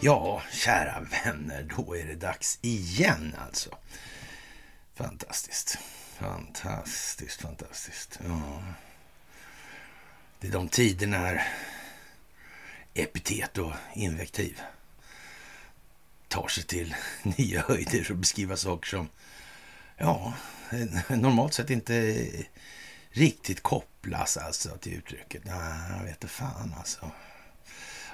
Ja, kära vänner, då är det dags igen alltså. Fantastiskt. Fantastiskt, fantastiskt. Ja. Det är de tider när epitet och invektiv tar sig till nya höjder och beskriva saker som ja, normalt sett inte riktigt kopplas alltså till uttrycket. Nej, jag vet inte fan alltså.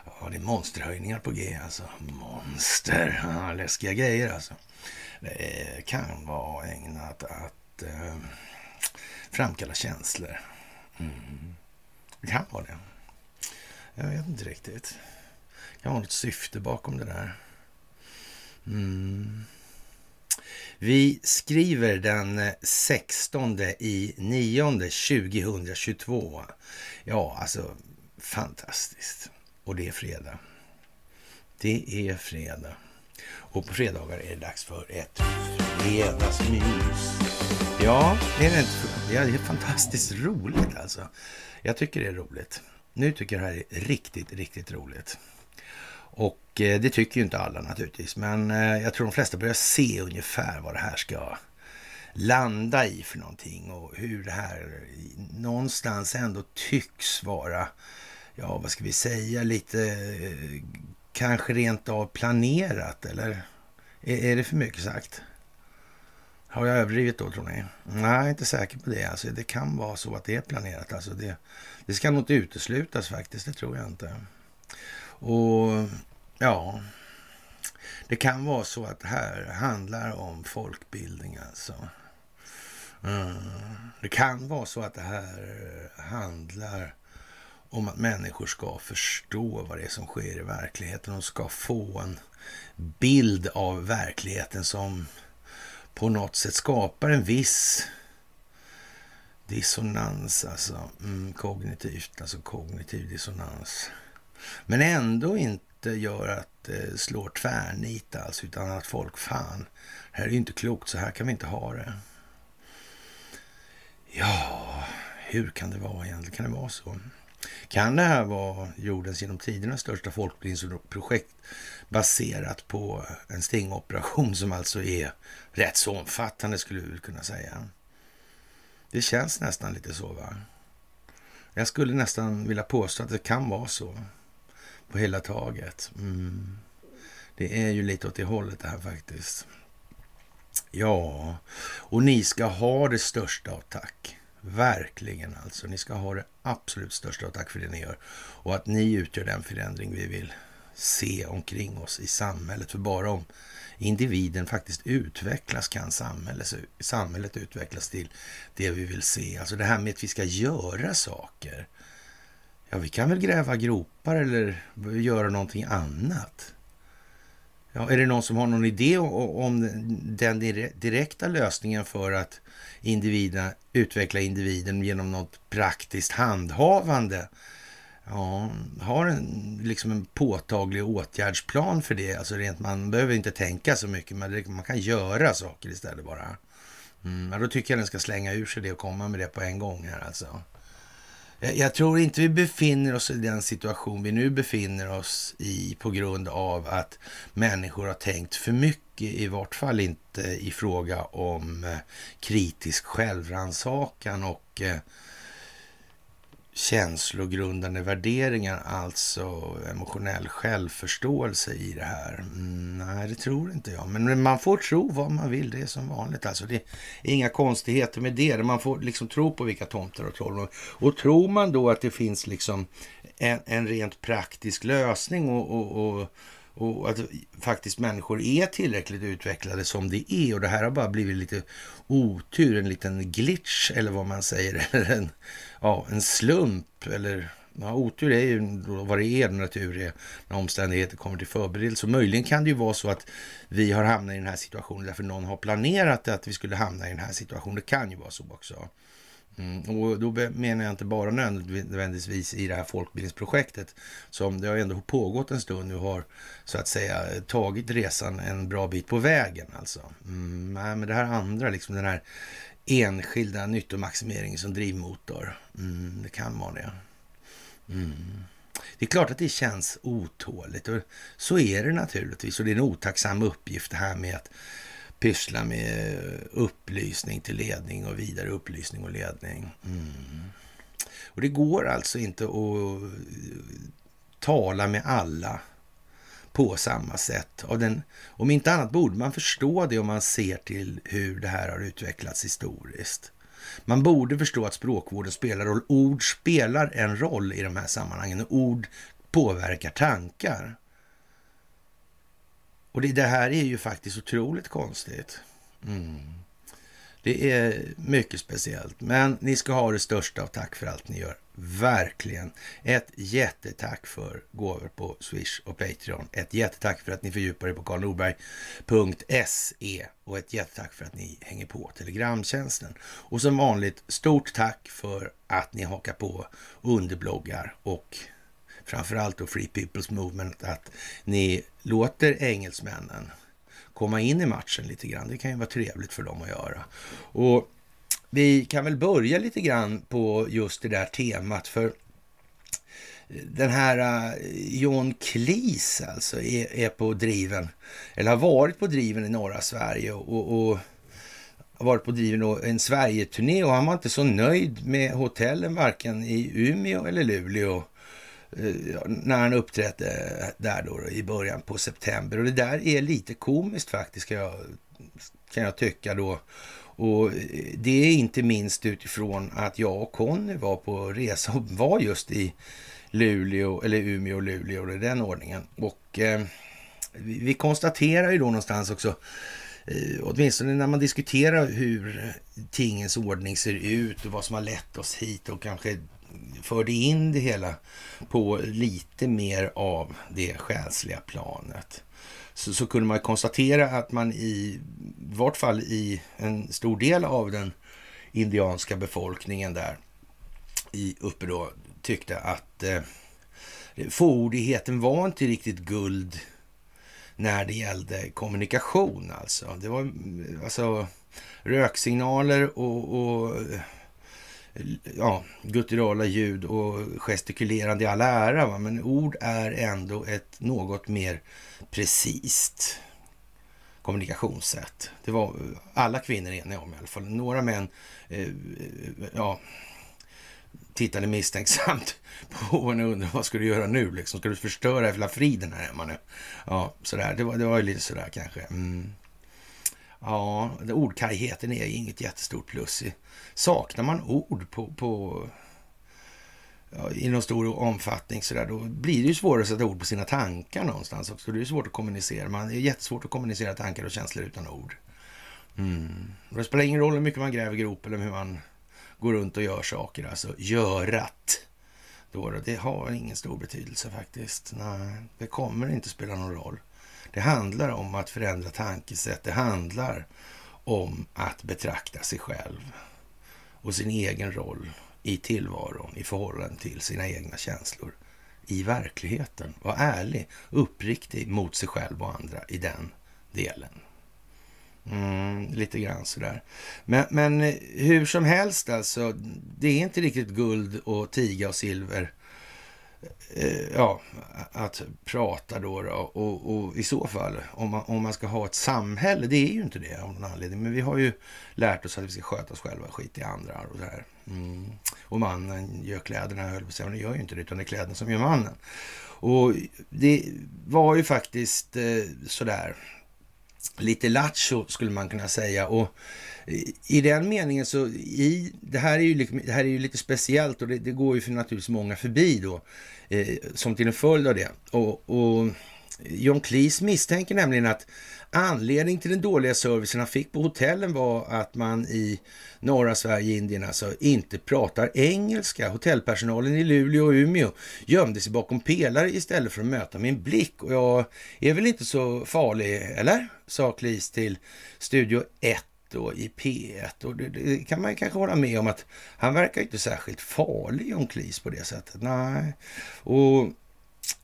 Ja, det är monsterhöjningar på G alltså. Monster. Ja, läskiga grejer alltså. Det kan vara ägnat att eh, framkalla känslor. Mm. Det kan vara det. Jag vet inte riktigt. Det kan vara något syfte bakom det där. Mm. Vi skriver den eh, 16 i 9 2022. Ja, alltså fantastiskt. Och det är fredag. Det är fredag. Och på fredagar är det dags för ett fredagsmys. Ja, är det inte? Ja, det är fantastiskt roligt alltså. Jag tycker det är roligt. Nu tycker jag det här är riktigt, riktigt roligt. Och eh, det tycker ju inte alla naturligtvis, men eh, jag tror de flesta börjar se ungefär vad det här ska landa i för någonting och hur det här någonstans ändå tycks vara, ja vad ska vi säga, lite eh, kanske rent av planerat eller är, är det för mycket sagt? Har jag överdrivit då tror ni? Nej, jag är inte säker på det. Alltså, det kan vara så att det är planerat. Alltså, det, det ska nog inte uteslutas faktiskt, det tror jag inte. Och ja, det kan vara så att det här handlar om folkbildning alltså. Mm. Det kan vara så att det här handlar om att människor ska förstå vad det är som sker i verkligheten De ska få en bild av verkligheten som på något sätt skapar en viss dissonans, alltså mm, kognitivt, alltså kognitiv dissonans. Men ändå inte gör att eh, det slår tvärnit alls, utan att folk, fan, det här är ju inte klokt, så här kan vi inte ha det. Ja, hur kan det vara egentligen? Kan det vara så? Kan det här vara jordens genom tiderna största folkbildningsprojekt baserat på en stingoperation som alltså är rätt så omfattande skulle vi kunna säga. Det känns nästan lite så va? Jag skulle nästan vilja påstå att det kan vara så på hela taget. Mm. Det är ju lite åt det hållet det här faktiskt. Ja, och ni ska ha det största av tack. Verkligen alltså. Ni ska ha det absolut största av tack för det ni gör. Och att ni utgör den förändring vi vill se omkring oss i samhället. För bara om individen faktiskt utvecklas kan samhället, samhället utvecklas till det vi vill se. Alltså det här med att vi ska göra saker. Ja, vi kan väl gräva gropar eller göra någonting annat. Ja, är det någon som har någon idé om den direkta lösningen för att individen, utveckla individen genom något praktiskt handhavande? Ja, har en, liksom en påtaglig åtgärdsplan för det. Alltså rent, man behöver inte tänka så mycket, men man kan göra saker istället bara. Mm, ja, då tycker jag den ska slänga ur sig det och komma med det på en gång här alltså. Jag, tror inte vi befinner oss i den situation vi nu befinner oss i på grund av att människor har tänkt för mycket, i vart fall inte i fråga om eh, kritisk självrannsakan och eh, känslogrundande värderingar, alltså emotionell självförståelse i det här? Mm, nej, det tror inte jag. Men man får tro vad man vill, det är som vanligt. Alltså, det är inga konstigheter med det. Man får liksom tro på vilka tomtar och troll. Och tror man då att det finns liksom en, en rent praktisk lösning och, och, och och att faktiskt människor är tillräckligt utvecklade som det är. Och det här har bara blivit lite otur, en liten glitch eller vad man säger. Eller en, ja, en slump eller Ja, otur är ju vad det är när tur är när omständigheter kommer till förberedelse. Och möjligen kan det ju vara så att vi har hamnat i den här situationen därför någon har planerat att vi skulle hamna i den här situationen. Det kan ju vara så också. Mm, och då menar jag inte bara nödvändigtvis i det här folkbildningsprojektet som det har ändå pågått en stund nu har så att säga tagit resan en bra bit på vägen alltså. Mm, men det här andra, liksom den här enskilda nyttomaximeringen som drivmotor. Mm, det kan vara det. Mm. Det är klart att det känns otåligt och så är det naturligtvis. Och det är en otacksam uppgift det här med att pyssla med upplysning till ledning och vidare upplysning och ledning. Mm. Och det går alltså inte att tala med alla på samma sätt. Av den, om inte annat borde man förstå det om man ser till hur det här har utvecklats historiskt. Man borde förstå att språkvården spelar roll. Ord spelar en roll i de här sammanhangen. Ord påverkar tankar. Och det, det här är ju faktiskt otroligt konstigt. Mm. Det är mycket speciellt, men ni ska ha det största av tack för allt ni gör. Verkligen. Ett jättetack för gåvor på Swish och Patreon. Ett jättetack för att ni fördjupar er på karlnorberg.se och ett jättetack för att ni hänger på Telegramtjänsten. Och som vanligt, stort tack för att ni hakar på underbloggar och framförallt då Free People's Movement, att ni låter engelsmännen komma in i matchen lite grann. Det kan ju vara trevligt för dem att göra. Och vi kan väl börja lite grann på just det där temat, för eh, den här uh, John Cleese alltså är, är, på driven, eller har varit på driven i norra Sverige och, och har varit på driven en Sverige-turné och han var inte så nöjd med hotellen varken i Umeå eller Luleå uh, Eh, när han uppträdde där då, då, i början på september. Och det där är lite komiskt faktiskt kan jag, kan jag tycka då. Och eh, det är inte minst utifrån att jag och Conny var på resa och var just i Luleå, eller Umeå och Luleå i den ordningen. Och eh, vi, konstaterar ju då någonstans också, eh, åtminstone när man diskuterar hur tingens ordning ser ut och vad som har lett oss hit och kanske förde in det hela på lite mer av det själsliga planet så, så kunde man konstatera att man i vart fall i en stor del av den indianska befolkningen där i uppe då tyckte att eh, fåordigheten var inte riktigt guld när det gällde kommunikation alltså. Det var mm, alltså röksignaler och, och ja, gutturala ljud och gestikulerande i all ära, va? men ord är ändå ett något mer precist kommunikationssätt. Det var alla kvinnor eniga om i alla fall. Några män eh, ja, tittade misstänksamt på henne och undrade vad ska du göra nu? Liksom, ska du förstöra hela friden här hemma nu? Ja, sådär. Det var, det var ju lite sådär kanske. Mm. Ja, ordkargheten är inget jättestort plus. Saknar man ord på, på ja, i någon stor omfattning så där, då blir det ju svårare att sätta ord på sina tankar någonstans också. Det är svårt att kommunicera. Man, det är jättesvårt att kommunicera tankar och känslor utan ord. Mm. Det spelar ingen roll hur mycket man gräver grop eller hur man går runt och gör saker. Alltså görat. Då, det har ingen stor betydelse faktiskt. Nej, det kommer inte spela någon roll. Det handlar om att förändra tankesätt. Det handlar om att betrakta sig själv och sin egen roll i tillvaron i förhållande till sina egna känslor i verkligheten. Var ärlig, uppriktig mot sig själv och andra i den delen. Mm, lite grann sådär. Men, men eh, hur som helst alltså, det är inte riktigt guld och tiga och silver Eh, ja, att prata då, då och, och, i så fall om man, om man ska ha ett samhälle, det är ju inte det av någon anledning, men vi har ju lärt oss att vi ska sköta oss själva, skit i andra och så här. Mm. Och mannen gör kläderna, höll på men det gör ju inte det, utan det är kläderna som gör mannen. Och det var ju faktiskt eh, sådär lite lattjo skulle man kunna säga. Och i den meningen så, i, det, här är ju, liksom, det här är ju lite speciellt och det, det går ju för naturligtvis många förbi då, eh, som till en följd av det. Och, och John Cleese misstänker nämligen att anledning till den dåliga servicen han fick på hotellen var att man i norra Sverige, Indien alltså, inte pratar engelska. Hotellpersonalen i Luleå och Umeå gömde sig bakom pelare istället för att möta min blick. Och jag är väl inte så farlig, eller? Sa Cleese till Studio 1 då i P1. Och det, det, kan man kanske hålla med om att han verkar inte särskilt farlig, John Klis på det sättet. Nej. Och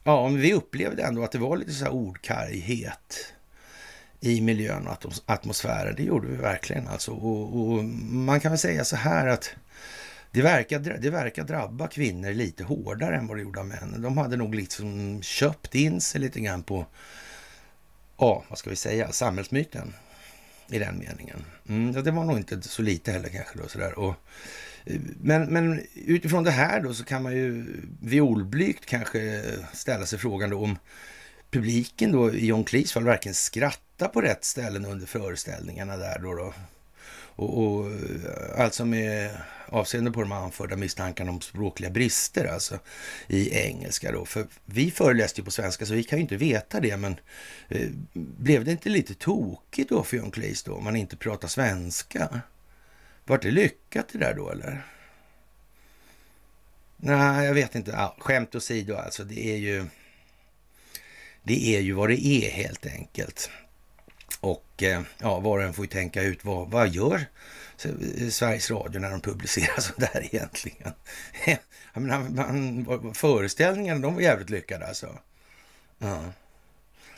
ja, men vi upplevde ändå att det var lite så här ordkarghet i miljön och atmosfären. Det gjorde vi verkligen alltså. Och, och man kan väl säga så här att det verkar, det verkar drabba kvinnor lite hårdare än vad det gjorde av männen. De hade nog liksom köpt in sig lite grann på, ja, vad ska vi säga, samhällsmyten i den meningen. Mm, det var nog inte så lite heller kanske då sådär. Och, men, men utifrån det här då så kan man ju violblygt kanske ställa sig frågan då om publiken då i John Cleese fall verkligen skratta på rätt ställen under föreställningarna där då. då. Och, och, eh, alltså med avseende på de anförda misstankarna om språkliga brister alltså i engelska då. För vi föreläste ju på svenska så vi kan ju inte veta det men eh, blev det inte lite tokigt då för John Cleese då om man inte pratar svenska? Var det lyckat det där då eller? Nej, jag vet inte. Ja, skämt åsido alltså, det är ju... Det är ju vad det är helt enkelt. Och eh, ja, var och en får ju tänka ut vad, vad gör eh, Sveriges Radio när de publicerar sånt egentligen? Jag menar, man, föreställningarna, de var jävligt lyckade alltså. Ja.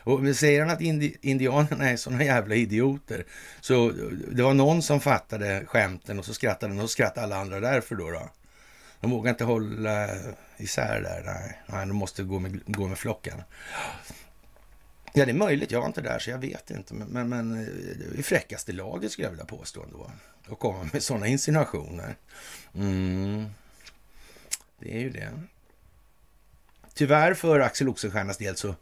Och säger han att indi indianerna är såna jävla idioter, så eh, det var någon som fattade skämten och så skrattade och så skrattade alla andra därför då. då. De vågar inte hålla isär där. Nej, nej de måste gå med, gå med flocken. Ja, det är möjligt. Jag var inte där, så jag vet inte. Men, men, men eh, det är fräckaste laget skulle jag vilja påstå ändå. Att komma med sådana insinuationer. Mm. Det är ju det. Tyvärr för Axel Oxenstiernas del så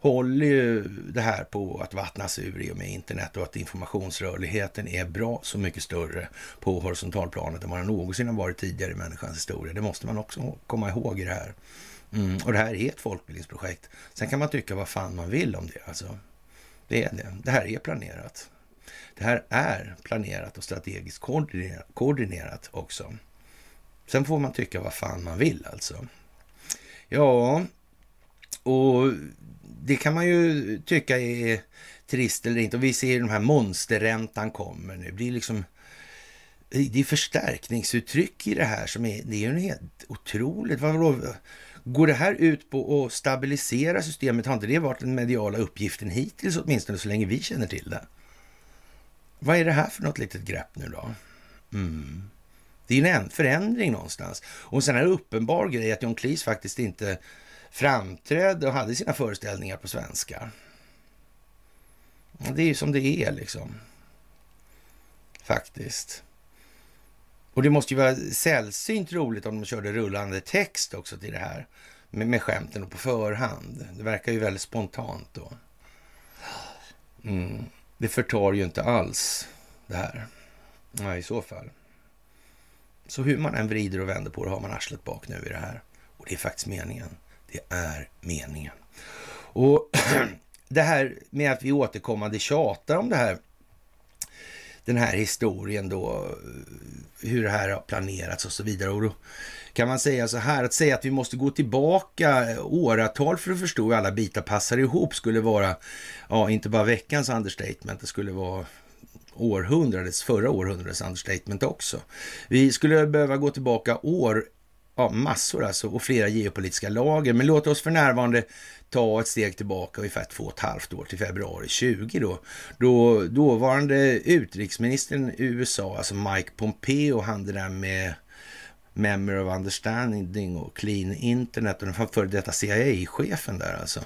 håller ju det här på att vattnas ur i och med internet och att informationsrörligheten är bra så mycket större på horisontalplanet än vad den någonsin har varit tidigare i människans historia. Det måste man också komma ihåg i det här. Mm, och det här är ett folkbildningsprojekt. Sen kan man tycka vad fan man vill om det. Alltså. Det är det. Det här är planerat. Det här är planerat och strategiskt koordinerat också. Sen får man tycka vad fan man vill alltså. Ja, och det kan man ju tycka är trist eller inte. Och vi ser ju den här monsterräntan kommer nu. Det blir liksom det är förstärkningsuttryck i det här som är, det är ju helt otroligt. Vadå? Går det här ut på att stabilisera systemet? Har inte det varit den mediala uppgiften hittills åtminstone så länge vi känner till det? Vad är det här för något litet grepp nu då? Mm. Det är en förändring någonstans. Och sen är det uppenbar grej att John Cleese faktiskt inte framträdde och hade sina föreställningar på svenska. Det är ju som det är liksom. Faktiskt. Och det måste ju vara sällsynt roligt om de körde rullande text också till det här. Med, med skämten och på förhand. Det verkar ju väldigt spontant då. Mm. Det förtar ju inte alls det här. Nej, i så fall. Så hur man än vrider och vänder på det har man arslet bak nu i det här. Och det är faktiskt meningen. Det är meningen. Och det här med att vi återkommande tjatar om det här, den här historien då, hur det här har planerats och så vidare. Och då kan man säga så här, att säga att vi måste gå tillbaka åratal för att förstå hur alla bitar passar ihop skulle vara, ja, inte bara veckans understatement, det skulle vara århundradets, förra århundradets understatement också. Vi skulle behöva gå tillbaka år ja, massor alltså och flera geopolitiska lager. Men låt oss för närvarande ta ett steg tillbaka ungefär två och ett halvt år till februari 20 då. Då dåvarande utrikesministern i USA, alltså Mike Pompeo, han det där med Memory of Understanding och Clean Internet och den före detta CIA-chefen där alltså.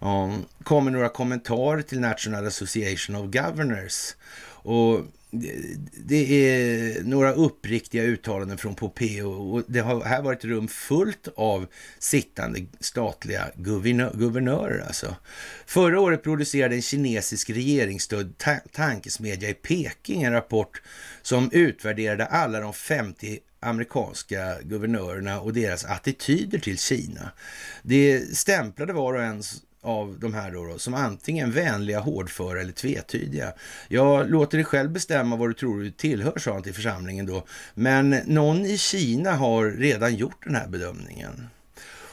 Um, kommer några kommentarer till National Association of Governors och det är några uppriktiga uttalanden från Popeo och det har här varit rum fullt av sittande statliga guvernör, guvernörer. Alltså. Förra året producerade en kinesisk regeringsstödd ta tankesmedja i Peking en rapport som utvärderade alla de 50 amerikanska guvernörerna och deras attityder till Kina. Det stämplade var och en av de här då, då, som antingen vänliga, hårdföra eller tvetydiga. Jag låter dig själv bestämma vad du tror du tillhör, sa han till församlingen då. Men någon i Kina har redan gjort den här bedömningen.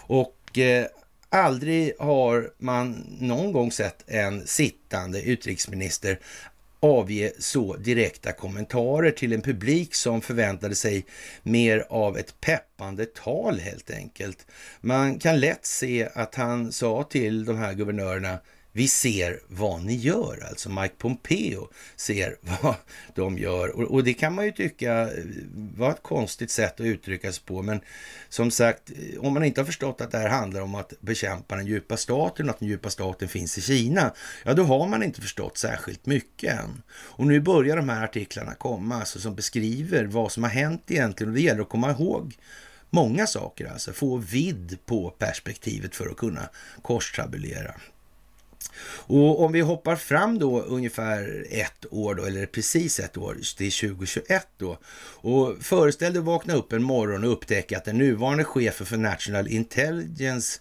Och eh, aldrig har man någon gång sett en sittande utrikesminister avge så direkta kommentarer till en publik som förväntade sig mer av ett peppande tal helt enkelt. Man kan lätt se att han sa till de här guvernörerna vi ser vad ni gör. Alltså Mike Pompeo ser vad de gör. Och, och, det kan man ju tycka eh, var ett konstigt sätt att uttrycka sig på. Men som sagt, eh, om man inte har förstått att det här handlar om att bekämpa den djupa staten och att den djupa staten finns i Kina, ja då har man inte förstått särskilt mycket än. Och nu börjar de här artiklarna komma, alltså som beskriver vad som har hänt egentligen. Och det gäller att komma ihåg många saker, alltså få vidd på perspektivet för att kunna korstabulera. Och om vi hoppar fram då ungefär ett år då, eller precis ett år, det är 2021 då. Och föreställ dig att vakna upp en morgon och upptäcka att den nuvarande chefen för National Intelligence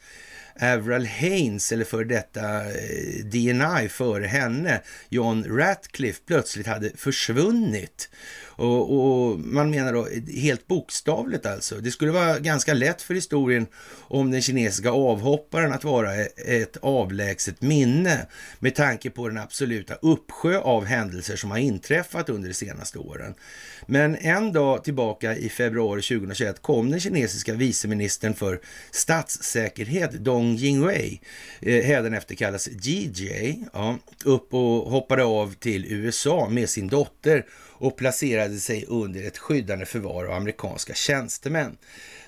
Avril Haines, eller för detta eh, DNI före henne, John Ratcliffe, plötsligt hade försvunnit. Och, och, man menar då helt bokstavligt alltså. Det skulle vara ganska lätt för historien om den kinesiska avhopparen att vara e-, ett avlägset minne med tanke på den absoluta uppsjö av händelser som har inträffat under de senaste åren. Men en dag tillbaka i februari 2021 kom den kinesiska viceministern för statssäkerhet Dong Jingwei, eh, hädanefter kallas GJ, ja, upp och hoppade av till USA med sin dotter och placerade sig under ett skyddande förvar av amerikanska tjänstemän.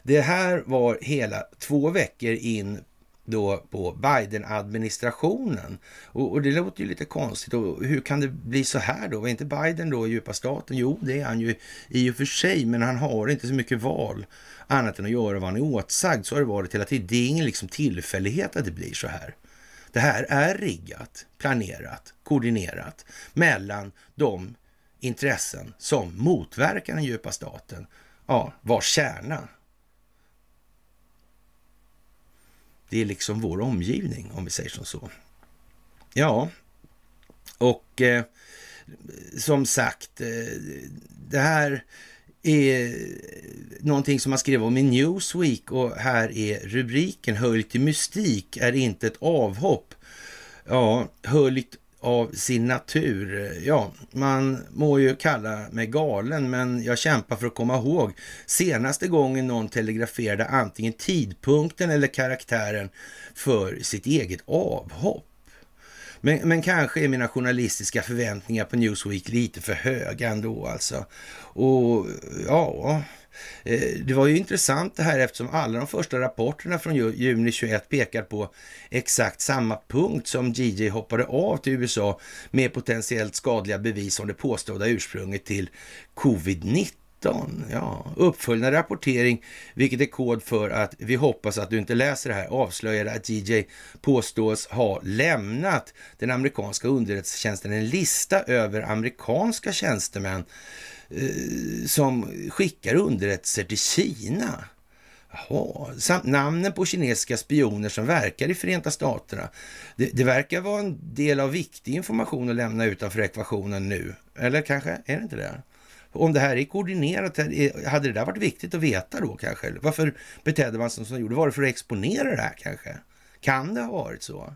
Det här var hela två veckor in då på Biden-administrationen. Och, och, det låter ju lite konstigt. Och hur kan det bli så här då? Var inte Biden då djupa staten? Jo, det är han ju i och för sig, men han har inte så mycket val annat än att göra vad han är åtsagd. Så har det varit hela tiden. Det är ingen liksom tillfällighet att det blir så här. Det här är riggat, planerat, koordinerat mellan de intressen som motverkar den djupa staten, ja, vars kärna det är liksom vår omgivning, om vi säger som så. Ja, och eh, som sagt, eh, det här är någonting som man skrev om i Newsweek och här är rubriken Höljt i mystik är inte ett avhopp. Ja, höljt av sin natur. Ja, man må ju kalla mig galen, men jag kämpar för att komma ihåg senaste gången någon telegraferade antingen tidpunkten eller karaktären för sitt eget avhopp. Men, men kanske är mina journalistiska förväntningar på Newsweek lite för höga ändå alltså. Och ja, Eh, det var ju intressant det här eftersom alla de första rapporterna från juni 21 pekar på exakt samma punkt som JJ hoppade av till USA med potentiellt skadliga bevis om det påstådda ursprunget till covid-19. Ja, uppföljande rapportering, vilket är kod för att vi hoppas att du inte läser det här, avslöjade att JJ påstås ha lämnat den amerikanska underrättelsetjänsten en lista över amerikanska tjänstemän Eh, Eh, som skickar underrättelser till Kina. Jaha, samt namnen på kinesiska spioner som verkar i Förenta Staterna. Det, det, verkar vara en del av viktig information att lämna utanför ekvationen nu. Eller kanske, är det inte det? Om det här är koordinerat, hade det där varit viktigt att veta då kanske? Varför betedde man sig som man gjorde? Var det för att exponera det här kanske? Kan det ha varit så?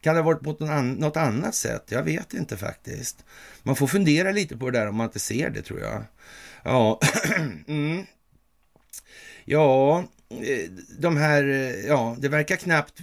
Kan det ha varit på något annat sätt? Jag vet inte faktiskt. Man får fundera lite på det där om man inte ser det tror jag. Ja, mm. ja eh, de här, eh, ja, det verkar knappt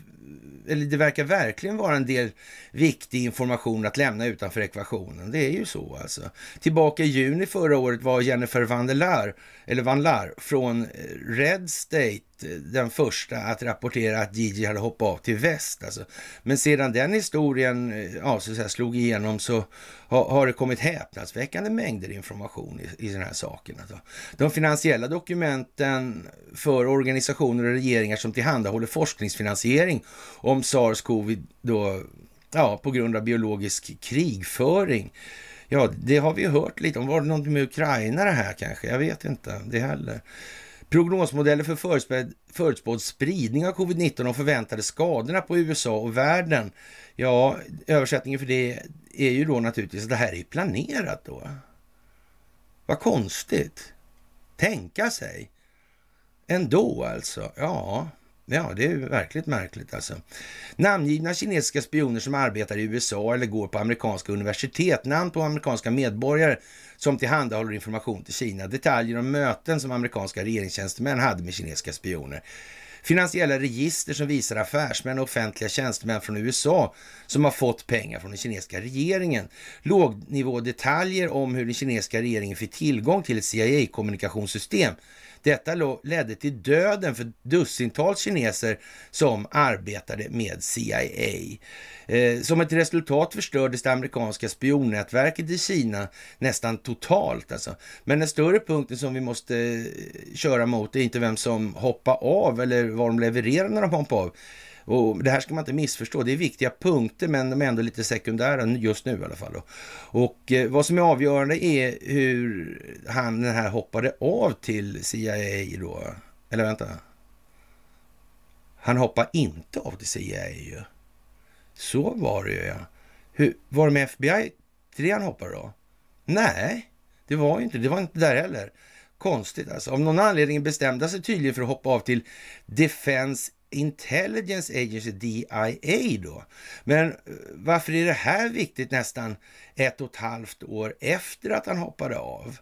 eller det verkar verkligen vara en del viktig information att lämna utanför ekvationen. Det är ju så alltså. Tillbaka i juni förra året var Jennifer Van der Laar, eller Van Laar från eh, Red State Eh, den första att rapportera att Gigi hade hoppat av till väst. Alltså. Men sedan den historien eh, ja, så säga, slog igenom så har, har det kommit häpnadsväckande mängder information i, i den här saken. Alltså. De finansiella dokumenten för organisationer och regeringar som tillhandahåller forskningsfinansiering om sars-covid då, ja, på grund av biologisk krigföring. Ja, det har vi hört lite om. Var det något med Ukraina det här kanske? Jag vet inte det heller. Prognosmodeller för förutspådd, förutspådd spridning av covid-19 och förväntade skadorna på USA och världen. Ja, översättningen för det är ju då naturligtvis att det här är planerat då. Vad konstigt. Tänka sig. Ändå alltså. Ja, Ja, det är verkligt märkligt alltså. Namngivna kinesiska spioner som arbetar i USA eller går på amerikanska universitet. Namn på amerikanska medborgare som tillhandahåller information till Kina. Detaljer om möten som amerikanska regeringstjänstemän hade med kinesiska spioner. Finansiella register som visar affärsmän och offentliga tjänstemän från USA som har fått pengar från den kinesiska regeringen. Lågnivådetaljer om hur den kinesiska regeringen fick tillgång till ett CIA-kommunikationssystem detta ledde till döden för dussintals kineser som arbetade med CIA. Eh, som ett resultat förstördes det amerikanska spionnätverket i Kina nästan totalt. Alltså. Men den större punkten som vi måste eh, köra mot är inte vem som hoppar av eller vad de levererar när de hoppar av. Och det här ska man inte missförstå. Det är viktiga punkter, men de är ändå lite sekundära just nu i alla fall. Då. Och eh, vad som är avgörande är hur han den här hoppade av till CIA då. Eller vänta. Han hoppade inte av till CIA ju. Så var det ju ja. Hur, var det med FBI till det han hoppade då? Nej, det var ju inte. Det var inte där heller. Konstigt alltså. Av någon anledning bestämde sig tydligen för att hoppa av till Defense Intelligence Agency, DIA då. Men eh, varför är det här viktigt nästan ett och ett halvt år efter att han hoppade av?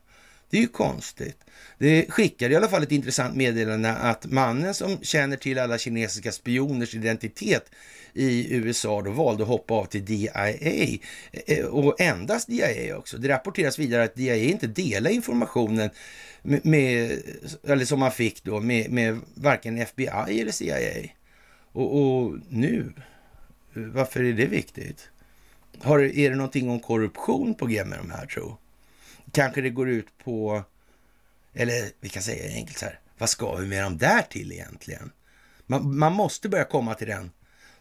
Det är ju konstigt. Det skickade i alla fall ett intressant meddelande att mannen som känner till alla kinesiska spioners identitet i USA då valde att hoppa av till DIA eh, och endast DIA också. Det rapporteras vidare att DIA inte delar informationen med, eller som man fick då med, med varken FBI eller CIA. Och, och, nu, varför är det viktigt? Har, är det någonting om korruption på G med de här tro? Kanske det går ut på, eller vi kan säga enkelt så här, vad ska vi med dem där till egentligen? Man, man måste börja komma till den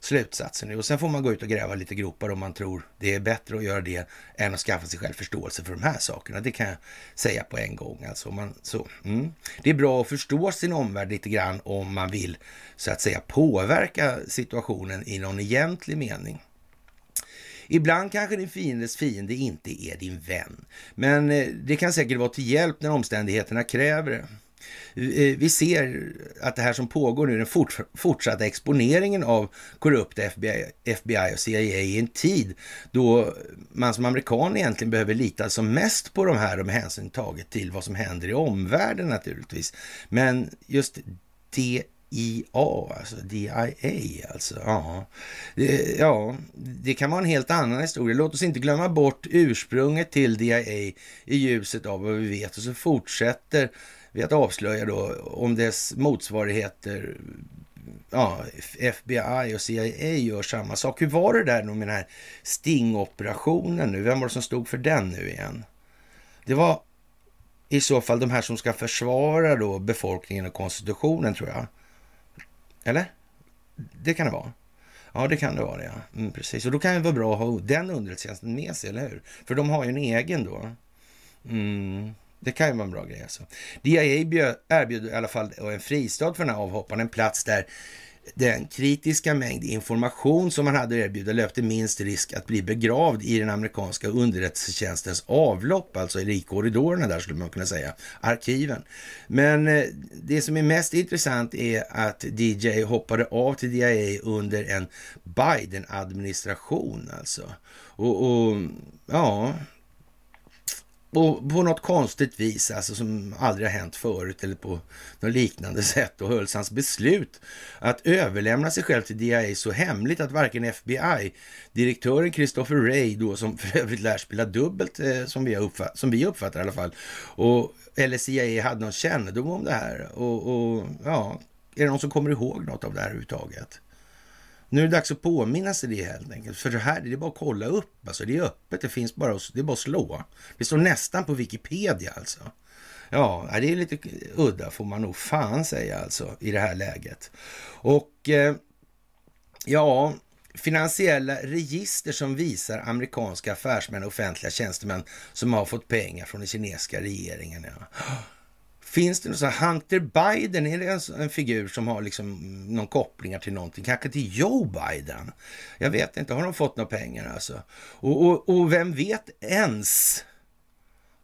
slutsatsen. Och sen får man gå ut och gräva lite gropar om man tror det är bättre att göra det än att skaffa sig själv förståelse för de här sakerna. Det kan jag säga på en gång. Alltså man, så, mm. Det är bra att förstå sin omvärld lite grann om man vill så att säga påverka situationen i någon egentlig mening. Ibland kanske din fiendes fiende inte är din vän, men eh, det kan säkert vara till hjälp när omständigheterna kräver det. Vi eh, ser att det här som pågår nu, den fort, fortsatta exponeringen av korrupta FBI, FBI och CIA i en tid då man som amerikan egentligen behöver lita som mest på de här och med hänsyn taget till vad som händer i omvärlden naturligtvis. Men just det DIA, alltså DIA alltså. Ja. Det, ja, det kan vara en helt annan historia. Låt oss inte glömma bort ursprunget till DIA i ljuset av vad vi vet och så fortsätter vi att avslöja då om dess motsvarigheter ja, FBI och CIA gör samma sak. Hur var det där med den här stingoperationen nu? Vem var det som stod för den nu igen? Det var i så fall de här som ska försvara då befolkningen och konstitutionen tror jag. Eller? Det kan det vara. Ja, det kan det vara, ja. Mm, precis. Och då kan det vara bra att ha den underrättelsetjänsten med sig, eller hur? För de har ju en egen då. Mm. Det kan ju vara en bra grej alltså. DIA erbjuder i alla fall en fristad för den här avhopparen, en plats där den kritiska mängd information som man hade att erbjuda löpte minst risk att bli begravd i den amerikanska underrättelsetjänstens avlopp, alltså i korridorerna där skulle man kunna säga, arkiven. Men eh, det som är mest intressant är att DJ hoppade av till DIA under en Biden-administration alltså. Och, och ja, och på något konstigt vis, alltså som aldrig har hänt förut eller på något liknande sätt, och hölls hans beslut att överlämna sig själv till DIA så hemligt att varken FBI, direktören Christopher Ray, då, som för övrigt lär spela dubbelt eh, som, vi uppfatt, som vi uppfattar i alla fall, och, eller CIA hade någon kännedom om det här. Och, och ja, är det någon som kommer ihåg något av det här överhuvudtaget? Nu är det dags att påminna sig det helt enkelt. För det här det är bara att kolla upp. Alltså, det är öppet, det finns bara, det är bara att slå. Det står nästan på Wikipedia alltså. Ja, det är lite udda får man nog fan säga alltså i det här läget. Och eh, ja, finansiella register som visar amerikanska affärsmän och offentliga tjänstemän som har fått pengar från den kinesiska regeringen. Ja. Finns det nån sån här Hunter Biden, är det en, en, figur som har liksom någon kopplingar till någonting? Kanske till Joe Biden? Jag vet inte, har de fått några pengar alltså? Och, och, och vem vet ens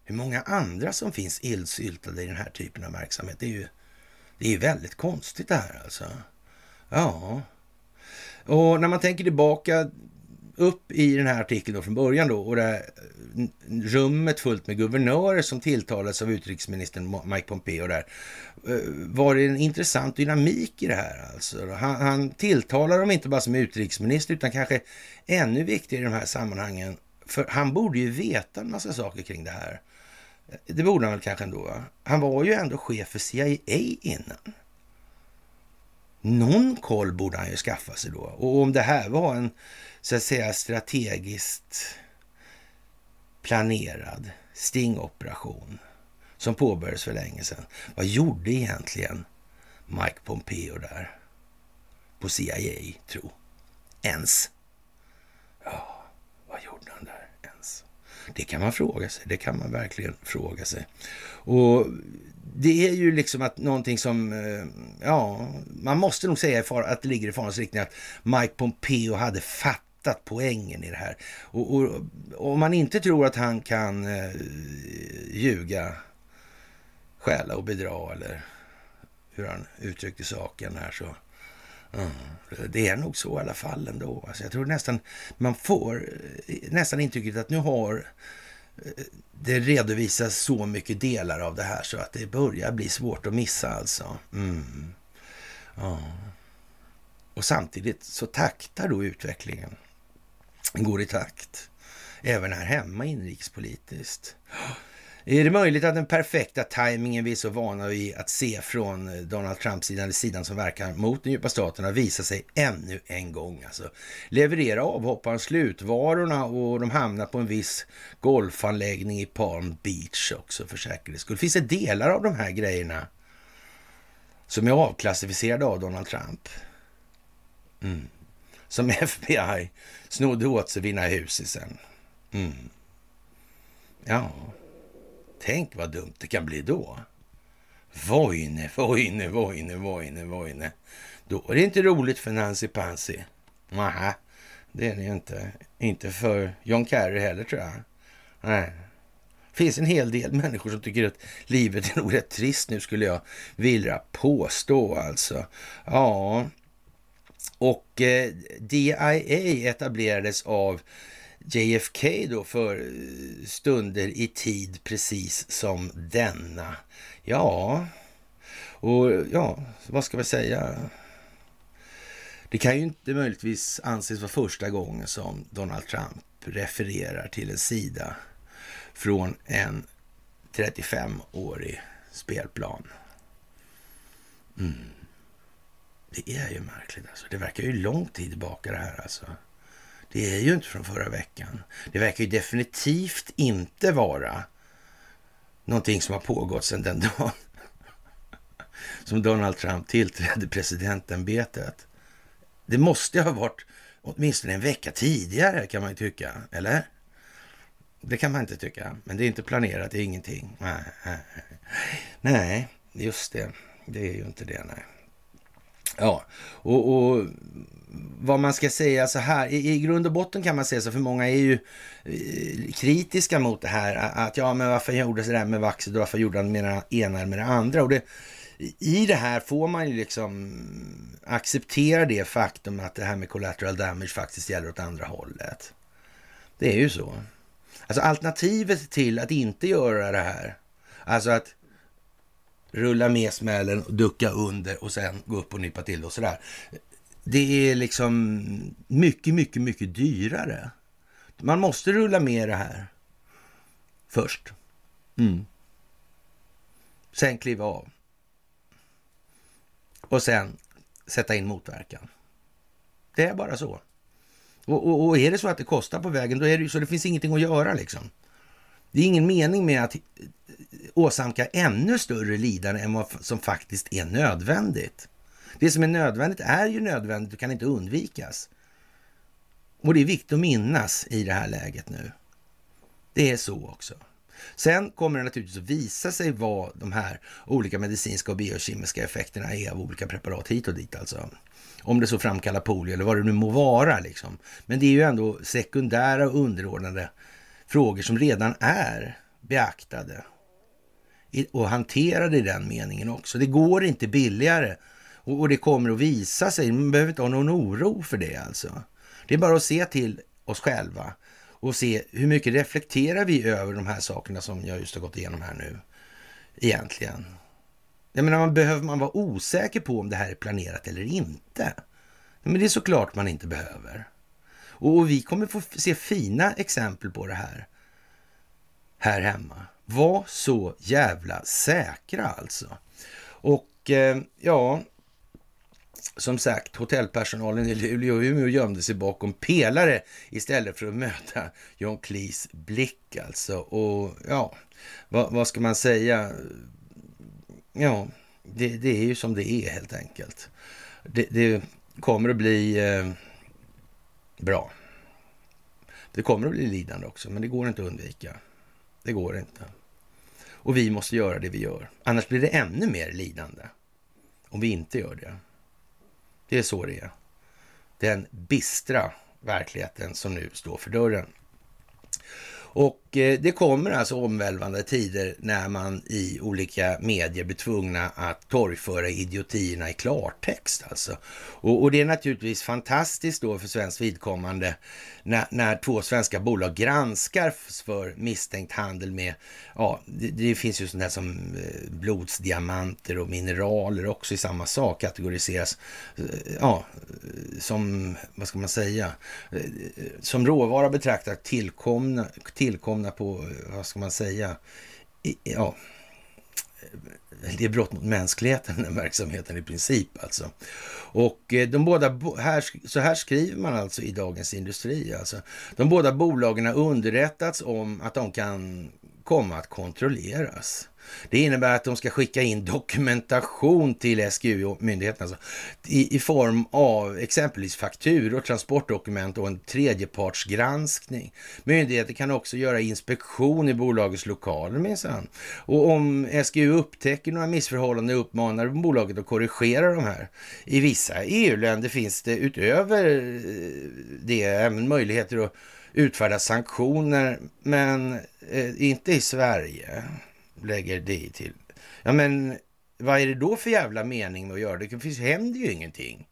hur många andra som finns illsyltade i den här typen av verksamhet? Det är ju det är väldigt konstigt det här alltså. Ja, och när man tänker tillbaka upp i den här artikeln då från början då och det här eh, rummet fullt med guvernörer som tilltalades av utrikesministern Mike Pompeo där. Eh, var det en intressant dynamik i det här alltså? Han, han tilltalar dem inte bara som utrikesminister utan kanske ännu viktigare i de här sammanhangen. För han borde ju veta en massa saker kring det här. Eh, det borde han väl kanske ändå. Va? Han var ju ändå chef för CIA innan. Någon koll borde han ju skaffa sig då. Och om det här var en så att säga strategiskt planerad stingoperation som påbörjades för länge sedan. Vad gjorde egentligen Mike Pompeo där på CIA, tro? Ens? Ja, vad gjorde han där ens? Det kan man fråga sig. Det kan man verkligen fråga sig. Och det är ju liksom att någonting som, eh, ja, man måste nog säga att det ligger i farans riktning att Mike Pompeo hade fattat fattat poängen i det här. Och, och, om man inte tror att han kan eh, ljuga, stjäla och bedra eller hur han uttryckte saken här så Mm. Det är nog så i alla fall ändå. Alltså jag tror nästan man får eh, nästan intrycket att nu har eh, det redovisas så mycket delar av det här så att det börjar bli svårt att missa alltså. Mm. Ja. Och samtidigt så taktar då utvecklingen går i takt. Även här hemma inrikespolitiskt. Är det möjligt att den perfekta tajmingen vi är så vana vid att se från eh, Donald Trumps sida, eller sidan som verkar mot den djupa staten, har visat sig ännu en gång? Alltså, leverera avhopparen slutvarorna och de hamnar på en viss golfanläggning i Palm Beach också för säkerhets skull. Finns det delar av de här grejerna som är avklassificerade av Donald Trump? Mm som FBI snodde åt sig Vinna husisen. Mm. Ja, tänk vad dumt det kan bli då. Vojne, vojne, vojne, vojne, vojne. Då är det inte roligt för Nancy Pansy. Nähä, det är det ju inte. Inte för John Kerry heller tror jag. Nej. Det finns en hel del människor som tycker att livet är nog rätt trist nu skulle jag vilja påstå alltså. Ja, och eh, DIA etablerades av JFK då för eh, stunder i tid precis som denna. Ja, och ja, vad ska vi säga? Det kan ju inte möjligtvis anses vara första gången som Donald Trump refererar till en sida från en 35-årig spelplan. Mm. Det är ju märkligt alltså. Det verkar ju lång tid tillbaka det här alltså. Det är ju inte från förra veckan. Det verkar ju definitivt inte vara någonting som har pågått sedan den dagen som Donald Trump tillträdde presidentämbetet. Det måste ha varit åtminstone en vecka tidigare kan man ju tycka, eller? Det kan man inte tycka, men det är inte planerat, det är ingenting. Nej, just det. Det är ju inte det, nej. Ja, och, och, vad man ska säga så här, i, i grund och botten kan man säga så, för många är ju eh, kritiska mot det här, att ja, men varför gjorde det där med vaxet och varför gjorde han med det ena med det andra? Och det, i det här får man ju liksom acceptera det faktum att det här med collateral damage faktiskt gäller åt andra hållet. Det är ju så. Alltså alternativet till att inte göra det här, alltså att rulla med smällen ducka under och sen gå upp och nypa till och sådär. Det är liksom mycket, mycket, mycket dyrare. Man måste rulla med det här först. Mm. Sen kliva av. Och sen sätta in motverkan. Det är bara så. Och, och, och, är det så att det kostar på vägen, då är det ju så det finns ingenting att göra liksom. Det är ingen mening med att åsamka ännu större lidande än vad som faktiskt är nödvändigt. Det som är nödvändigt är ju nödvändigt och kan inte undvikas. Och det är viktigt att minnas i det här läget nu. Det är så också. Sen kommer det naturligtvis att visa sig vad de här olika medicinska och biokemiska effekterna är av olika preparat hit och dit alltså. Om det så framkallar polio eller vad det nu må vara liksom. Men det är ju ändå sekundära och underordnade frågor som redan är beaktade och hanterade i den meningen också. Det går inte billigare Och, och, det kommer att visa sig. Man behöver inte ha någon oro för det alltså. Det är bara att se till oss själva och se hur mycket reflekterar vi över de här sakerna som jag just har gått igenom här nu egentligen. Jag menar, man behöver man vara osäker på om det här är planerat eller inte? Men det är såklart man inte behöver. Och vi kommer få se fina exempel på det här här hemma. Var så jävla säkra alltså. Och eh, ja, som sagt, hotellpersonalen i Luleå och Umeå gömde sig bakom pelare istället för att möta John Cleese blick alltså. Och ja, vad, vad ska man säga? Ja, det, det, är ju som det är helt enkelt. Det, det kommer att bli eh, bra. Det kommer att bli lidande också, men det går inte att undvika. Det går inte. Och vi måste göra det vi gör. Annars blir det ännu mer lidande om vi inte gör det. Det är så det är. Den bistra verkligheten som nu står för dörren. Och Eh, det kommer alltså omvälvande tider när man i olika medier blir tvungna att torgföra idiotierna i klartext. Alltså. Och, och det är naturligtvis fantastiskt då för svensk vidkommande när, när två svenska bolag granskar för misstänkt handel med, ja, det, det finns ju sånt här som eh, blodsdiamanter och mineraler också i samma sak kategoriseras, eh, ja, som, vad ska man säga, som råvara betraktat tillkomna, tillkomna på, vad ska man säga, ja, det är brott mot mänskligheten, den verksamheten i princip alltså. Och eh, de båda, här, så här skriver man alltså i Dagens Industri. Alltså. De båda bolagen har underrättats om att de kan komma att kontrolleras. Det innebär att de ska skicka in dokumentation till SGU och myndigheterna alltså, i, i, form av exempelvis fakturor, transportdokument och en tredjepartsgranskning. Myndigheter kan också göra inspektion i bolagets lokaler minsann. Och om SGU upptäcker några missförhållanden uppmanar bolaget att korrigera de här. I vissa EU-länder finns det utöver eh, det även möjligheter att utfärda sanktioner, men eh, inte i Sverige lägger det till. Ja, men vad är det då för jävla mening med att göra det? Det finns, händer ju ingenting.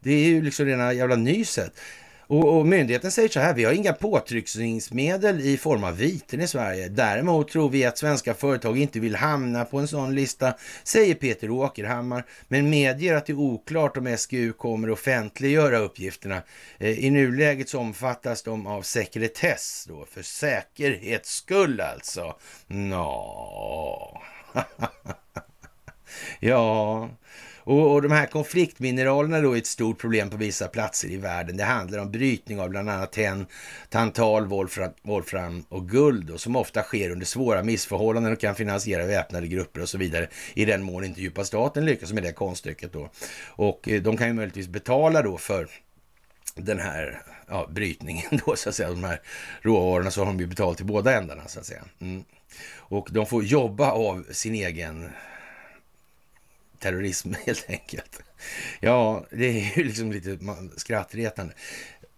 Det är ju liksom rena jävla nyset. Och, och, myndigheten säger så här, vi har inga påtryckningsmedel i form av viten i Sverige. Däremot tror vi att svenska företag inte vill hamna på en sån lista, säger Peter Åkerhammar, men medger att det är oklart om SGU kommer offentliggöra uppgifterna. Eh, I nuläget så omfattas de av sekretess då, för säkerhets skull alltså. Nå. ja, och, och de här konfliktmineralerna då är ett stort problem på vissa platser i världen. Det handlar om brytning av bland annat tenn, tantal, wolfram, wolfram och guld och som ofta sker under svåra missförhållanden och kan finansiera väpnade grupper och så vidare i den mån inte djupa staten lyckas med det konststycket då. Och eh, de kan ju möjligtvis betala då för den här ja, brytningen då så att säga, de här råvarorna så har de ju betalt till båda ändarna så att säga. Mm. Och de får jobba av sin egen terrorism helt enkelt. Ja, det är ju liksom lite skrattretande.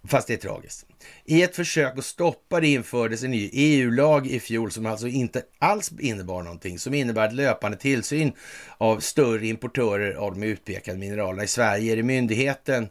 Fast det är tragiskt. I ett försök att stoppa det infördes en ny EU-lag i fjol som alltså inte alls innebar någonting, som innebär att löpande tillsyn av större importörer av de utpekade mineralerna. I Sverige är det myndigheten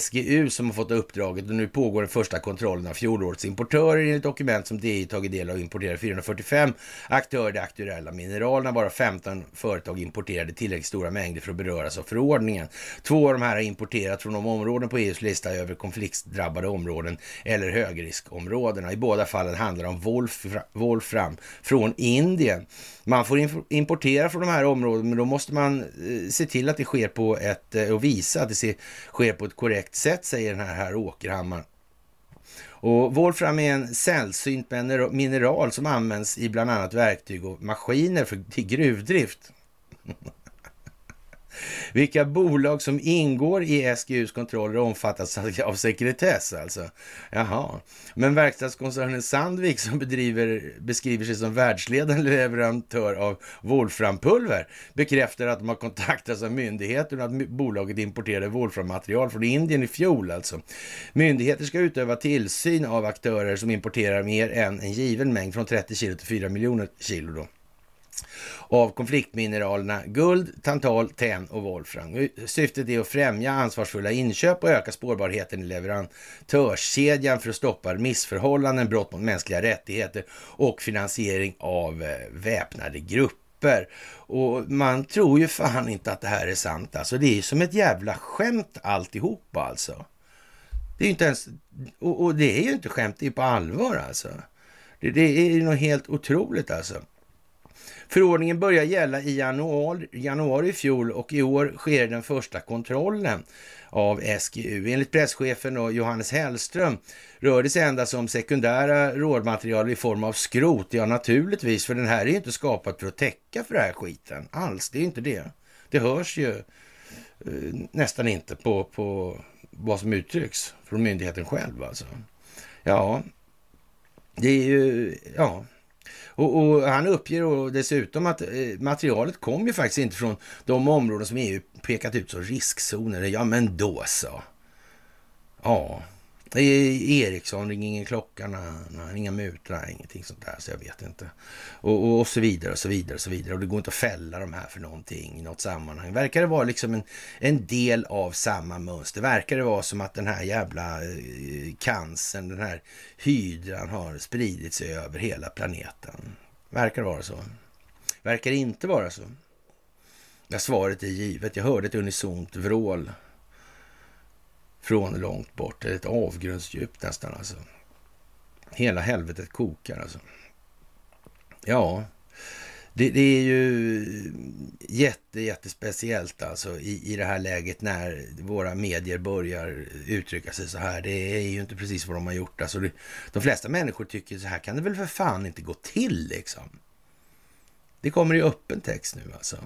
SGU som har fått uppdraget och nu pågår den första kontrollen av fjolårets importörer enligt dokument som DI tagit del av importerade 445 aktörer de aktuella mineralerna. Bara 15 företag importerade tillräckligt stora mängder för att beröras av förordningen. Två av de här har importerat från de områden på EUs lista över konfliktdrabbade områden eller högriskområdena. I båda fallen handlar det om wolfram från Indien. Man får importera från de här områdena, men då måste man eh, se till att det sker på ett, eh, och visa att det sker på ett korrekt sätt, säger den här här Åkerhammar. Och wolfram är en sällsynt mineral som används i bland annat verktyg och maskiner för, till gruvdrift. Vilka bolag som ingår i SGUs kontroller omfattas av sekretess alltså. Jaha. Men verkstadskoncernen Sandvik som bedriver, beskriver sig som världsledande leverantör av wolframpulver bekräftar att de har kontaktats av myndigheterna att bolaget importerade wolframmaterial från Indien i fjol alltså. Myndigheter ska utöva tillsyn av aktörer som importerar mer än en given mängd från 30 kilo till 4 miljoner kilo då av konfliktmineralerna guld, tantal, tenn och wolfram. Syftet är att främja ansvarsfulla inköp och öka spårbarheten i leverantörskedjan för att stoppa missförhållanden, brott mot mänskliga rättigheter och finansiering av eh, väpnade grupper. Och man tror ju fan inte att det här är sant alltså. Det är ju som ett jävla skämt alltihop. alltså. Det är ju inte ens, och, och det är ju inte skämt, det är på allvar alltså. Det, det är ju något helt otroligt alltså. Förordningen börjar gälla i januari, januari i fjol och i år sker den första kontrollen av SGU. Enligt presschefen och Johannes Hellström rör det sig endast om sekundära rådmaterial i form av skrot. Ja, naturligtvis, för den här är ju inte skapad för att täcka för den här skiten alls. Det är ju inte det. Det hörs ju eh, nästan inte på, på vad som uttrycks från myndigheten själv alltså. Ja, det är ju, ja, och, och, han uppger dessutom att eh, materialet kom ju faktiskt inte från de områden som EU pekat ut som riskzoner. Ja, men då så. Ja, Ericsson ringer ingen klocka, nej, inga mutor, ingenting sånt där, så jag vet inte. Och, och, och, så vidare och så vidare och så vidare. Och det går inte att fälla de här för någonting i något sammanhang. Verkar det vara liksom en, en del av samma mönster? Verkar det vara som att den här jävla eh, cancern, den här hydran har spridit sig över hela planeten? Verkar det vara så? Verkar det inte vara så? Ja, svaret är givet. Jag hörde ett unisont vrål från långt bort. Ett avgrundsdjup nästan alltså. Hela helvetet kokar alltså. Ja, det, det, är ju jätte, jättespeciellt alltså i, i det här läget när våra medier börjar uttrycka sig så här. Det är ju inte precis vad de har gjort. Alltså det, de flesta människor tycker så här kan det väl för fan inte gå till liksom. Det kommer i öppen text nu alltså.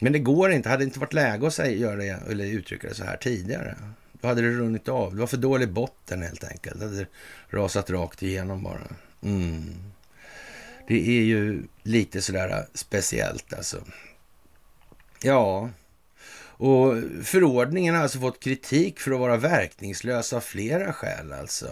Men det går inte. Hade det inte varit läge att säga, göra det, eller uttrycka det så här tidigare. Då hade det runnit av. Det var för dålig botten helt enkelt. Det hade rasat rakt igenom bara. Mm. Det är ju lite sådär speciellt alltså. Ja, och förordningen har alltså fått kritik för att vara verkningslös av flera skäl alltså.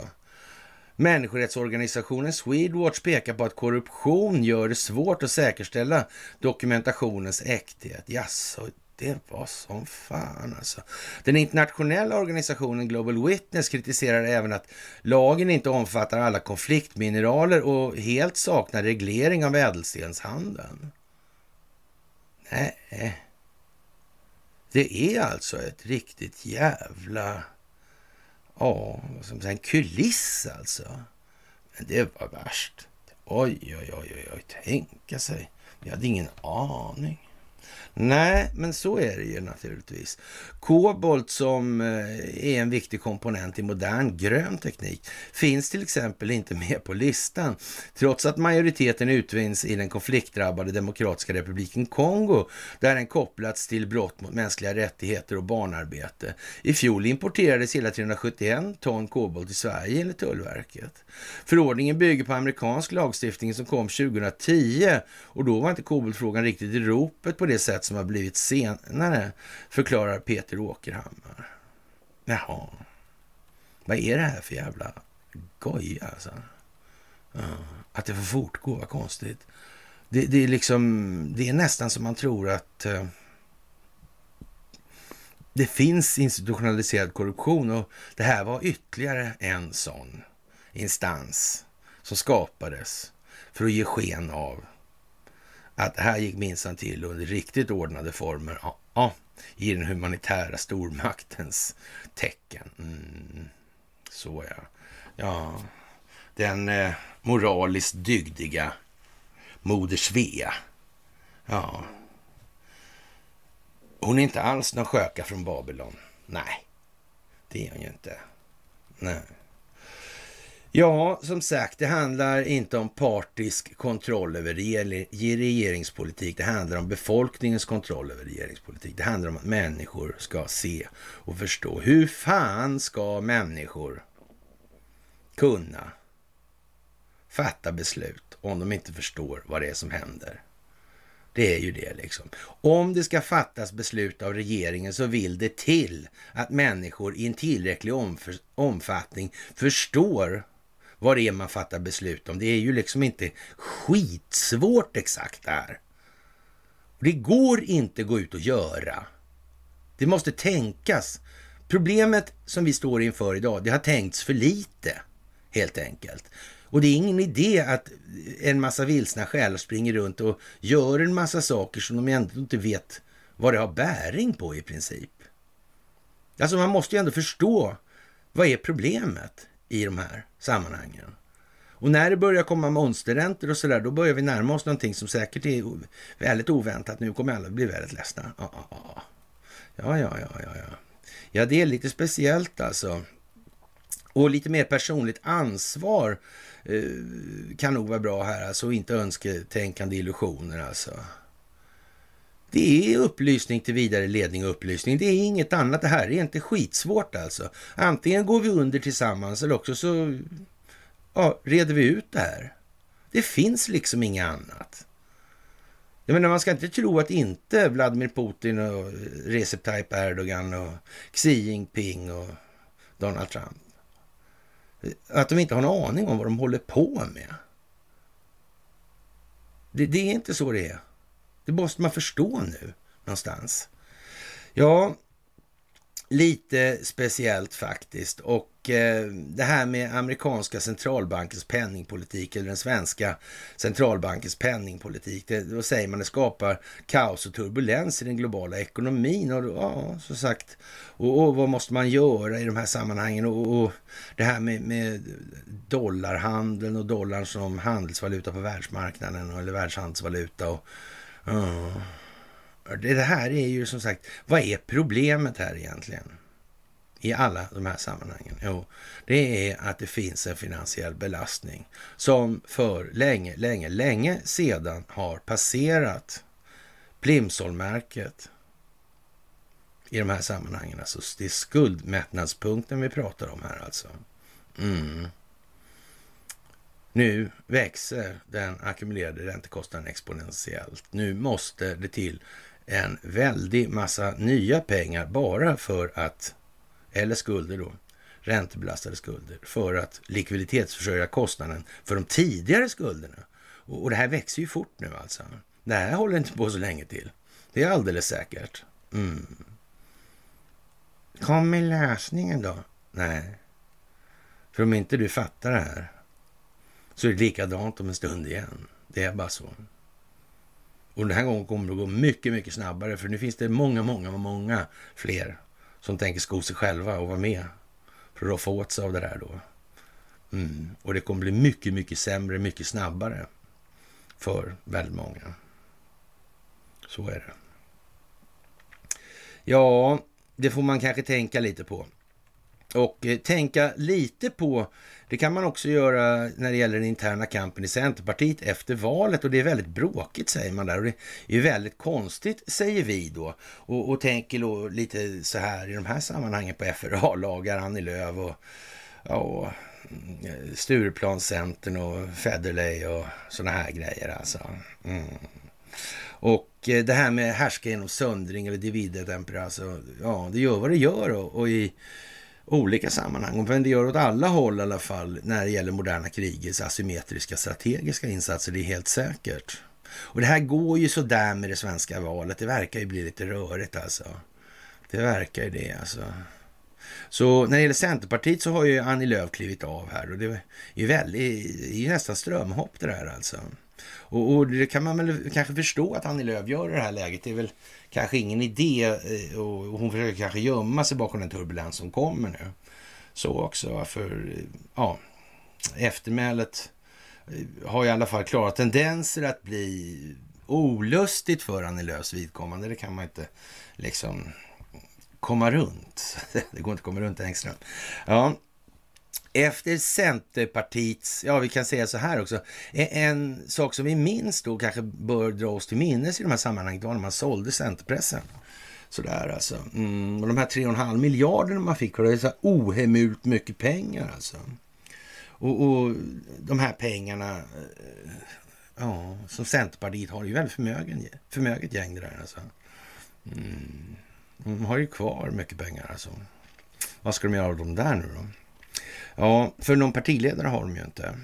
Människorättsorganisationen Swedwatch pekar på att korruption gör det svårt att säkerställa dokumentationens äkthet. Jaså, det var som fan alltså. Den internationella organisationen Global Witness kritiserar även att lagen inte omfattar alla konfliktmineraler och helt saknar reglering av ädelstenshandeln. Nej, det är alltså ett riktigt jävla Ja, som en kuliss alltså. Men det var värst. Oj, oj, oj, oj, oj, tänka sig. Vi hade ingen aning. Nej, men så är det ju naturligtvis. Kobolt som eh, är en viktig komponent i modern grön teknik finns till exempel inte med på listan, trots att majoriteten utvinns i den konfliktdrabbade Demokratiska republiken Kongo, där den kopplats till brott mot mänskliga rättigheter och barnarbete. I fjol importerades hela 371 ton kobolt till Sverige enligt Tullverket. Förordningen bygger på amerikansk lagstiftning som kom 2010 och då var inte koboltfrågan riktigt i ropet på det sätt som har blivit senare, förklarar Peter Åkerhammar. Jaha, vad är det här för jävla goja alltså? Ja, att det får fortgå, vad konstigt. Det, det, är liksom, det är nästan som man tror att uh, det finns institutionaliserad korruption och det här var ytterligare en sån instans som skapades för att ge sken av att det här gick minsann till under riktigt ordnade former. Ja, ja, i den humanitära stormaktens tecken. Mm, så ja. Ja, den eh, moraliskt dygdiga Moder Svea. Ja. Hon är inte alls någon sköka från Babylon. Nej, det är hon ju inte. Nej. Ja, som sagt, det handlar inte om partisk kontroll över regeringspolitik. Det handlar om befolkningens kontroll över regeringspolitik. Det handlar om att människor ska se och förstå. Hur fan ska människor kunna fatta beslut om de inte förstår vad det är som händer? Det är ju det liksom. Om det ska fattas beslut av regeringen så vill det till att människor i en tillräcklig omfattning förstår vad det är man fattar beslut om. Det är ju liksom inte skitsvårt exakt det här. Det går inte att gå ut och göra. Det måste tänkas. Problemet som vi står inför idag, det har tänkts för lite helt enkelt. Och det är ingen idé att en massa vilsna själar springer runt och gör en massa saker som de ändå inte vet vad det har bäring på i princip. Alltså man måste ju ändå förstå vad är problemet i de här sammanhangen. Och när det börjar komma monsterräntor och sådär, då börjar vi närma oss någonting som säkert är väldigt oväntat. Nu kommer alla bli väldigt ledsna. Ja, ja, ja, ja, ja, ja. ja. Ja, det är lite speciellt alltså. Och lite mer personligt ansvar eh, kan nog vara bra här, alltså inte önsketänkande illusioner alltså. Det är upplysning till vidare ledning och upplysning. Det är inget annat. Det här är inte skitsvårt alltså. Antingen går vi under tillsammans eller också så ja, reder vi ut det här. Det finns liksom inget annat. Jag menar, man ska inte tro att inte Vladimir Putin och Recep Tayyip Erdogan och Xi Jinping och Donald Trump att de inte har en aning om vad de håller på med. Det, det är inte så det är. Det måste man förstå nu någonstans. Ja, lite speciellt faktiskt. Och eh, det här med amerikanska centralbankens penningpolitik eller den svenska centralbankens penningpolitik. Det, då säger man det skapar kaos och turbulens i den globala ekonomin. Och ja, som sagt, och, och vad måste man göra i de här sammanhangen? Och, och det här med, med dollarhandeln och dollarn som handelsvaluta på världsmarknaden eller världshandelsvaluta. Och, ja det här är ju som sagt, vad är problemet här egentligen? I alla de här sammanhangen? Jo, det är att det finns en finansiell belastning som för länge, länge, länge sedan har passerat Plimsollmärket i de här sammanhangen. Alltså, det är skuldmättnadspunkten vi pratar om här alltså. Mm. Nu växer den ackumulerade räntekostnaden exponentiellt. Nu måste det till en väldig massa nya pengar bara för att, eller skulder då, räntebelastade skulder, för att likviditetsförsörja kostnaden för de tidigare skulderna. Och, och det här växer ju fort nu alltså. Det här håller inte på så länge till. Det är alldeles säkert. Mm. Kommer lösningen då? Nej. För om inte du fattar det här så är det likadant om en stund igen. Det är bara så. Och den här gången kommer det att gå mycket, mycket snabbare för nu finns det många, många, många fler som tänker sko sig själva och vara med för att få åt sig av det där då. Mm. Och det kommer bli mycket, mycket sämre, mycket snabbare för väldigt många. Så är det. Ja, det får man kanske tänka lite på. Och eh, tänka lite på, det kan man också göra när det gäller den interna kampen i Centerpartiet efter valet och det är väldigt bråkigt säger man där och det är väldigt konstigt säger vi då och, och tänker då lite så här i de här sammanhangen på FRA-lagar, Annie Lööf och, och mm, Stureplanscentern och Federley och sådana här grejer alltså. Mm. Och eh, det här med härska genom söndring eller dividetempera, alltså, ja, det gör vad det gör och, och i olika sammanhang. Men det gör åt alla håll i alla fall när det gäller moderna krigets asymmetriska strategiska insatser, det är helt säkert. Och det här går ju sådär med det svenska valet. Det verkar ju bli lite rörigt alltså. Det verkar ju det alltså. Så när det gäller Centerpartiet så har ju Annie Lööf klivit av här och det är ju väldigt, det är ju nästan strömhopp det där alltså. Och, och, det kan man väl kanske förstå att Annie Lööf gör i det här läget. Det är väl kanske ingen idé eh, och hon försöker kanske gömma sig bakom den turbulens som kommer nu. Så också, för ja, eftermälet eh, har i alla fall klara tendenser att bli olustigt för Annie Lööfs vidkommande. Det kan man inte liksom komma runt. Det går inte att komma runt Engström. Ja, efter Centerpartiets, ja vi kan säga så här också, e-, en sak som vi minns då kanske bör dra oss till minnes i de här sammanhanget var när man sålde Centerpressen. Sådär alltså. Mm, och de här 3,5 miljarderna man fick, det är så ohemult mycket pengar alltså. Och, och de här pengarna, eh, ja, som Centerpartiet har, är ju väldigt förmögen, förmöget gäng det där alltså. Mm. De har ju kvar mycket pengar alltså. Vad ska de göra av dem där nu då? Ja, för någon partiledare har de ju inte.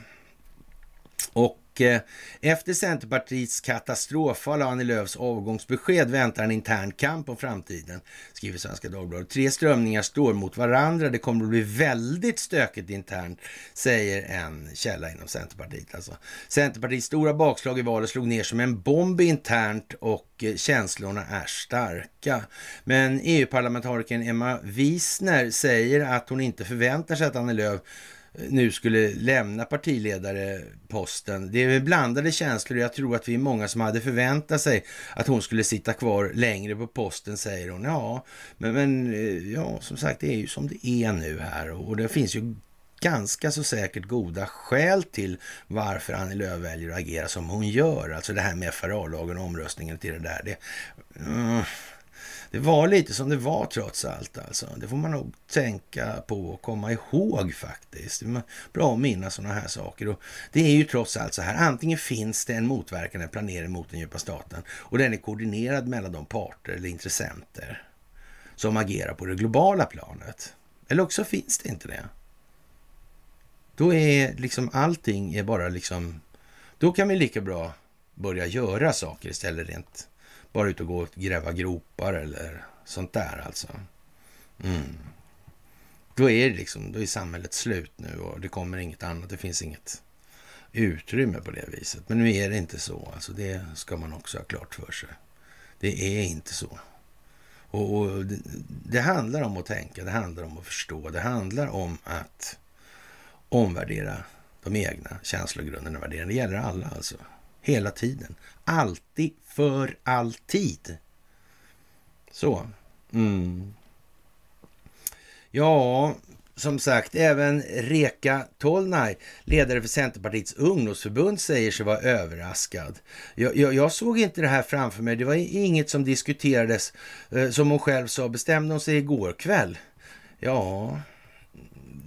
Och Eh, efter Centerpartiets katastrofal och Annie Lööfs avgångsbesked väntar en intern kamp om framtiden, skriver Svenska Dagbladet. Tre strömningar står mot varandra. Det kommer att bli väldigt stökigt internt, säger en källa inom Centerpartiet. Alltså. Centerpartiets stora bakslag i valet slog ner som en bomb internt och eh, känslorna är starka. Men EU-parlamentarikern Emma Wiesner säger att hon inte förväntar sig att Annie Lööf nu skulle lämna partiledareposten. Det är blandade känslor och jag tror att vi är många som hade förväntat sig att hon skulle sitta kvar längre på posten, säger hon. Ja, men, men eh, ja, som sagt, det är ju som det är nu här och det finns ju ganska så säkert goda skäl till varför Annie Lööf väljer att agera som hon gör. Alltså det här med FRA-lagen och omröstningen till det där. Det, mm, det var lite som det var trots allt. Alltså. Det får man nog tänka på och komma ihåg faktiskt. Det är bra att minnas sådana här saker. Och det är ju trots allt så här, antingen finns det en motverkande planering mot den djupa staten och den är koordinerad mellan de parter eller intressenter som agerar på det globala planet. Eller också finns det inte det. Då är liksom allting är bara liksom, då kan vi lika bra börja göra saker istället rent bara ute och gå och gräva gropar eller sånt där alltså. Mm. Då är det liksom, då är samhället slut nu och det kommer inget annat. Det finns inget utrymme på det viset. Men nu är det inte så. Alltså det ska man också ha klart för sig. Det är inte så. Och, och det, det, handlar om att tänka, det handlar om att förstå, det handlar om att omvärdera de egna känslogrunderna. Det gäller alla alltså. Hela tiden. Alltid för alltid. Så. Mm. Ja, som sagt, även Reka Tolnaj, ledare för Centerpartiets ungdomsförbund, säger sig vara överraskad. Jag, jag, jag, såg inte det här framför mig. Det var inget som diskuterades, eh, som hon själv sa, bestämde hon sig igår kväll. Ja,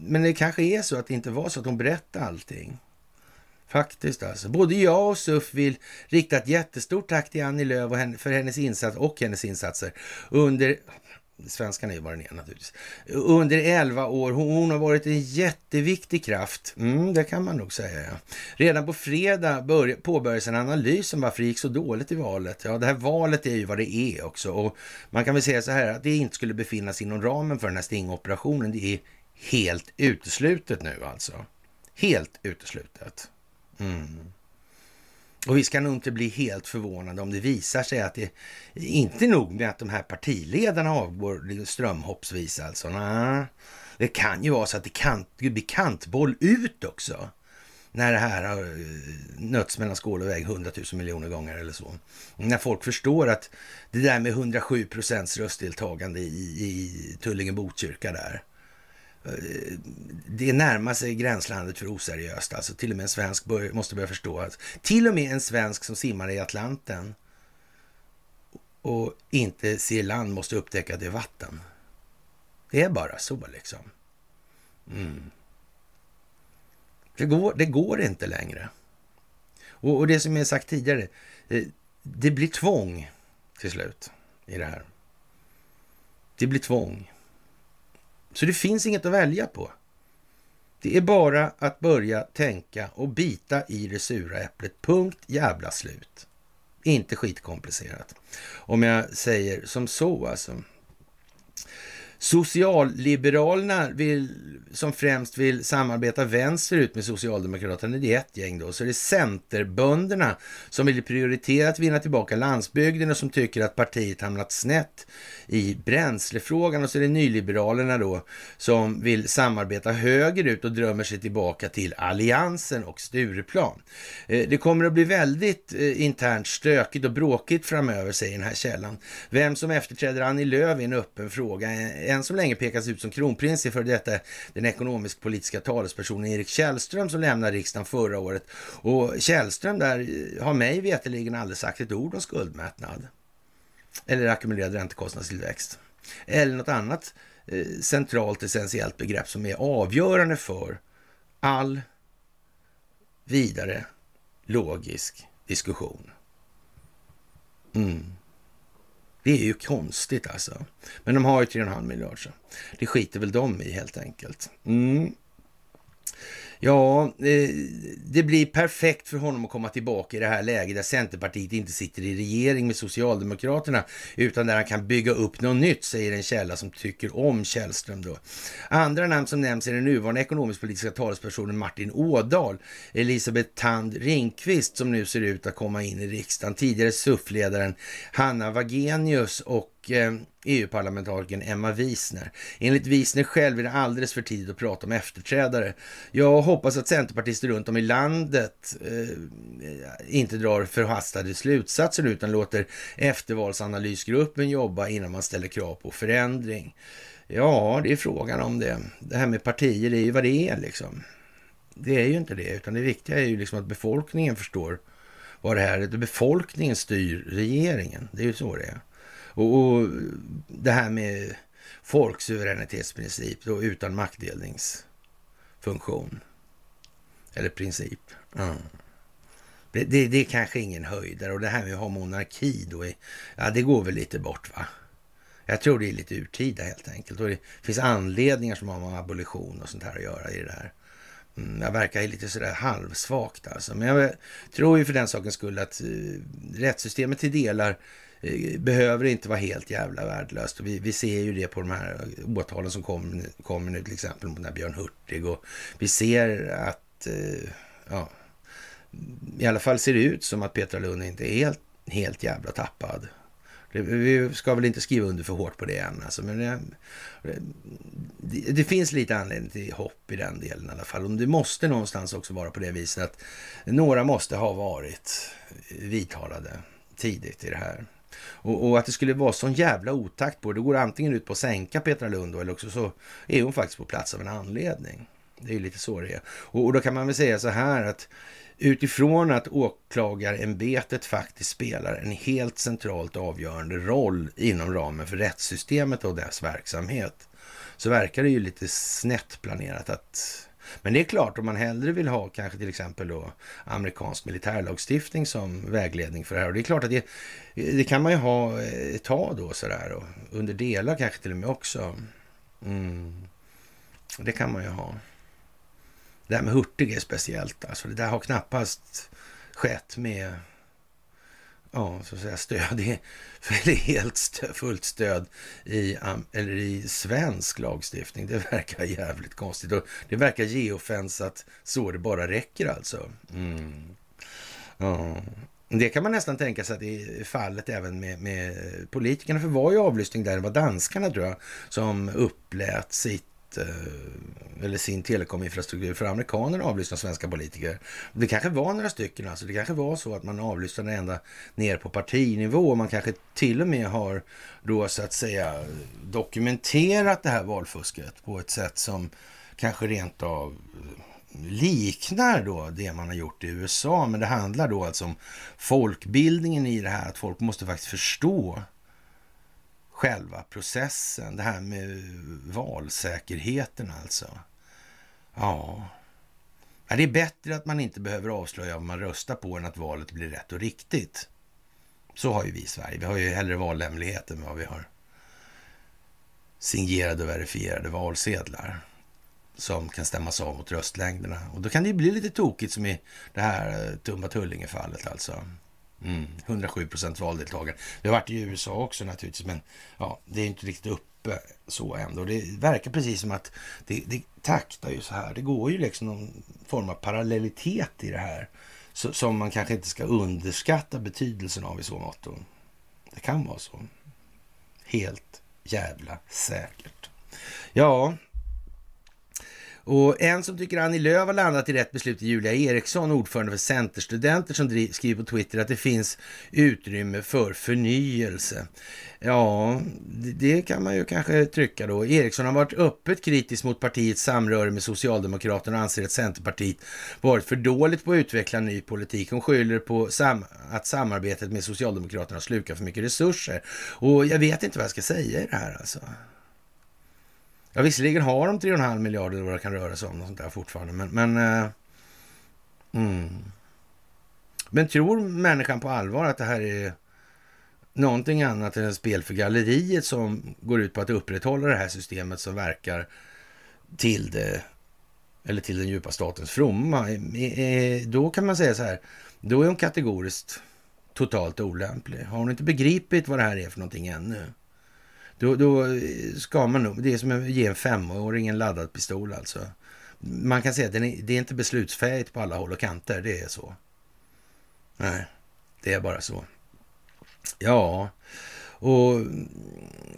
men det kanske är så att det inte var så att hon berättade allting. Faktiskt alltså. Både jag och SUF vill rikta ett jättestort tack till Annie Lööf för hennes insats och hennes insatser under Svenskan är ju vad den är naturligtvis. Under 11 år. Hon har varit en jätteviktig kraft. Mm, det kan man nog säga. Ja. Redan på fredag börj- påbörjades en analys om varför det gick så dåligt i valet. Ja, det här valet är ju vad det är också. Och man kan väl säga så här att det inte skulle befinnas inom ramen för den här stingoperationen. Det är helt uteslutet nu alltså. Helt uteslutet. Mm. Och vi ska nog inte bli helt förvånade om det visar sig att det inte nog med att de här partiledarna avgår strömhoppsvis alltså. Nah. det kan ju vara så att det kan bli kantboll ut också. När det här eh, har nötts mellan skål och väg hundratusen miljoner gånger eller så. När folk förstår att det där med 107 procents röstdeltagande i, i Tullinge-Botkyrka där Eh, det närmar sig gränslandet för oseriöst. Alltså till och med en svensk bör, måste börja förstå att till och med en svensk som simmar i Atlanten och inte ser land måste upptäcka att det är vatten. Det är bara så liksom. Mm. Det, går, det går inte längre. Och, och det som jag sagt tidigare, det, det blir tvång till slut i det här. Det blir tvång. Så det finns inget att välja på. Det är bara att börja tänka och bita i det sura äpplet. Punkt jävla slut. Inte skitkomplicerat. Om jag säger som så alltså. Socialliberalerna vill, som främst vill samarbeta vänsterut med Socialdemokraterna, det är ett gäng då. Så är det Centerbönderna som vill prioritera att vinna tillbaka landsbygden och som tycker att partiet hamnat snett i bränslefrågan. Och så är det Nyliberalerna då som vill samarbeta högerut och drömmer sig tillbaka till Alliansen och Stureplan. Eh, det kommer att bli väldigt eh, internt stökigt och bråkigt framöver, säger den här källan. Vem som efterträder Annie Lööf är en öppen fråga än så länge pekas ut som kronprins är för detta den ekonomisk-politiska talespersonen Erik Källström som lämnade riksdagen förra året. Och Källström där eh, har mig veterligen aldrig sagt ett ord om skuldmättnad. Eller ackumulerad räntekostnadstillväxt. Eller något annat eh, centralt essentiellt begrepp som är avgörande för all vidare logisk diskussion. Mm. Det är ju konstigt alltså. Men de har ju 3,5 miljarder så det skiter väl de i helt enkelt. Mm. Ja, eh, det blir perfekt för honom att komma tillbaka i det här läget där Centerpartiet inte sitter i regering med Socialdemokraterna utan där han kan bygga upp något nytt, säger en källa som tycker om Källström. Då. Andra namn som nämns är den nuvarande ekonomisk-politiska talespersonen Martin Ådahl, Elisabeth Tand Ringqvist som nu ser ut att komma in i riksdagen, tidigare SUF-ledaren Hanna Wagenius och Eh, e EU-parlamentarikern Emma Wiesner. Enligt Wiesner själv är det alldeles för tidigt att prata om efterträdare. Jag hoppas att centerpartister runt om i landet eh, inte drar förhastade slutsatser utan låter eftervalsanalysgruppen jobba innan man ställer krav på förändring. Ja, det är frågan om det. Det här med partier, det är ju vad det är liksom. Det är ju inte det, utan det viktiga är ju liksom att befolkningen förstår vad det här är. Befolkningen styr regeringen. Det är ju så det är. Och, och det här med folksuveränitetsprincip då, utan maktdelningsfunktion. Eller princip. Mm. Det, det, det, är kanske ingen höjdare. Och det här med att ha monarki då, är, ja det går väl lite bort va? Jag tror det är lite urtida helt enkelt. Och det finns anledningar som har med abolition och sånt här att göra i det här. Mm, jag verkar lite sådär halvsvagt alltså. Men jag tror ju för den sakens skull att uh, rättssystemet till delar Eh, behöver inte vara helt jävla värdelöst. vi, vi ser ju det på de här åtalen som kommer kom nu till exempel mot Björn Hurtig. Och vi ser att, eh, ja, i alla fall ser det ut som att Petra Lund inte är helt, helt jävla tappad. Vi ska väl inte skriva under för hårt på det än. Alltså, men det, det, det, finns lite anledning till hopp i den delen i alla fall. Det måste någonstans också vara på det viset att några måste ha varit vidtalade tidigt i det här. Och, och, att det skulle vara sån jävla otakt på det, det går antingen ut på att sänka Petra Lund eller också så är hon faktiskt på plats av en anledning. Det är ju lite så det är. Och, och då kan man väl säga så här att utifrån att åklagarämbetet faktiskt spelar en helt centralt avgörande roll inom ramen för rättssystemet och dess verksamhet så verkar det ju lite snett planerat att men det är klart, om man hellre vill ha kanske till exempel då amerikansk militärlagstiftning som vägledning för det här. Och det är klart att det, det kan man ju ha eh, ett tag då sådär och under delar kanske till och med också. Mm. Det kan man ju ha. Det här med Hurtig är speciellt. Alltså det där har knappast skett med ja, så att säga, stöd i, helt stö, fullt stöd i, eller i svensk lagstiftning. Det verkar jävligt konstigt. Och det verkar geofensat så det bara räcker alltså. Mm. Ja. Det kan man nästan tänka sig att det är fallet även med, med politikerna. För det var ju avlyssning där, det var danskarna tror jag, som upplät sitt Eh, eller sin telekominfrastruktur för amerikaner avlyssnar svenska politiker. Det kanske var några stycken alltså. Det kanske var så att man avlyssnade ända ner på partinivå man kanske till och med har då så att säga dokumenterat det här valfusket på ett sätt som kanske rent av liknar då det man har gjort i USA. Men det handlar då alltså om folkbildningen i det här, att folk måste faktiskt förstå själva processen. Det här med valsäkerheten alltså. Ja. Det är bättre att man inte behöver avslöja vad man röstar på än att valet blir rätt och riktigt. Så har ju vi i Sverige. Vi har ju hellre valhemlighet än vad vi har signerade och verifierade valsedlar som kan stämmas av mot röstlängderna. Och då kan det ju bli lite tokigt som i det här eh, Tumba-Tullinge-fallet alltså. Mm, 107 procent valdeltagande. Det har varit i USA också naturligtvis, men ja, det är inte riktigt uppe så ändå. Det verkar precis som att det, det taktar ju så här. Det går ju liksom någon form av parallellitet i det här så, som man kanske inte ska underskatta betydelsen av i så mått. Det kan vara så. Helt jävla säkert. Ja, och en som tycker Annie Lööf har landat i rätt beslut är Julia Eriksson, ordförande för Centerstudenter, som skriver på Twitter att det finns utrymme för förnyelse. Ja, det kan man ju kanske trycka då. Eriksson har varit öppet kritisk mot partiets samröre med Socialdemokraterna och anser att Centerpartiet varit för dåligt på att utveckla ny politik. Hon skyller på sam att samarbetet med Socialdemokraterna slukar för mycket resurser. Och jag vet inte vad jag ska säga i det här alltså. Ja, visserligen har de 3,5 miljarder vad det kan röra sig om och sånt där fortfarande, men... men eh, mm. Men tror människan på allvar att det här är någonting annat än ett spel för galleriet som går ut på att upprätthålla det här systemet som verkar till det eller till den djupa statens fromma, eh, eh, då kan man säga så här, då är hon kategoriskt totalt olämplig. Har hon inte begripit vad det här är för någonting ännu, då, då ska man nog, det är som att ge en femåring en laddad pistol alltså. Man kan säga att är, det är inte beslutsfähigt på alla håll och kanter, det är så. Nej, det är bara så. Ja, och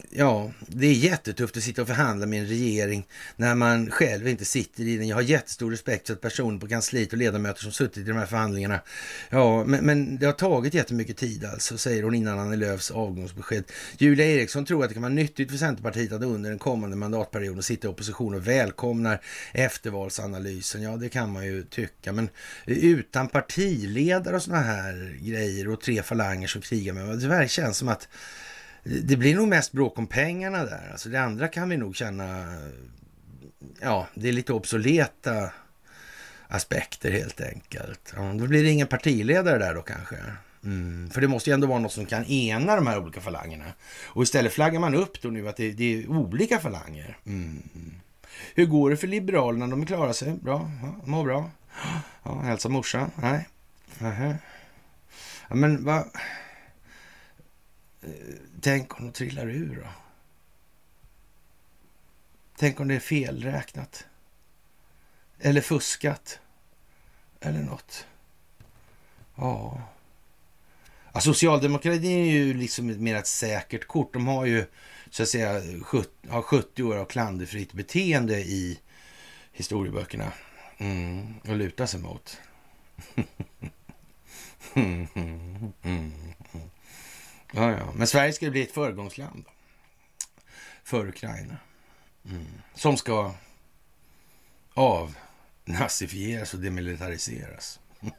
ja, det är jättetufft att sitta och förhandla med en regering när man själv inte sitter i den. Jag har jättestor respekt för personer på kansliet och ledamöter som suttit i de här förhandlingarna. Ja, men, men det har tagit jättemycket tid alltså, säger hon innan Annie Lööfs avgångsbesked. Julia Eriksson tror att det kan vara nyttigt för Centerpartiet att under den kommande mandatperioden sitta i opposition och välkomnar eftervalsanalysen. Ja, det kan man ju tycka, men utan partiledare och sådana här grejer och tre falanger som krigar med, varandra. det känns som att det blir nog mest bråk om pengarna där. Alltså det andra kan vi nog känna, ja, det är lite obsoleta aspekter helt enkelt. Ja, då blir det ingen partiledare där då kanske. Mm, för det måste ju ändå vara något som kan ena de här olika falangerna. Och istället flaggar man upp då nu att det, det är olika falanger. Mm. Hur går det för Liberalerna? De klarar sig bra, ja, mår bra. Ja, hälsa morsan? Nej. Aha. Ja, men vad... Tänk om de trillar ur då? Tänk om det är felräknat? Eller fuskat? Eller något? Ja. ja socialdemokratin är ju liksom ett mer ett säkert kort. De har ju så att säga 70, har 70 år av klanderfritt beteende i historieböckerna mm, att luta sig mot. mm, mm, mm. Ja, ja. Men Sverige ska bli ett föregångsland för Ukraina. Mm. Som ska avnazifieras och demilitariseras.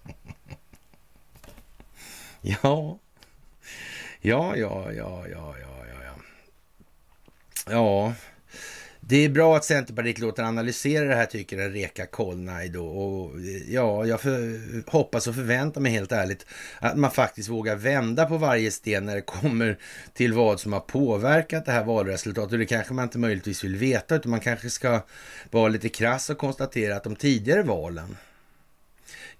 ja. Ja, ja, ja, ja, ja, ja. Ja, det är bra att Centerpartiet låter analysera det här, tycker en Reka Kolnaj då. Och ja, jag för, hoppas och förväntar mig helt ärligt att man faktiskt vågar vända på varje sten när det kommer till vad som har påverkat det här valresultatet. Och det kanske man inte möjligtvis vill veta, utan man kanske ska vara lite krass och konstatera att de tidigare valen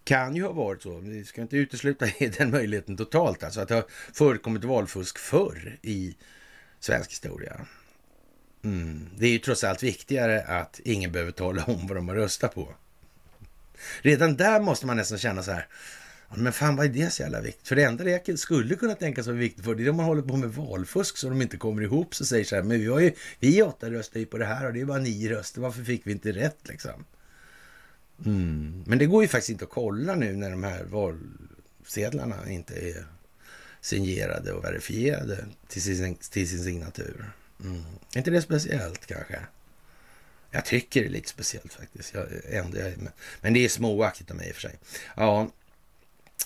kan ju ha varit så, vi ska inte utesluta den möjligheten totalt, alltså att det har förekommit valfusk förr i svensk historia. Mm. Det är ju trots allt viktigare att ingen behöver tala om vad de har röstat på. Redan där måste man nästan känna så här, men fan vad är det så jävla viktigt? För det enda det skulle kunna tänkas vara viktigt för det är om man håller på med valfusk så de inte kommer ihop så säger så här, men vi, har ju, vi åtta röstar ju på det här och det är bara nio röster, varför fick vi inte rätt liksom? Mm. Men det går ju faktiskt inte att kolla nu när de här valsedlarna inte är signerade och verifierade till sin, till sin signatur. Mm. Är inte det speciellt kanske? Jag tycker det är lite speciellt faktiskt. Jag, ändå, men det är småaktigt av mig i och för sig. Ja,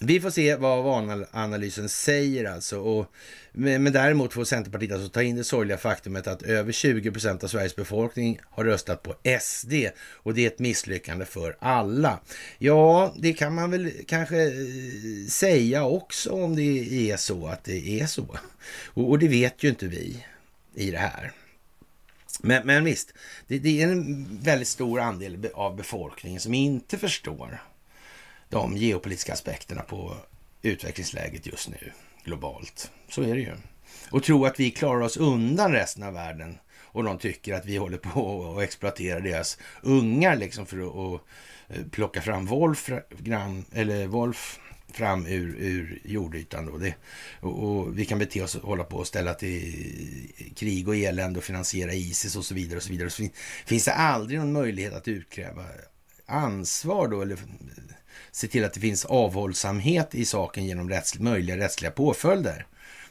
vi får se vad valanalysen säger alltså. Och, men, däremot får Centerpartiet alltså ta in det sorgliga faktumet att över 20 procent av Sveriges befolkning har röstat på SD. Och det är ett misslyckande för alla. Ja, det kan man väl kanske eh, säga också om det är så att det är så. Och, och det vet ju inte vi i det här. Men, men visst, det, det, är en väldigt stor andel av befolkningen som inte förstår de geopolitiska aspekterna på utvecklingsläget just nu globalt. Så är det ju. Och tro att vi klarar oss undan resten av världen och de tycker att vi håller på att exploatera deras ungar liksom för att, eh, plocka fram Wolfram, eller Wolf fram ur, ur jordytan. Då. Det, och, och, vi kan bete oss och hålla på och ställa till krig och elände och finansiera Isis och så vidare. och så vidare. Så finns det aldrig någon möjlighet att utkräva ansvar då eller se till att det finns avhållsamhet i saken genom rätts, möjliga rättsliga påföljder.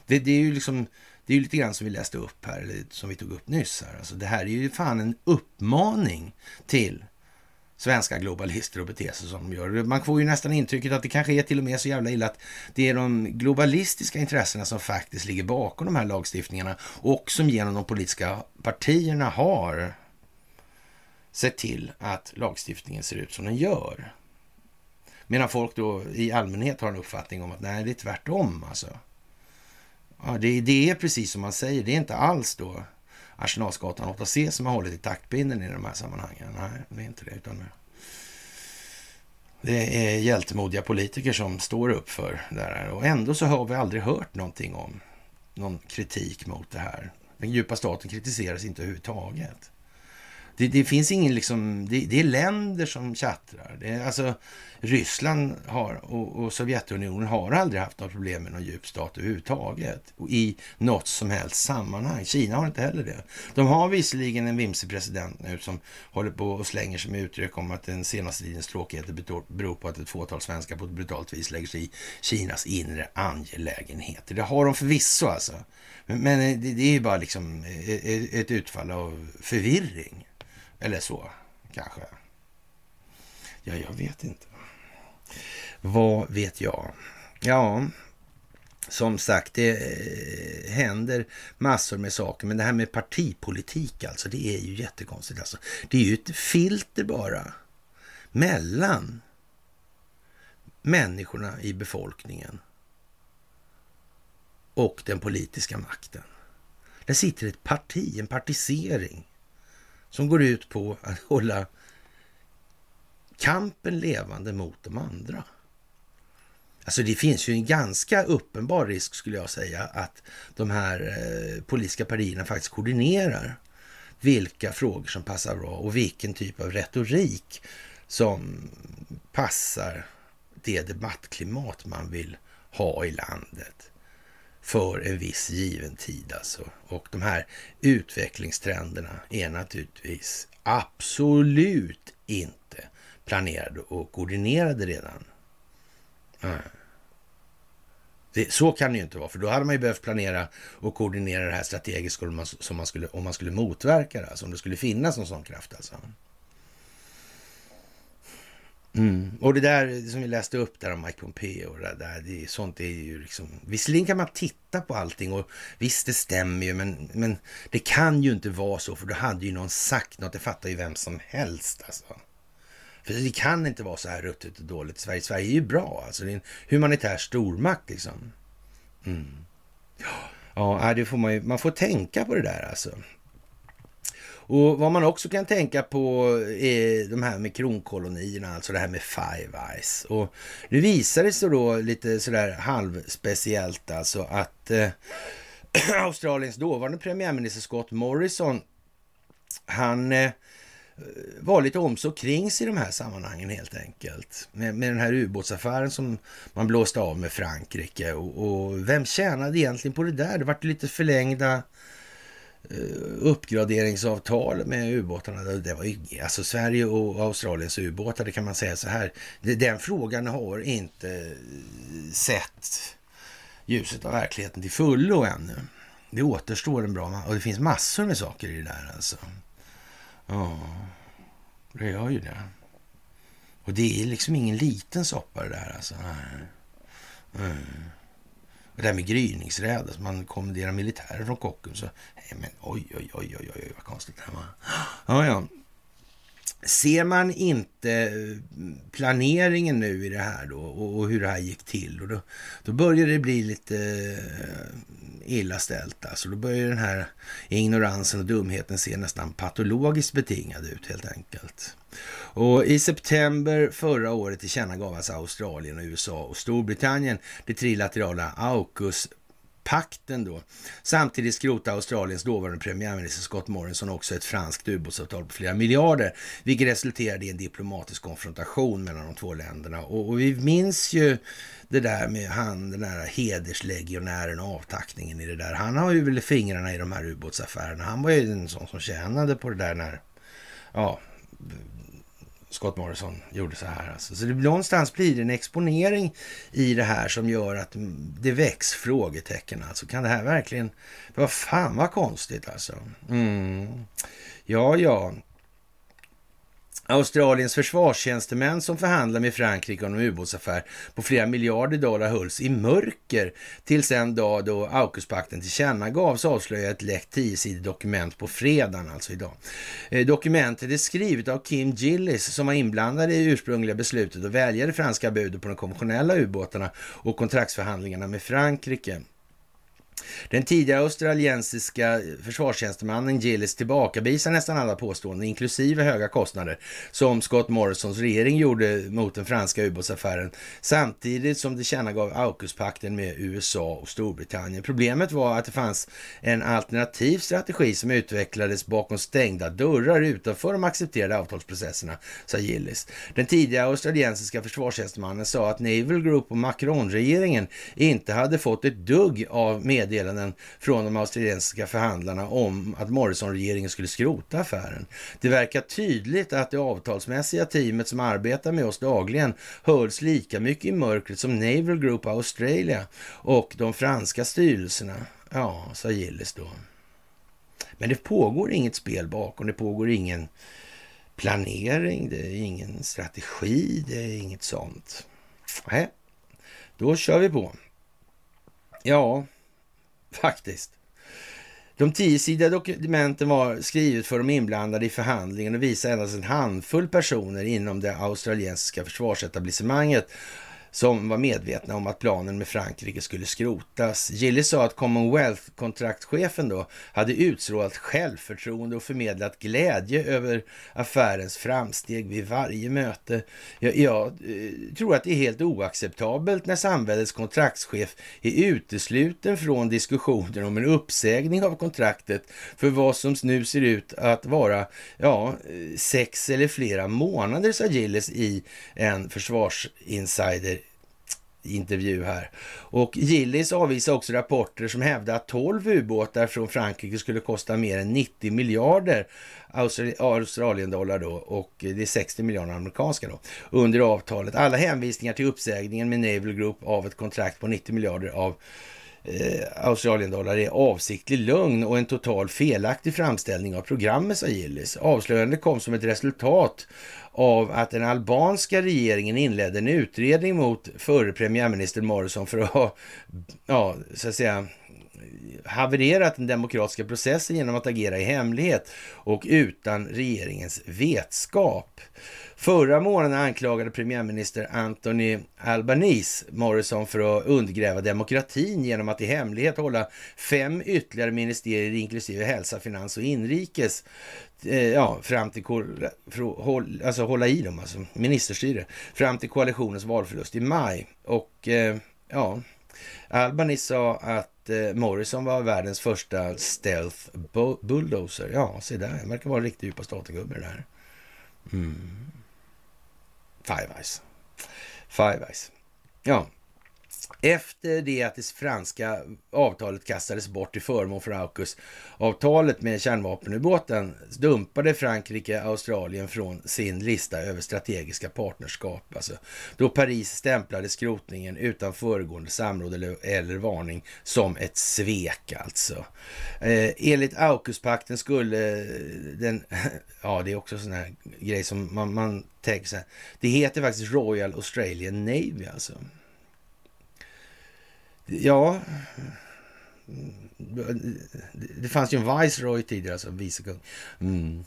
Det, det är ju liksom det är ju lite grann som vi läste upp här, eller som vi tog upp nyss här. Alltså det här är ju fan en uppmaning till svenska globalister att bete sig som de gör. Man får ju nästan intrycket att det kanske är till och med så jävla illa att det är de globalistiska intressena som faktiskt ligger bakom de här lagstiftningarna och som genom de politiska partierna har sett till att lagstiftningen ser ut som den gör. Medan folk då i allmänhet har en uppfattning om att nej, det är tvärtom alltså. Ja, det, det är precis som man säger, det är inte alls då Arsenalsgatan 8C som har hållit i taktpinnen i de här sammanhangen. Nej, det är inte det. Utan Det är hjältemodiga politiker som står upp för det här. Och ändå så har vi aldrig hört någonting om någon kritik mot det här. Den djupa staten kritiseras inte överhuvudtaget. Det, det, finns ingen liksom, det, det, är länder som tjattrar. Det är, alltså, Ryssland har, och, och, Sovjetunionen har aldrig haft några problem med någon djup stat överhuvudtaget i något som helst sammanhang. Kina har inte heller det. De har visserligen en vimsig president nu som håller på och slänger sig med uttryck om att den senaste tidens tråkigheter beror på att ett fåtal svenskar på ett brutalt vis lägger sig i Kinas inre angelägenheter. Det har de förvisso alltså. Men, men det, det är ju bara liksom ett, ett utfall av förvirring. Eller så, kanske. Ja, jag vet inte. Vad vet jag? Ja, som sagt, det eh, händer massor med saker. Men det här med partipolitik alltså, det är ju jättekonstigt. Alltså. Det är ju ett filter bara mellan människorna i befolkningen och den politiska makten. Där sitter ett parti, en partisering som går ut på att hålla kampen levande mot de andra. Alltså det finns ju en ganska uppenbar risk skulle jag säga att de här eh, politiska partierna faktiskt koordinerar vilka frågor som passar bra och vilken typ av retorik som passar det debattklimat man vill ha i landet för en viss given tid alltså. Och de här utvecklingstrenderna är naturligtvis absolut inte planerade och koordinerade redan. Mm. Det, så kan det ju inte vara, för då hade man ju behövt planera och koordinera det här strategiskt om man, som man skulle, om man skulle motverka det, alltså om det skulle finnas någon sån kraft. Alltså. Mm. Och det där som vi läste upp där om Mike Pompeo, och det där, det, sånt är ju liksom... Visserligen kan man titta på allting och visst, det stämmer ju, men, men det kan ju inte vara så, för då hade ju någon sagt något, det fattar ju vem som helst alltså. För det kan inte vara så här ruttet och dåligt. Sverige, Sverige är ju bra, alltså det är en humanitär stormakt liksom. Mm. Ja, det får man ju, man får tänka på det där alltså. Och vad man också kan tänka på är de här med kronkolonierna, alltså det här med Five Eyes. Och nu visar det sig då lite sådär halvspeciellt alltså att eh, Australiens dåvarande premiärminister Scott Morrison, han eh, var lite om så kring sig i de här sammanhangen helt enkelt. Med, med den här ubåtsaffären som man blåste av med Frankrike. Och, och vem tjänade egentligen på det där? Det vart lite förlängda Eh, Eh, uppgraderingsavtal med ubåtarna. Det var ju, alltså Sverige och Australiens ubåtar, det kan man säga så här. Den frågan har inte sett ljuset av verkligheten till fullo ännu. Det återstår en bra... Och det finns massor med saker i det där alltså. Ja, det gör ju det. Och det är liksom ingen liten soppa det där alltså. Mm. Det där med gryningsräd, att man kommenderar militärer från Kockums. Så, nej, men oj, oj, oj, oj, oj, vad konstigt det här var. Ja, ja. Ser man inte eh, planeringen nu i det här då och, och hur det här gick till, och då, då börjar det bli lite eh, illa ställt. Alltså, då börjar den här ignoransen och dumheten se nästan patologiskt betingad ut helt enkelt. Och I september förra året tillkännagav alltså Australien, och USA och Storbritannien det trilaterala AUKUS pakten då. Samtidigt skrotade Australiens dåvarande premiärminister Scott Morrison också ett franskt ubåtsavtal på flera miljarder, vilket resulterade i en diplomatisk konfrontation mellan de två länderna. Och, och vi minns ju det där med han, den där hederslegionären och avtackningen i det där. Han har ju väl fingrarna i de här ubåtsaffärerna. Han var ju en sån som tjänade på det där när, ja, Scott Morrison gjorde så här. Alltså. Så det, någonstans blir det en exponering i det här som gör att det väcks frågetecken. Alltså kan det här verkligen... Vad fan vad konstigt alltså. Mm. Ja, ja. Australiens försvarstjänstemän som förhandlar med Frankrike om en ubåtsaffär på flera miljarder dollar hölls i mörker tills en dag då Aukuspakten tillkännagavs avslöja ett läckt tiosidigt dokument på fredagen, alltså idag. Eh, dokumentet är skrivet av Kim Gillis som var inblandad i ursprungliga beslutet att välja det franska budet på de konventionella ubåtarna och kontraktsförhandlingarna med Frankrike. Den tidigare australiensiska försvarstjänstemannen Gillis tillbakavisar nästan alla påståenden, inklusive höga kostnader, som Scott Morrisons regering gjorde mot den franska ubåtsaffären, samtidigt som det tillkännagav AUKUS-pakten med USA och Storbritannien. Problemet var att det fanns en alternativ strategi som utvecklades bakom stängda dörrar utanför de accepterade avtalsprocesserna, sa Gillis. Den tidigare australiensiska försvarstjänstemannen sa att Naval Group och Macron-regeringen inte hade fått ett dugg av med meddelanden från de australiensiska förhandlarna om att Morrison-regeringen skulle skrota affären. Det verkar tydligt att det avtalsmässiga teamet som arbetar med oss dagligen hölls lika mycket i mörkret som Naval Group Australia och de franska styrelserna. Ja, sa Gillis då. Men det pågår inget spel bakom, det pågår ingen planering, det är ingen strategi, det är inget sånt. Nej, då kör vi på. Ja, faktiskt. De tiosidiga dokumenten var skrivet för de inblandade i förhandlingen och visar endast en handfull personer inom det australiensiska försvarsetablissemanget som var medvetna om att planen med Frankrike skulle skrotas. Gillis sa att Commonwealth kontraktschefen då hade utstrålat självförtroende och förmedlat glädje över affärens framsteg vid varje möte. Jag, jag tror att det är helt oacceptabelt när samhällets kontraktschef är utesluten från diskussioner om en uppsägning av kontraktet för vad som nu ser ut att vara ja, eh, sex eller flera månader, sa Gillis i en försvarsinsider intervju här. Och Gillis avvisar också rapporter som hävdar att 12 ubåtar från Frankrike skulle kosta mer än 90 miljarder Australiendollar då och det är 60 miljarder amerikanska då under avtalet. Alla hänvisningar till uppsägningen med Naval Group av ett kontrakt på 90 miljarder av eh, Australiendollar är avsiktlig lögn och en total felaktig framställning av programmet, sa Gillis. Avslöjandet kom som ett resultat av att den albanska regeringen inledde en utredning mot förre premiärminister Morrison för att ha, ja, så att säga, havererat den demokratiska processen genom att agera i hemlighet och utan regeringens vetskap. Förra månaden anklagade premiärminister Anthony Albanese Morrison för att undergräva demokratin genom att i hemlighet hålla fem ytterligare ministerier inklusive hälsa, finans och inrikes Eh, ja, fram till för, alltså hålla i dem, alltså ministerstyre, fram till koalitionens valförlust i maj. Och eh, ja, Albany sa att eh, Morrison var världens första stealth bulldozer. Ja, se där, det verkar vara en riktig djupa statengubbe det där. Mm. Five Eyes. Five Eyes. Ja, efter det att det franska avtalet kastades bort till förmån för AUKUS-avtalet med kärnvapenubåten dumpade Frankrike Australien från sin lista över strategiska partnerskap. Alltså, då Paris stämplade skrotningen utan föregående samråd eller, eller varning som ett svek alltså. Eh, enligt AUKUS-pakten skulle den, ja det är också sån här grej som man, man tänker så här, det heter faktiskt Royal Australian Navy alltså. Ja, det fanns ju en Viceroy tidigare, alltså vicekung. Mm.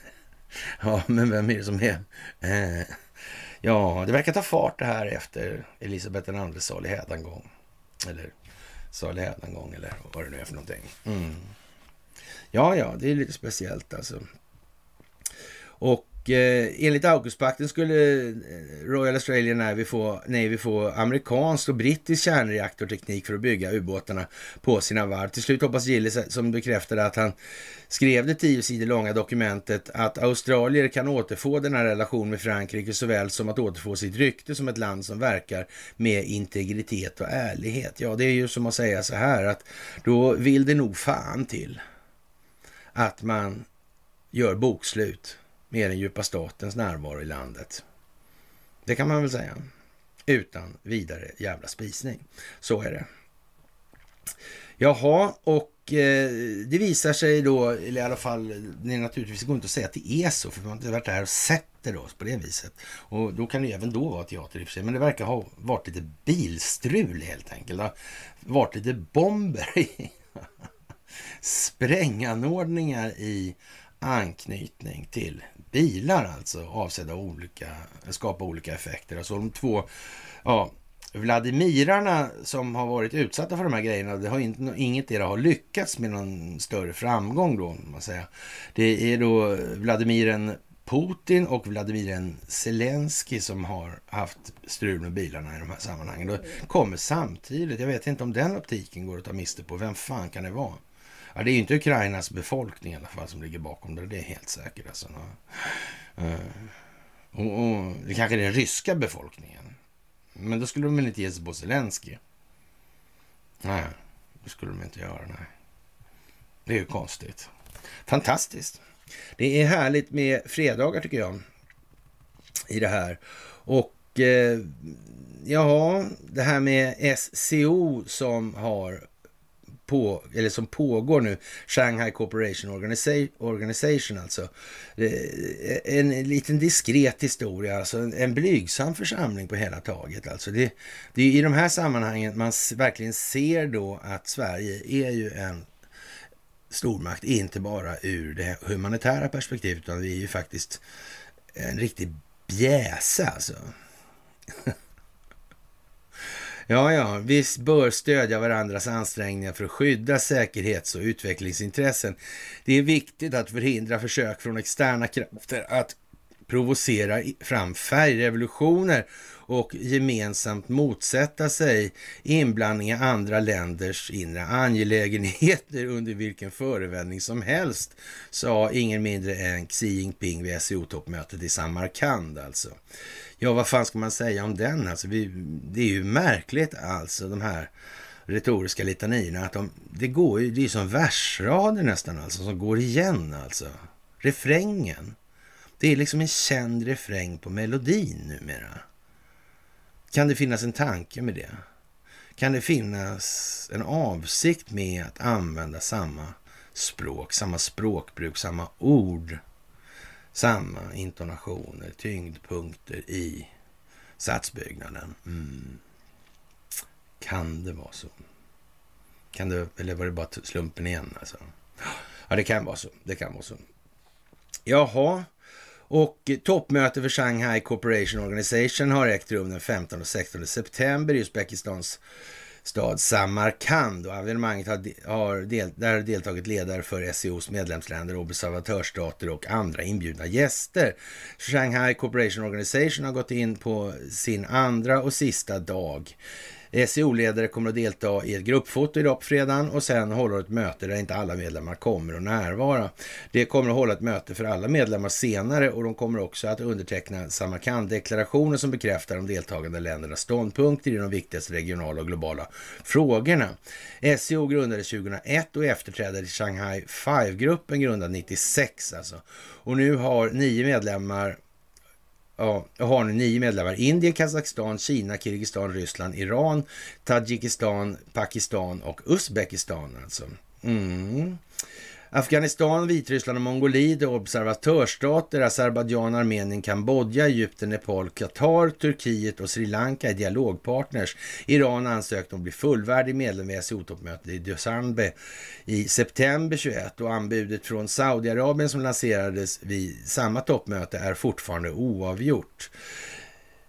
ja, men vem är det som är... Eh. Ja, det verkar ta fart det här efter Elisabeth II salig hädangång. Eller salig hädangång eller vad det nu är för någonting. Mm. Ja, ja, det är lite speciellt alltså. Och eh, enligt Augustpakten skulle eh, Royal Australian Navy få, Navy få amerikansk och brittisk kärnreaktorteknik för att bygga ubåtarna på sina varv. Till slut hoppas Gillis, eh, som bekräftade att han skrev det tio sidor långa dokumentet, att australier kan återfå den här relationen med Frankrike såväl som att återfå sitt rykte som ett land som verkar med integritet och ärlighet. Ja, det är ju som att säga så här att då vill det nog fan till att man gör bokslut med den djupa statens närvaro i landet. Det kan man väl säga. Utan vidare jävla spisning. Så är det. Jaha, och eh, det visar sig då, eller i alla fall, det är naturligtvis går inte att säga att det är så, för man har inte varit där och sett det då på det viset. Och då kan det även då vara teater i och för sig, men det verkar ha varit lite bilstrul helt enkelt. Det har varit lite bomber i spränganordningar i anknytning till bilar alltså avsedda att skapa olika effekter. Alltså de två ja, Vladimirarna som har varit utsatta för de här grejerna, det har inte, inget har lyckats med någon större framgång då, man säger. Det är då Vladimiren Putin och Vladimir Zelensky som har haft strul med bilarna i de här sammanhangen. De kommer samtidigt. Jag vet inte om den optiken går att ta miste på. Vem fan kan det vara? Ja, det är ju inte Ukrainas befolkning i alla fall som ligger bakom det. Det är helt säkert. Alltså. Eh, och, och, det kanske är den ryska befolkningen. Men då skulle de väl inte ge sig på Zelenskyj? Nej, det skulle de inte göra. Nej. Det är ju konstigt. Fantastiskt. Det är härligt med fredagar tycker jag. I det här. Och eh, ja, det här med SCO som har på, eller som pågår nu, Shanghai Cooperation Organization alltså. En liten diskret historia, alltså en blygsam församling på hela taget. Alltså det, det är i de här sammanhangen man verkligen ser då att Sverige är ju en stormakt, inte bara ur det humanitära perspektivet, utan vi är ju faktiskt en riktig bjäse alltså. ja, ja, vi bör stödja varandras ansträngningar för att skydda säkerhets och utvecklingsintressen. Det är viktigt att förhindra försök från externa krafter att provocera fram färgrevolutioner och gemensamt motsätta sig inblandning i andra länders inre angelägenheter under vilken förevändning som helst, sa ingen mindre än Xi Jinping vid SCO-toppmötet i Samarkand alltså. Ja, vad fan ska man säga om den? Alltså, vi, det är ju märkligt alltså, de här retoriska litanierna, att de, det går ju, det är som versrader nästan alltså, som går igen alltså. Refrängen. Det är liksom en känd refräng på melodin numera. Kan det finnas en tanke med det? Kan det finnas en avsikt med att använda samma språk, samma språkbruk, samma ord, samma intonationer, tyngdpunkter i satsbyggnaden? Mm. Kan det vara så? Kan det, eller var det bara slumpen igen? Alltså? Ja, det kan vara så. Det kan vara så. Jaha, och toppmöte för Shanghai Corporation Organization har ägt rum den 15 och 16 september i Uzbekistans stad Samarkand och evenemanget har, har del, där har deltagit ledare för SEOs medlemsländer, observatörsstater och andra inbjudna gäster. Shanghai Cooperation Organization har gått in på sin andra och sista dag SEO-ledare kommer att delta i ett gruppfoto idag på fredagen och sen håller ett möte där inte alla medlemmar kommer att närvara. Det kommer att hålla ett möte för alla medlemmar senare och de kommer också att underteckna Samarkand-deklarationen som bekräftar de deltagande ländernas ståndpunkter i de viktigaste regionala och globala frågorna. SEO grundades 2001 och efterträdare till Shanghai 5-gruppen grundad 96 alltså. Och nu har nio medlemmar ja, har nu nio medlemmar. Indien, Kazakstan, Kina, Kirgizistan, Ryssland, Iran, Tadzjikistan, Pakistan och Uzbekistan alltså. Mm. Afghanistan, Vitryssland och Mongoliet är observatörsstater. Azerbajdzjan, Armenien, Kambodja, Egypten, Nepal, Qatar, Turkiet och Sri Lanka är dialogpartners. Iran ansökte om att bli fullvärdig medlem vid SEO-toppmötet i Dushanbe i september 21 och anbudet från Saudiarabien som lanserades vid samma toppmöte är fortfarande oavgjort.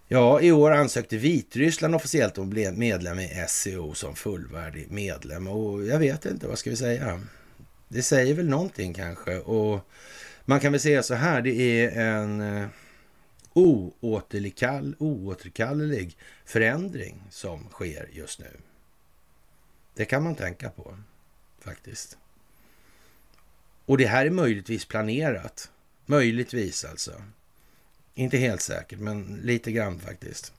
Ja, i år ansökte Vitryssland officiellt om att bli medlem i SEO som fullvärdig medlem och jag vet inte, vad ska vi säga? Det säger väl någonting kanske. Och man kan väl säga så här, det är en eh, oåterkall, oåterkallelig förändring som sker just nu. Det kan man tänka på faktiskt. Och det här är möjligtvis planerat. Möjligtvis alltså. Inte helt säkert, men lite grann faktiskt.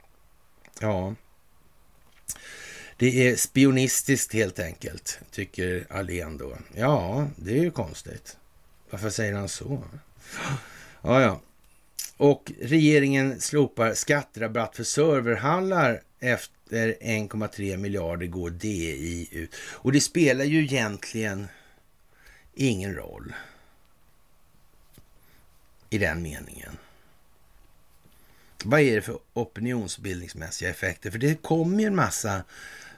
Ja. Det är spionistiskt helt enkelt, tycker Alén då. Ja, det är ju konstigt. Varför säger han så? Ja, ja. Och regeringen slopar skatterabatt för serverhallar efter 1,3 miljarder går DI ut. Och det spelar ju egentligen ingen roll i den meningen. Vad är det för opinionsbildningsmässiga effekter? För det kommer ju en massa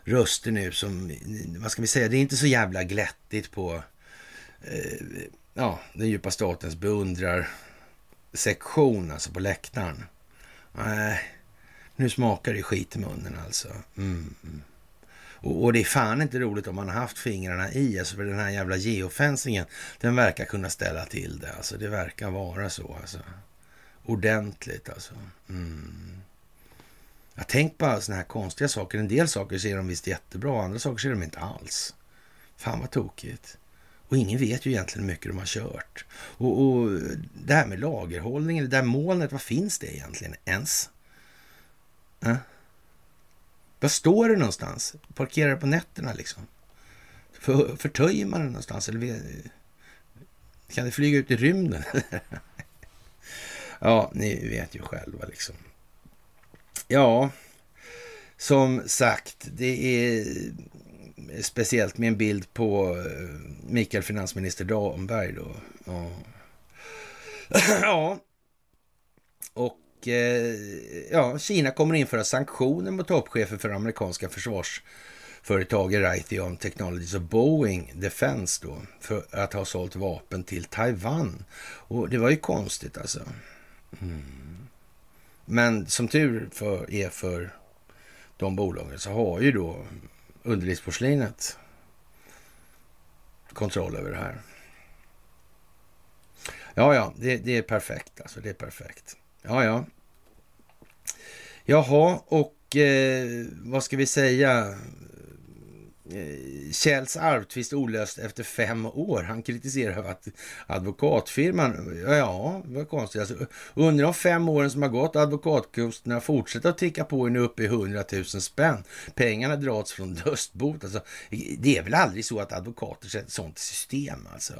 röster nu som, vad ska vi säga, det är inte så jävla glättigt på eh, ja, den djupa statens beundrar sektion, alltså på läktaren. Nej, Nu smakar det skit i munnen alltså. Mm. mm. Och, och, det är fan inte roligt om man har haft fingrarna i, alltså för den här jävla geofencingen, den verkar kunna ställa till det. Alltså det verkar vara så alltså. Ordentligt alltså. Mm. Jag tänk på sådana här konstiga saker. En del saker ser de visst jättebra, andra saker ser de inte alls. Fan vad tokigt. Och ingen vet ju egentligen hur mycket de har kört. Och, och det här med lagerhållningen, det där molnet, vad finns det egentligen ens? Äh? Var står det någonstans? Parkerar det på nätterna liksom? För, förtöjer man det någonstans? Eller kan det flyga ut i rymden? ja, ni vet ju själva liksom. Ja, som sagt, det är speciellt med en bild på eh, Mikael finansminister Damberg då. Ja. ja. Och eh, ja, Kina kommer införa sanktioner mot toppchefer för amerikanska försvarsföretaget Raytheon Technologies och Boeing Defense då för att ha sålt vapen till Taiwan. Och det var ju konstigt alltså. Mm. Men som tur för, är för de bolagen så har ju då underlivsporslinet kontroll över det här. Ja, ja, det, det, är perfekt alltså. Det är perfekt. Ja, ja. Jaha, och eh, vad ska vi säga? Eh, Kjells arvtvist olöst efter fem år. Han kritiserar att advokatfirman, ja, vad konstigt. Alltså, under de fem åren som har gått advokatkusterna fortsätter att ticka på nu uppe i 100 000 spänn. Pengarna dras från dödsbot. Alltså, det är väl aldrig så att advokater sätter sånt system alltså.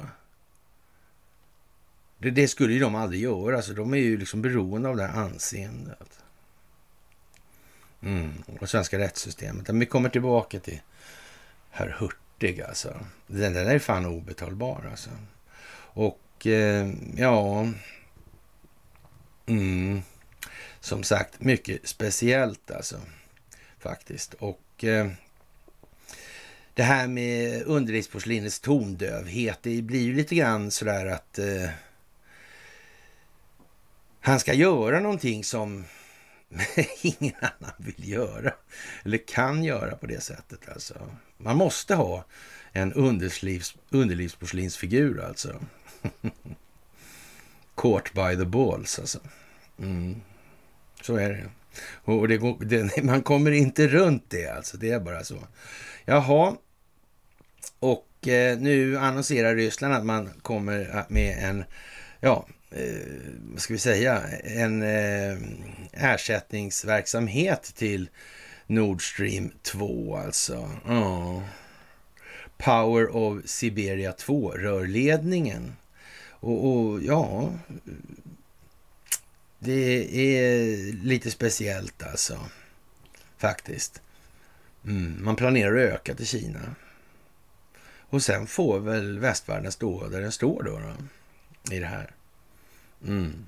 Det, det, skulle ju de aldrig göra. Alltså, de är ju liksom beroende av det här anseendet. Mm, och svenska rättssystemet. Men vi kommer tillbaka till herr Hurtig alltså. Den den är fan obetalbar alltså. Och eh, ja, mm, som sagt, mycket speciellt alltså faktiskt. Och eh, det här med underlivsporslinets tondövhet, det blir ju lite grann sådär att eh, han ska göra någonting som ingen annan vill göra eller kan göra på det sättet. Alltså. Man måste ha en underlivs, underlivsporslinsfigur alltså. Caught by the balls alltså. Mm. Så är det. Och det, det, man kommer inte runt det alltså. Det är bara så. Jaha. Och eh, nu annonserar Ryssland att man kommer eh, med en, ja, Eh, vad ska vi säga, en eh, ersättningsverksamhet till Nord Stream 2 alltså. Oh. Power of Siberia 2, rörledningen. Och, och, ja, det är lite speciellt alltså. Faktiskt. Mm, man planerar att öka till Kina. Och sen får väl västvärlden stå där den står då, då i det här. Mm.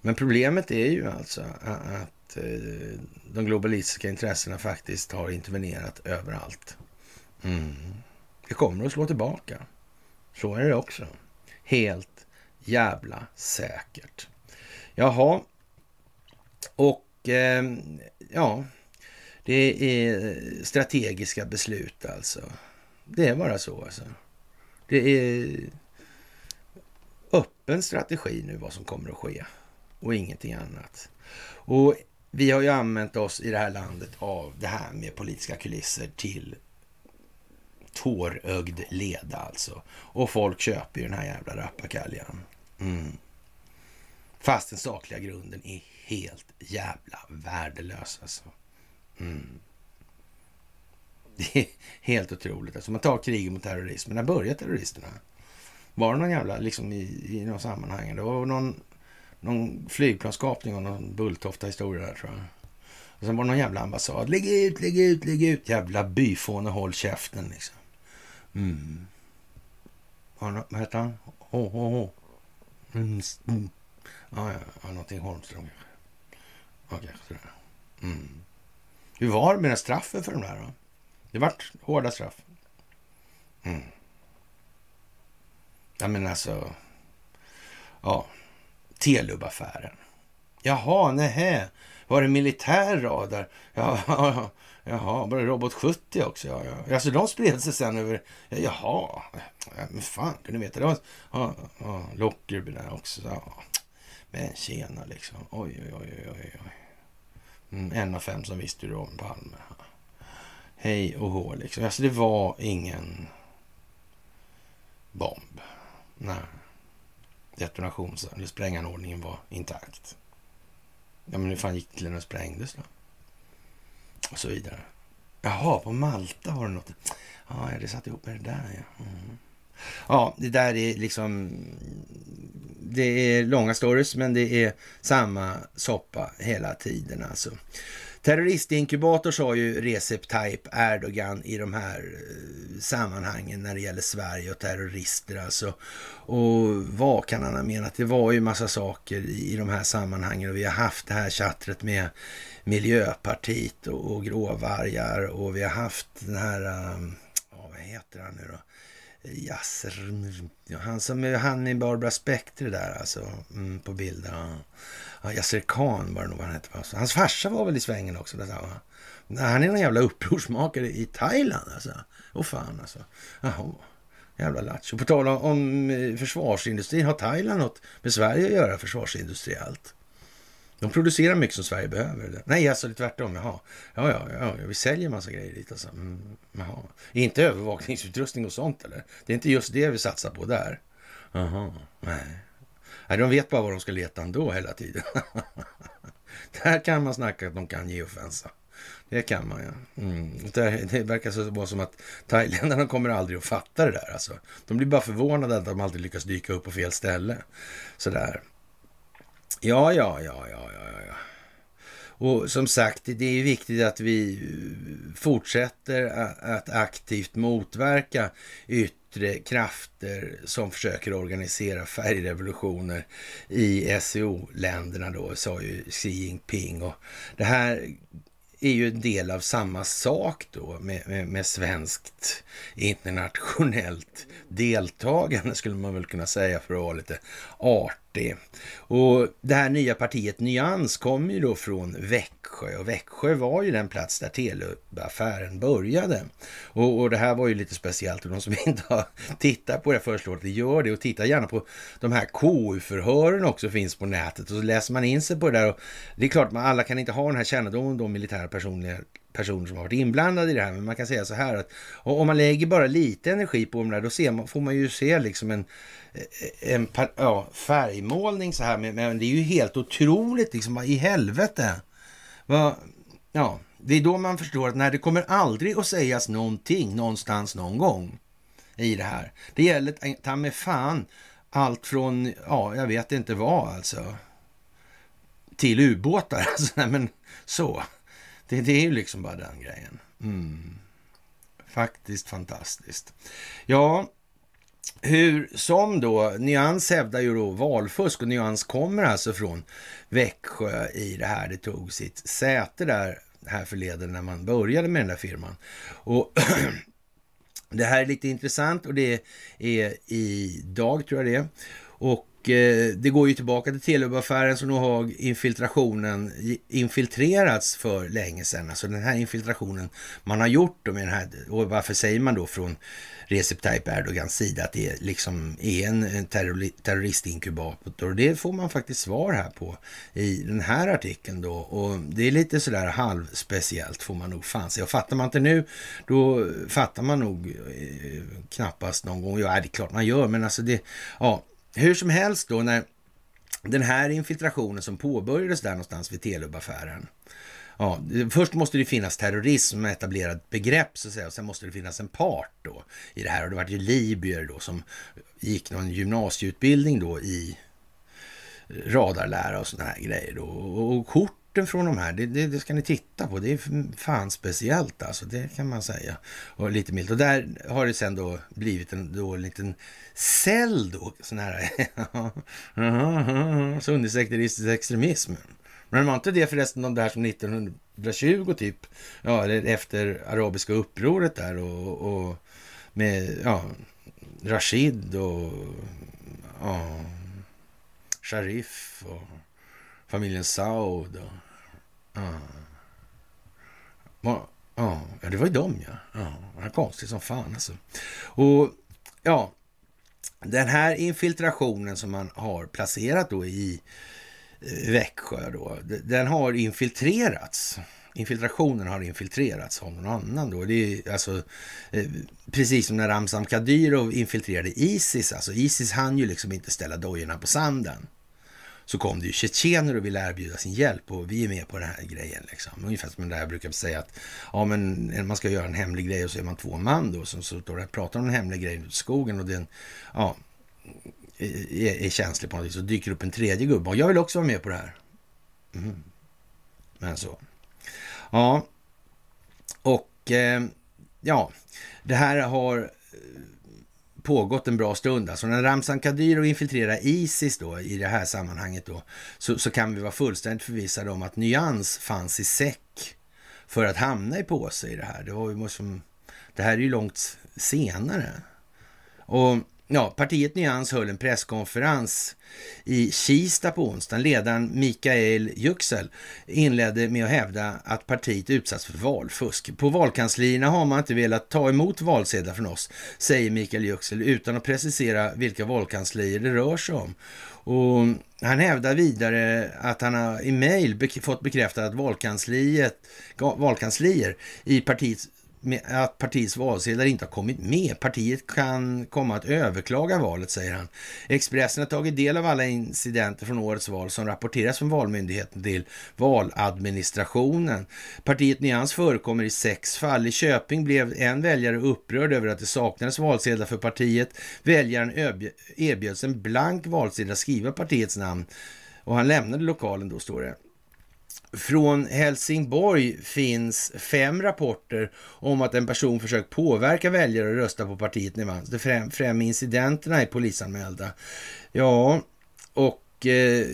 Men problemet är ju alltså att eh, de globalistiska intressena faktiskt har intervenerat överallt. Mm. Det kommer att slå tillbaka. Så är det också. Helt jävla säkert. Jaha. Och eh, ja, det är strategiska beslut alltså. Det är bara så alltså. Det är en strategi nu vad som kommer att ske och ingenting annat. Och vi har ju använt oss i det här landet av det här med politiska kulisser till tårögd leda alltså. Och folk köper ju den här jävla rappakaljan. Mm. Fast den sakliga grunden är helt jävla värdelös alltså. Mm. Det är helt otroligt. Alltså man tar kriget mot terrorismen. När började terroristerna? Var det någon jävla, liksom i, i någon sammanhang? Det var någon, någon flygplanskapning och någon Bulltofta-historia där tror jag. Och sen var det någon jävla ambassad. Lägg ut, lägg ut, lägg ut. Jävla byfåne, håll käften liksom. Mm. Vad hette han? H, H, H. Mm. Mm. Ja, ja, ja, någonting Holmström kanske. Ja, kanske sådär. Mm. Hur var det med straffen för de där då? Det vart hårda straff. Mm. Ja, men alltså... Ja, Telubaffären. Jaha, nähä. Var det militär radar? Ja, jaha, var det robot 70 också? Ja, ja. Alltså de spred sig sen över... Ja, jaha, ja, men fan kunde veta? Det var, ja, ja, Lockerby där också. Ja. Men tjena liksom. Oj, oj, oj, oj, oj. Mm, en av fem som visste hur det var med Palme. Hej och hå liksom. Alltså det var ingen bomb. Nej. Detonations eller spränganordningen var intakt. Ja, men hur fan gick det när den sprängdes då? Och så vidare. Jaha, på Malta var det något. Ja, det satt ihop med det där ja. Mm. Ja, det där är liksom... Det är långa stories, men det är samma soppa hela tiden alltså. Terroristinkubator sa ju Recep Tayyip Erdogan i de här eh, sammanhangen när det gäller Sverige och terrorister alltså. Och vad kan han ha menat? Det var ju massa saker i de här sammanhangen och vi har haft det här chattret med Miljöpartiet och, och gråvargar och vi har haft den här, um, vad heter han nu då? Yasser, han som är han i Barbara Spectre där alltså, mm, på bilden. Ja, Yasser Khan var det nog vad han hette. Hans farsa var väl i svängen också. Där, va? Han är någon jävla upprorsmakare i Thailand alltså. Åh fan alltså. Jaha. Jävla lattjo. På tal om eh, försvarsindustrin, har Thailand något med Sverige att göra försvarsindustriellt? De producerar mycket som Sverige behöver. Nej, alltså det är tvärtom. Jaha. Ja, ja, ja, vi säljer massa grejer dit alltså. Mm, jaha. Inte övervakningsutrustning och sånt eller? Det är inte just det vi satsar på där. Jaha, nej. Nej, de vet bara vad de ska leta ändå hela tiden. Där kan man snacka att de kan geofensa. Det kan man ja. Mm. Det, det verkar så vara som att thailändarna kommer aldrig att fatta det där. Alltså. De blir bara förvånade att de alltid lyckas dyka upp på fel ställe. Sådär. Ja, ja, ja, ja, ja, ja. Och som sagt, det är viktigt att vi fortsätter att aktivt motverka yttre krafter som försöker organisera färgrevolutioner i SEO-länderna då, sa ju Xi Jinping. Och det här är ju en del av samma sak då med, med, med, svenskt internationellt deltagande skulle man väl kunna säga för att vara lite det. Och det här nya partiet Nyans kommer ju då från Växjö och Växjö var ju den plats där Telub-affären började. Och, och, det här var ju lite speciellt och de som inte har tittat på det föreslår att gör det och titta gärna på de här KU-förhören också finns på nätet och så läser man in sig på det där. Och det är klart, man alla kan inte ha den här kännedomen om de militära personliga personer som har varit inblandade i det här. Men man kan säga så här att om man lägger bara lite energi på dem där, då ser man, får man ju se liksom en, eh, en ja, färgmålning så här. Men det är ju helt otroligt liksom, i helvete. Va, ja, det är då man förstår att när det kommer aldrig att sägas någonting någonstans någon gång i det här. Det gäller ta med fan allt från, ja, jag vet inte vad alltså, till ubåtar. Alltså, men så. Det, det är ju liksom bara den grejen. Mm. Faktiskt fantastiskt. Ja, hur som då, Nyans hävdar ju då valfusk och Nyans kommer alltså från Växjö i det här. Det tog sitt säte där här förleden när man började med den där firman. Och det här är lite intressant och det är idag tror jag det är. Och Eh, det går ju tillbaka till Telub-affären så nu har infiltrationen infiltrerats för länge sedan. Alltså den här infiltrationen man har gjort med den här, och varför säger man då från Recep Tayyip Erdogans sida att det liksom är en, terroristinkubator? Det får man faktiskt svar här på i den här artikeln då. Och det är lite sådär halvspeciellt får man nog fan säga. Och fattar man inte nu, då fattar man nog eh, knappast någon gång. Ja, det är klart man gör, men alltså det, ja, hur som helst då när den här infiltrationen som påbörjades där någonstans vid Telub-affären. Ja, först måste det finnas terrorism som etablerat begrepp så att säga och sen måste det finnas en part då i det här. Och det var ju libyer då som gick någon gymnasieutbildning då i radarlära och sådana här grejer då. Och kort rapporten från de här, det, det, det, ska ni titta på. Det är fan speciellt alltså, det kan man säga. Och lite milt. Och där har det sen då blivit en, då, en liten cell då, sån här sunnisekteristisk extremism. Men var inte det förresten de där som 1920 typ, ja, efter arabiska upproret där och, och med, ja, Rashid och ja, Sharif och familjen Saud. Och, ja. ja, det var ju dem ja. ja det var konstigt som fan alltså. Och ja, den här infiltrationen som man har placerat då i eh, Växjö då, den har infiltrerats. Infiltrationen har infiltrerats av någon annan då. Det är alltså eh, precis som när Ramzan Kadyrov infiltrerade Isis. Alltså Isis hann ju liksom inte ställa dojorna på sanden. Så kom det ju tjetjener och ville erbjuda sin hjälp och vi är med på den här grejen. Liksom. Ungefär som där jag brukar säga att ja, men man ska göra en hemlig grej och så är man två man då som står och pratar om en hemlig grej ute i skogen och den ja, är, är känslig på något vis. Så dyker upp en tredje gubbe och jag vill också vara med på det här. Mm. Men så. Ja, och eh, ja, det här har eh, pågått en bra stund. Alltså när Ramzan Kadyrov infiltrerar Isis då i det här sammanhanget då, så, så kan vi vara fullständigt förvissade om att nyans fanns i säck för att hamna i påse i det här. Det, var ju som, det här är ju långt senare. Och Ja, partiet Nyans höll en presskonferens i Kista på onsdagen. Ledaren Mikael Yüksel inledde med att hävda att partiet utsatts för valfusk. På valkanslierna har man inte velat ta emot valsedlar från oss, säger Mikael Yüksel utan att precisera vilka valkanslier det rör sig om. Och han hävdar vidare att han har i mejl fått bekräftat att valkansliet, valkanslier i partiets att partiets valsedlar inte har kommit med. Partiet kan komma att överklaga valet, säger han. Expressen har tagit del av alla incidenter från årets val som rapporteras från Valmyndigheten till valadministrationen. Partiet Nyans förekommer i sex fall. I Köping blev en väljare upprörd över att det saknades valsedlar för partiet. Väljaren erbjöds en blank valsedel att skriva partiets namn och han lämnade lokalen då, står det. Från Helsingborg finns fem rapporter om att en person försökt påverka väljare att rösta på partiet Nyvans. De fem, fem incidenterna är polisanmälda. Ja, och eh,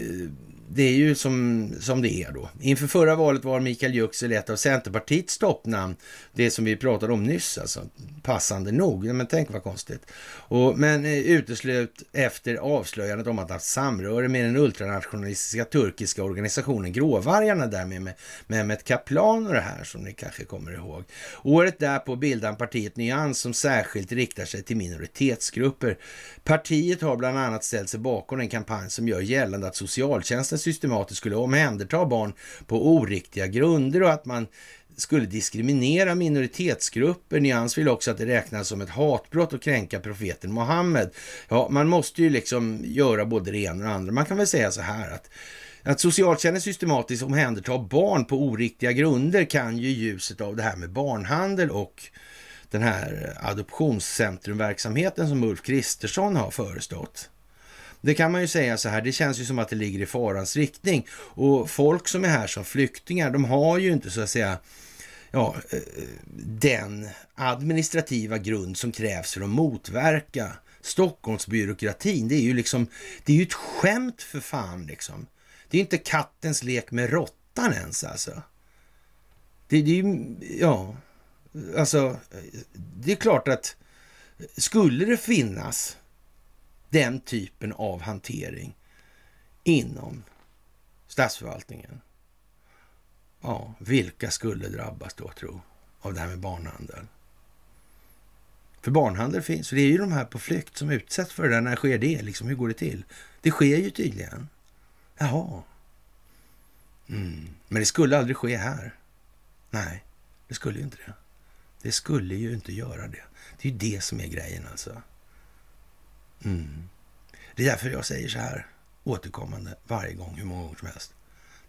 det är ju som, som det är då. Inför förra valet var Mikael Yüksel ett av Centerpartiets toppnamn. Det som vi pratade om nyss, alltså. Passande nog. Men tänk vad konstigt. Och, men eh, uteslut efter avslöjandet om att haft samröre med den ultranationalistiska turkiska organisationen Gråvargarna därmed med Mehmet Kaplan och det här som ni kanske kommer ihåg. Året därpå bildade han partiet Nyans som särskilt riktar sig till minoritetsgrupper. Partiet har bland annat ställt sig bakom en kampanj som gör gällande att socialtjänsten polisen systematiskt skulle omhänderta barn på oriktiga grunder och att man skulle diskriminera minoritetsgrupper. Nyans vill också att det räknas som ett hatbrott att kränka profeten Muhammed. Ja, man måste ju liksom göra både det ena och det andra. Man kan väl säga så här att att socialtjänsten systematiskt omhändertar barn på oriktiga grunder kan ju ljuset av det här med barnhandel och den här adoptionscentrumverksamheten som Ulf Kristersson har förestått det kan man ju säga så här, det känns ju som att det ligger i farans riktning. Och folk som är här som flyktingar, de har ju inte så att säga ja, eh, den administrativa grund som krävs för att motverka Stockholmsbyråkratin. Det är ju liksom, det är ju ett skämt för fan liksom. Det är ju inte kattens lek med råttan ens alltså. Det, det är ju, ja, alltså, det är klart att skulle det finnas den typen av hantering inom statsförvaltningen. Ja, vilka skulle drabbas då, tro, av det här med barnhandel? För barnhandel finns, och det är ju de här på flykt som utsätts för det där. När sker det? Liksom, hur går det till? Det sker ju tydligen. Jaha. Mm. Men det skulle aldrig ske här. Nej, det skulle ju inte det. Det skulle ju inte göra det. Det är ju det som är grejen alltså. Mm. Det är därför jag säger så här återkommande varje gång, hur många gånger som helst.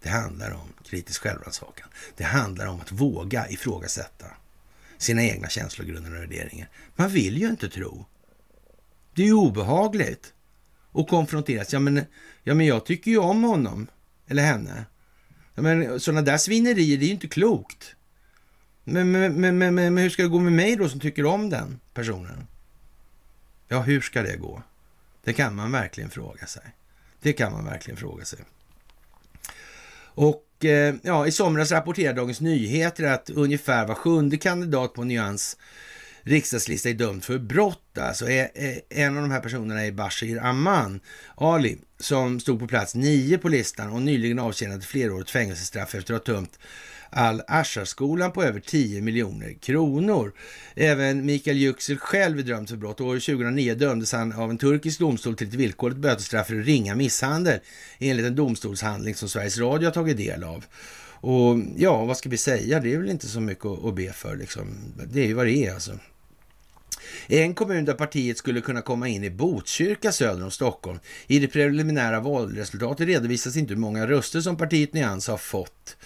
Det handlar om kritisk självrannsakan. Det handlar om att våga ifrågasätta sina egna känslogrunder och värderingar. Man vill ju inte tro. Det är ju obehagligt att konfronteras. Ja men, ja, men jag tycker ju om honom eller henne. Ja, men sådana där svinerier, det är ju inte klokt. Men, men, men, men, men hur ska det gå med mig då som tycker om den personen? Ja, hur ska det gå? Det kan man verkligen fråga sig. Det kan man verkligen fråga sig. Och eh, ja, i somras rapporterade Dagens Nyheter att ungefär var sjunde kandidat på Nyans riksdagslista är dömd för brott. Alltså, eh, eh, en av de här personerna är Bashir Aman Ali som stod på plats nio på listan och nyligen avtjänade flerårigt fängelsestraff efter att ha tömt al-Azharskolan på över 10 miljoner kronor. Även Mikael Yüksel själv är dömd för brott. År 2009 dömdes han av en turkisk domstol till ett villkorligt bötesstraff för ringa misshandel enligt en domstolshandling som Sveriges Radio har tagit del av. Och ja, vad ska vi säga? Det är väl inte så mycket att be för liksom. Det är ju vad det är alltså. En kommun där partiet skulle kunna komma in i Botkyrka söder om Stockholm. I det preliminära valresultatet redovisas inte hur många röster som partiet Nyans har fått.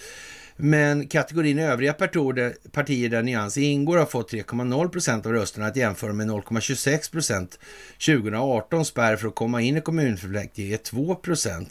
Men kategorin övriga partier, där Nyans ingår har fått 3,0 procent av rösterna att jämföra med 0,26 procent 2018. Spärr för att komma in i kommunfullmäktige är 2 procent.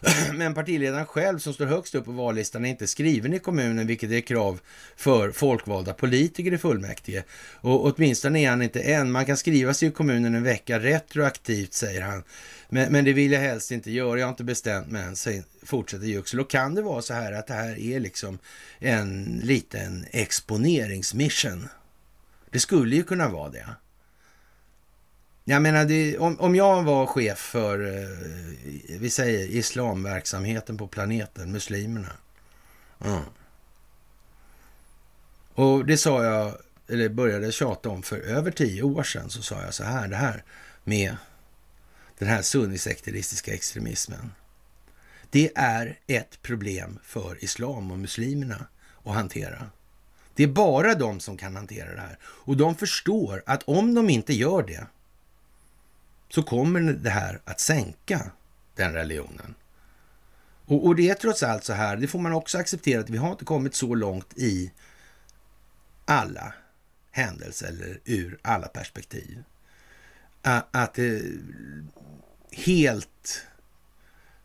Men partiledaren själv som står högst upp på vallistan är inte skriven i kommunen, vilket är krav för folkvalda politiker i fullmäktige. Och åtminstone är han inte än. Man kan skriva sig i kommunen en vecka retroaktivt, säger han. Men, men det vill jag helst inte göra. Jag har inte bestämt mig än, fortsätter Yüksel. Och kan det vara så här att det här är liksom en liten exponeringsmission. Det skulle ju kunna vara det. Jag menar, det, om, om jag var chef för, eh, vi säger islamverksamheten på planeten, muslimerna. Mm. Och det sa jag, eller började tjata om för över tio år sedan, så sa jag så här, det här med den här sunnisekteristiska extremismen. Det är ett problem för islam och muslimerna att hantera. Det är bara de som kan hantera det här. Och de förstår att om de inte gör det, så kommer det här att sänka den religionen. Och, och, det är trots allt så här, det får man också acceptera, att vi har inte kommit så långt i alla händelser eller ur alla perspektiv. Att det helt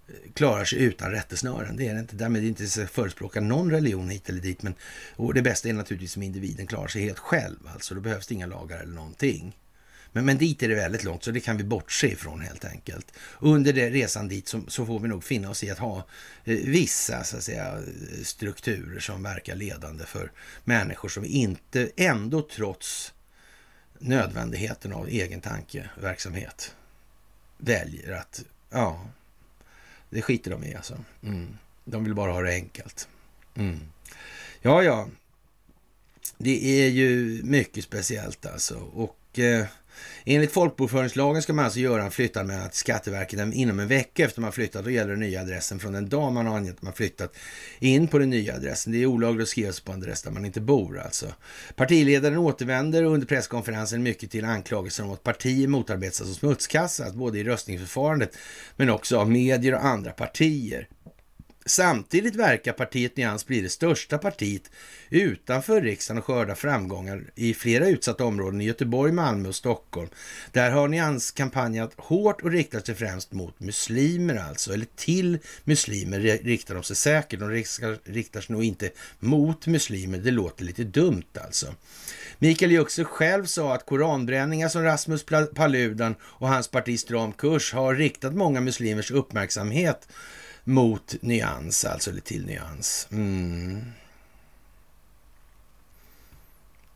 eh, klarar sig utan rättesnören. Det är det inte. Därmed är det inte förespråka någon religion hit eller dit. Men, och det bästa är naturligtvis om individen klarar sig helt själv. Alltså, då behövs det inga lagar eller någonting. Men, men dit är det väldigt långt, så det kan vi bortse ifrån helt enkelt. Under det resan dit så, så får vi nog finna oss i att ha eh, vissa så att säga, strukturer som verkar ledande för människor som inte ändå trots nödvändigheten av egen tankeverksamhet väljer att, ja, det skiter de i alltså. Mm. De vill bara ha det enkelt. Mm. Ja, ja. Det är ju mycket speciellt alltså. Och eh, Enligt folkbokföringslagen ska man alltså göra en flyttanmälan till Skatteverket inom en vecka efter man flyttat. Då gäller den nya adressen från den dag man har angett att man flyttat in på den nya adressen. Det är olagligt att skriva sig på en adress där man inte bor alltså. Partiledaren återvänder under presskonferensen mycket till anklagelser om att partier motarbetas och smutskastas alltså både i röstningsförfarandet men också av medier och andra partier. Samtidigt verkar partiet Nyans bli det största partiet utanför riksdagen och skörda framgångar i flera utsatta områden i Göteborg, Malmö och Stockholm. Där har Nyans kampanjat hårt och riktat sig främst mot muslimer alltså, eller till muslimer riktar de sig säkert. De riktar sig nog inte mot muslimer, det låter lite dumt alltså. Mikael Juxe själv sa att koranbränningar som Rasmus Paludan och hans parti Stram kurs har riktat många muslimers uppmärksamhet mot nyans, alltså eller till nyans. Mm.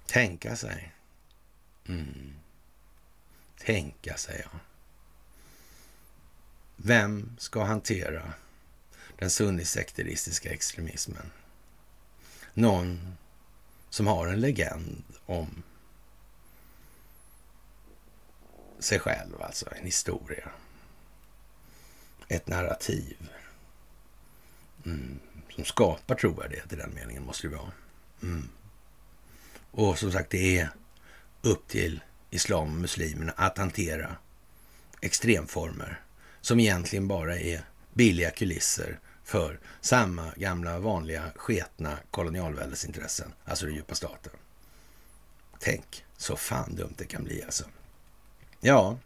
Tänka sig. Mm. Tänka sig, ja. Vem ska hantera den sunnisekteristiska extremismen? Någon som har en legend om sig själv, alltså en historia. Ett narrativ. Mm. Som skapar trovärdighet i den meningen måste det vara. Mm. Och som sagt, det är upp till islam och muslimerna att hantera extremformer som egentligen bara är billiga kulisser för samma gamla vanliga sketna kolonialväldesintressen, alltså den djupa staten. Tänk så fan dumt det kan bli alltså. Ja,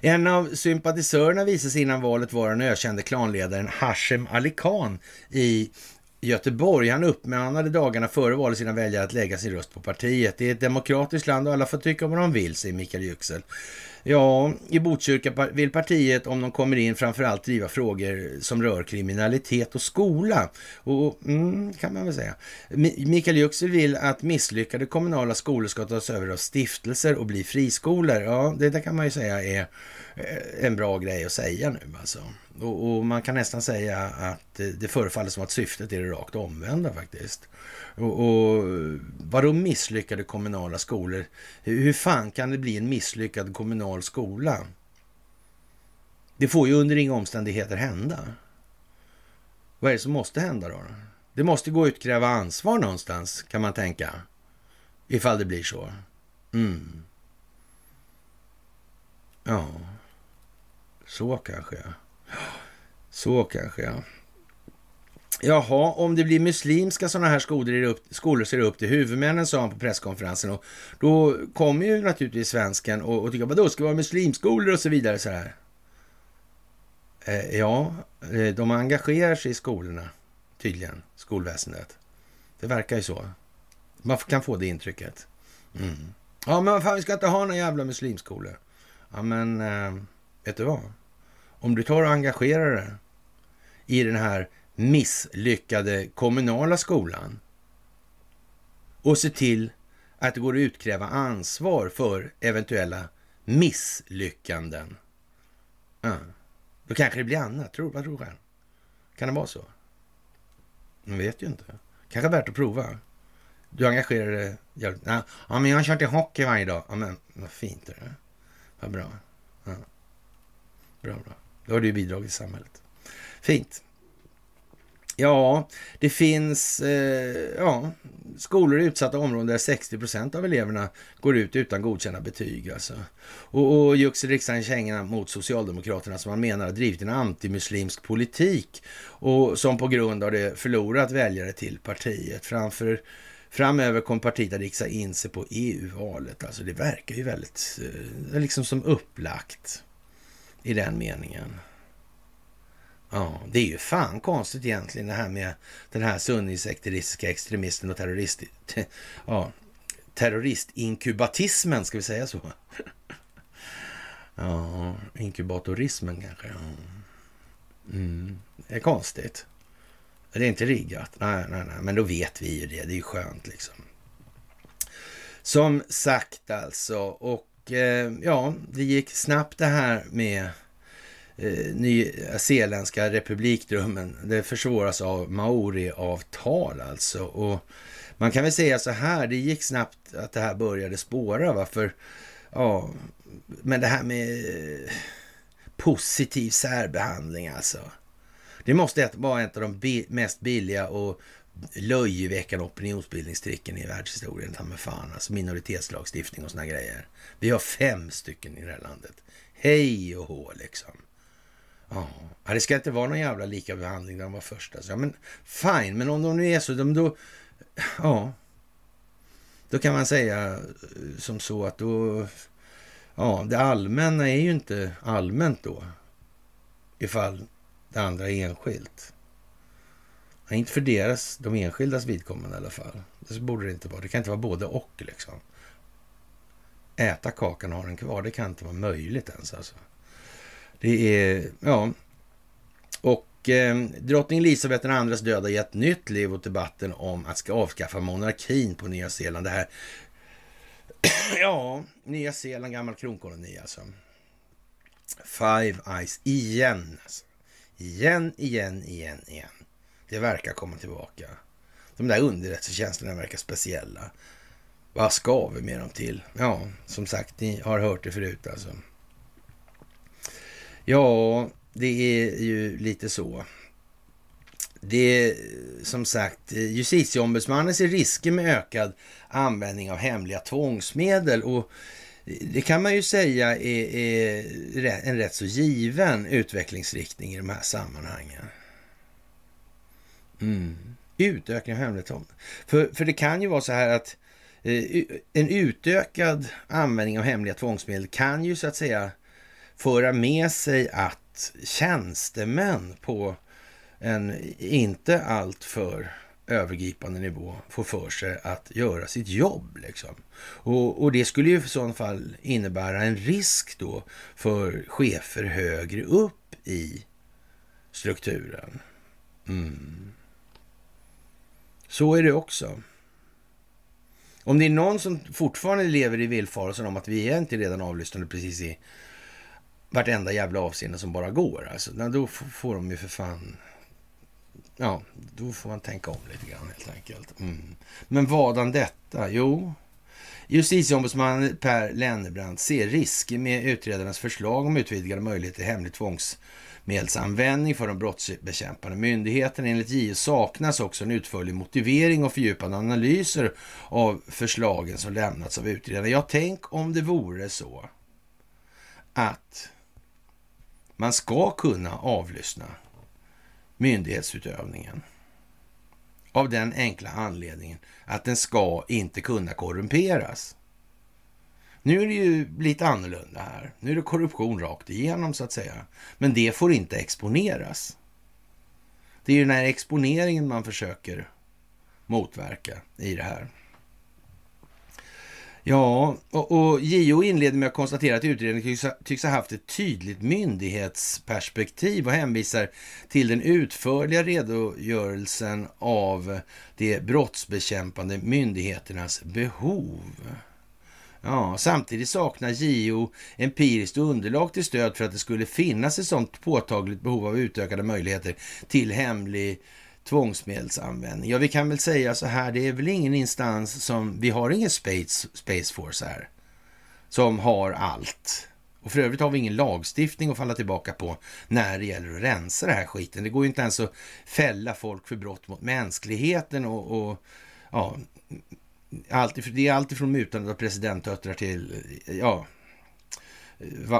en av sympatisörerna visade sig innan valet vara den ökände klanledaren Hashem Ali Khan i Göteborg. Han uppmanade dagarna före valet sina väljare att lägga sin röst på partiet. Det är ett demokratiskt land och alla får tycka vad de vill, säger Mikael Yüksel. Ja, i Botkyrka vill partiet om de kommer in framförallt driva frågor som rör kriminalitet och skola. Och mm, kan man väl säga. Mikael Yüksel vill att misslyckade kommunala skolor ska tas över av stiftelser och bli friskolor. Ja, det där kan man ju säga är eh, en bra grej att säga nu alltså. Och, och man kan nästan säga att det, det förefaller som att syftet är det rakt omvända faktiskt. Och, och vadå misslyckade kommunala skolor? Hur, hur fan kan det bli en misslyckad kommunal skola? Det får ju under inga omständigheter hända. Vad är det som måste hända då? Det måste gå att utkräva ansvar någonstans, kan man tänka. Ifall det blir så. Mm. Ja, så kanske. Så kanske, ja. Jaha, om det blir muslimska sådana här skolor, upp, skolor är det upp till huvudmännen, sa han på presskonferensen. Och då kommer ju naturligtvis svensken och, och tycker, vadå, ska det vara muslimskolor och så vidare så här. Eh, ja, eh, de engagerar sig i skolorna, tydligen, skolväsendet. Det verkar ju så. Man kan få det intrycket. Mm. Ja, men vad fan, vi ska inte ha några jävla muslimskolor. Ja, men eh, vet du vad? Om du tar och engagerar dig i den här misslyckade kommunala skolan och se till att det går att utkräva ansvar för eventuella misslyckanden. Ja. Då kanske det blir annat. Tror, vad tror du? Kan det vara så? Man vet ju inte. Kanske värt att prova. Du engagerar dig jävligt. Ja, men jag har kört i hockey varje dag. Ja, men vad fint är det. Vad bra. Ja. Bra, bra. Då har du bidragit till samhället. Fint. Ja, det finns eh, ja, skolor i utsatta områden där 60 procent av eleverna går ut utan godkända betyg. Alltså. Och, och Yüksel riktar kängorna mot Socialdemokraterna som man menar har drivit en antimuslimsk politik och som på grund av det förlorat väljare till partiet. Framför, framöver kommer partiet att rikta in sig på EU-valet. Alltså det verkar ju väldigt eh, liksom som upplagt i den meningen. Ja, det är ju fan konstigt egentligen det här med den här sunnisekteristiska extremisten och terrorist... Te, ja, terroristinkubatismen, ska vi säga så? ja, inkubatorismen kanske. Mm. Det är konstigt. Det är inte riggat. Nej, nej, nej, men då vet vi ju det. Det är ju skönt liksom. Som sagt alltså, och eh, ja, det gick snabbt det här med eh, nyzeeländska republikdrömmen. Det försvåras av Maori-avtal alltså. Och man kan väl säga så här, det gick snabbt att det här började spåra. Va? För, ja, men det här med eh, positiv särbehandling alltså. Det måste vara ett av de bi mest billiga och löjeväckande opinionsbildningstricken i världshistorien. Ta med fan, alltså minoritetslagstiftning och såna grejer. Vi har fem stycken i det här landet. Hej och hå liksom. Ja, det ska inte vara någon jävla lika behandling när de var först. Alltså. Ja, men fine, men om de nu är så, de då... Ja. Då kan man säga eh, som så att då... Ja, det allmänna är ju inte allmänt då. Ifall det andra är enskilt. Ja, inte för deras, de enskildas vidkommande i alla fall. Det borde det inte vara. Det kan inte vara både och liksom. Äta kakan och ha den kvar, det kan inte vara möjligt ens alltså. Det är, ja. Och eh, drottning Elisabeth IIs död har gett nytt liv åt debatten om att ska avskaffa monarkin på Nya Zeeland. Det här, ja, Nya Zeeland, gammal kronkoloni alltså. Five Eyes igen. Alltså. Igen, igen, igen, igen. Det verkar komma tillbaka. De där underrättelsetjänsterna verkar speciella. Vad ska vi med dem till? Ja, som sagt, ni har hört det förut alltså. Ja, det är ju lite så. Det är som sagt, justitieombudsmannen ser risker med ökad användning av hemliga tvångsmedel och det kan man ju säga är, är en rätt så given utvecklingsriktning i de här sammanhangen. Mm. Utökning av hemliga tvångsmedel. För, för det kan ju vara så här att eh, en utökad användning av hemliga tvångsmedel kan ju så att säga föra med sig att tjänstemän på en inte alltför övergripande nivå får för sig att göra sitt jobb. Liksom. Och, och, det skulle ju i så fall innebära en risk då för chefer högre upp i strukturen. Mm. Så är det också. Om det är någon som fortfarande lever i villfarelsen om att vi är inte redan avlyssnade precis i vartenda jävla avseende som bara går, alltså, då får de ju för fan Ja, då får man tänka om lite grann helt enkelt. Mm. Men vadan detta? Jo, justitieombudsmannen Per Lennebrant ser risker med utredarnas förslag om utvidgade möjligheter till hemlig tvångsmedelsanvändning för de brottsbekämpande myndigheterna. Enligt JO saknas också en utförlig motivering och fördjupande analyser av förslagen som lämnats av utredarna. Ja, tänk om det vore så att man ska kunna avlyssna myndighetsutövningen. Av den enkla anledningen att den ska inte kunna korrumperas. Nu är det ju lite annorlunda här. Nu är det korruption rakt igenom så att säga. Men det får inte exponeras. Det är ju den här exponeringen man försöker motverka i det här. Ja, och, och JO inleder med att konstatera att utredningen tycks ha, tycks ha haft ett tydligt myndighetsperspektiv och hänvisar till den utförliga redogörelsen av de brottsbekämpande myndigheternas behov. Ja, samtidigt saknar JO empiriskt underlag till stöd för att det skulle finnas ett sådant påtagligt behov av utökade möjligheter till hemlig tvångsmedelsanvändning. Ja, vi kan väl säga så här, det är väl ingen instans som, vi har ingen Space, Space Force här, som har allt. Och för övrigt har vi ingen lagstiftning att falla tillbaka på när det gäller att rensa det här skiten. Det går ju inte ens att fälla folk för brott mot mänskligheten och, och ja, allt, det är alltifrån mutandet av presidentdöttrar till, ja,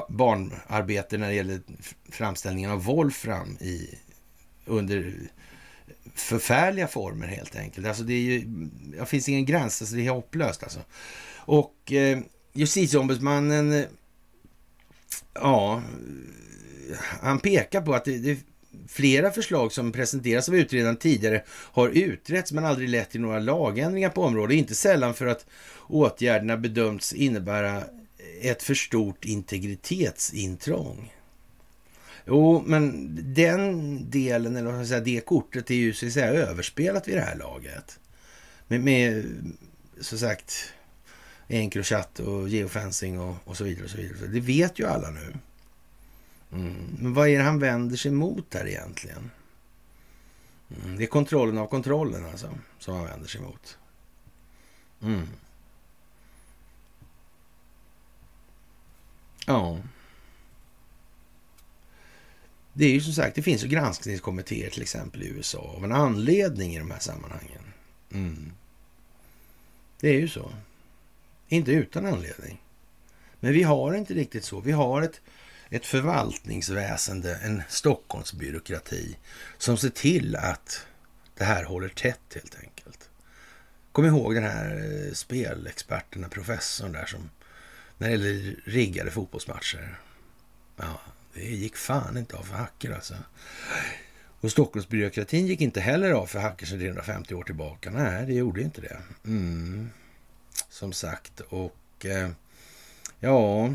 barnarbete när det gäller framställningen av Wolfram i, under förfärliga former helt enkelt. Alltså det, är ju, det finns ingen gräns, alltså det är hopplöst alltså. Och eh, justitieombudsmannen, ja, han pekar på att det, det flera förslag som presenterats av utredaren tidigare har utretts men aldrig lett till några lagändringar på området. Inte sällan för att åtgärderna bedömts innebära ett för stort integritetsintrång. Jo, men den delen, eller vad ska säga, det kortet är ju så att säga överspelat vid det här laget. Med, med som sagt Encrochat och geofencing och, och så vidare. och så vidare. Det vet ju alla nu. Mm. Men vad är det han vänder sig mot här egentligen? Mm. Det är kontrollen av kontrollen alltså, som han vänder sig mot. Mm. Ja. Det är ju som sagt, det finns ju granskningskommittéer till exempel i USA av en anledning i de här sammanhangen. Mm. Det är ju så. Inte utan anledning. Men vi har inte riktigt så. Vi har ett, ett förvaltningsväsende, en Stockholmsbyråkrati som ser till att det här håller tätt helt enkelt. Kom ihåg den här eh, spelexperten, professorn där som när det gäller riggade fotbollsmatcher. Ja, det gick fan inte av för hacker alltså. Och Stockholmsbyråkratin gick inte heller av för hacker sedan 350 år tillbaka. Nej, det gjorde inte det. Mm. Som sagt, och eh, ja...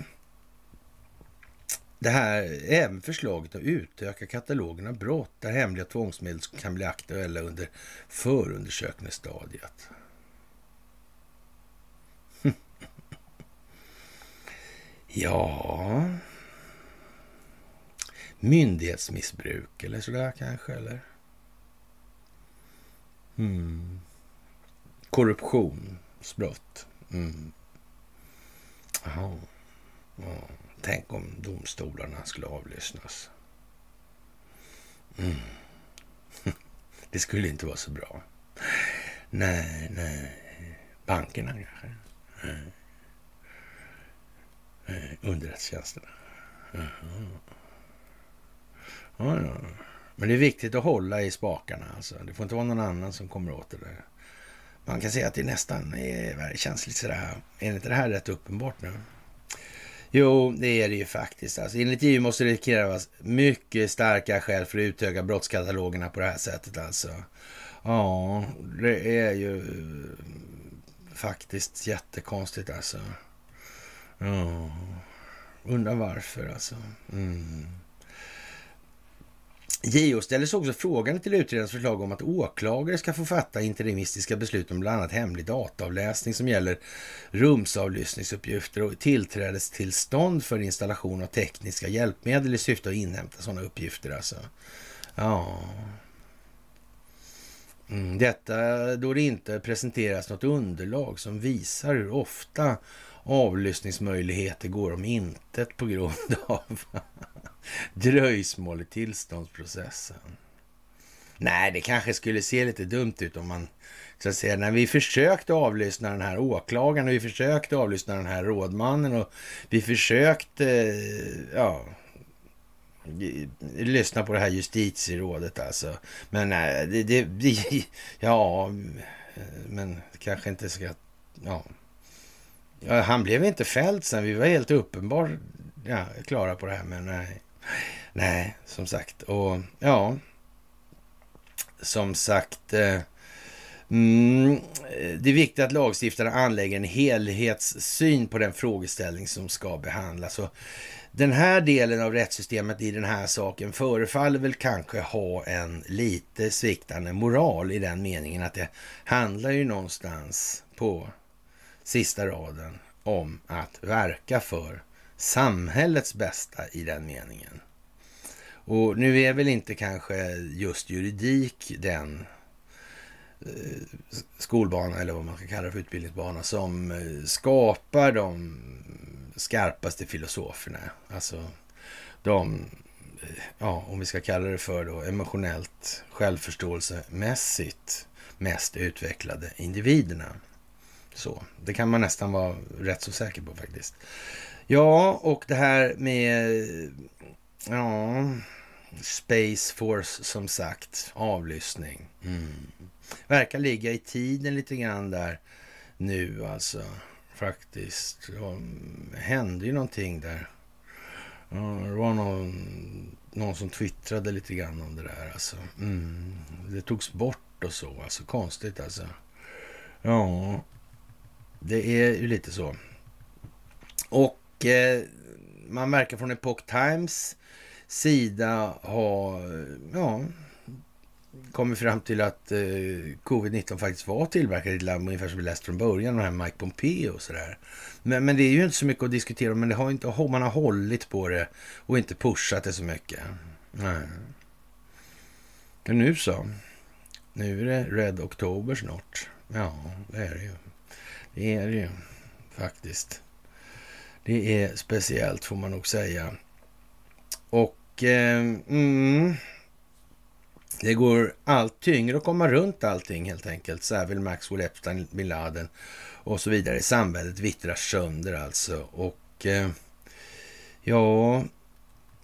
Det här, även förslaget att utöka katalogen av brott där hemliga tvångsmedel kan bli aktuella under förundersökningsstadiet. ja myndighetsmissbruk eller sådär kanske. Eller? Mm. Korruptionsbrott. Mm. Ja. Tänk om domstolarna skulle avlyssnas. Mm. Det skulle inte vara så bra. Nej, nej. Bankerna kanske. Nej. Underrättelsetjänsterna. Jaha. Ja, ja. Men det är viktigt att hålla i spakarna. Alltså. Det får inte vara någon annan som kommer åt det där. Man kan säga att det nästan eh, är, känsligt sådär. Är inte det här rätt uppenbart nu? Jo, det är det ju faktiskt. Alltså, enligt EU måste det krävas mycket starka skäl för att utöka brottskatalogerna på det här sättet. Alltså. Ja, det är ju faktiskt jättekonstigt alltså. Ja, undrar varför alltså. Mm. JO ställer sig också frågan till utredarens förslag om att åklagare ska få fatta interimistiska beslut om bland annat hemlig dataavläsning som gäller rumsavlyssningsuppgifter och tillträdestillstånd för installation av tekniska hjälpmedel i syfte att inhämta sådana uppgifter. Alltså. Ja. Mm, detta då det inte presenteras något underlag som visar hur ofta avlyssningsmöjligheter går om intet på grund av dröjsmål i tillståndsprocessen. Nej, det kanske skulle se lite dumt ut om man så att säga, när vi försökte avlyssna den här åklagaren och vi försökte avlyssna den här rådmannen och vi försökte, eh, ja, lyssna på det här justitierådet alltså. Men nej, det, det, det ja, men kanske inte ska, ja. ja. Han blev inte fälld sen, vi var helt uppenbart ja, klara på det här, men nej. Nej, som sagt. Och ja, som sagt. Eh, mm, eh, det är viktigt att lagstiftaren anlägger en helhetssyn på den frågeställning som ska behandlas. Och den här delen av rättssystemet i den här saken förefaller väl kanske ha en lite sviktande moral i den meningen att det handlar ju någonstans på sista raden om att verka för samhällets bästa i den meningen. Och nu är väl inte kanske just juridik den eh, skolbana eller vad man ska kalla det för utbildningsbana som eh, skapar de skarpaste filosoferna. Alltså de, eh, ja, om vi ska kalla det för då, emotionellt självförståelsemässigt mest utvecklade individerna. Så, det kan man nästan vara rätt så säker på faktiskt. Ja, och det här med ja, Space Force som sagt, avlyssning. Mm. Verkar ligga i tiden lite grann där nu alltså. Faktiskt. Det hände ju någonting där. Ja, det var någon, någon som twittrade lite grann om det där alltså. Mm. Det togs bort och så. Alltså konstigt alltså. Ja, det är ju lite så. Och eh, man verkar från Epoch Times sida ha ja, kommit fram till att eh, covid-19 faktiskt var tillverkad i ett labb, ungefär som vi läste från början, med här Mike Pompeo och sådär. Men, men det är ju inte så mycket att diskutera men det har inte, man har hållit på det och inte pushat det så mycket. Nej. Men nu så. Nu är det Red October snart. Ja, det är det ju. Det är det ju faktiskt. Det är speciellt får man nog säga. Och eh, mm, det går allt tyngre att komma runt allting helt enkelt. Savile, Maxwell, Epstein, bin Laden och så vidare. Samhället vittrar sönder alltså. Och eh, ja,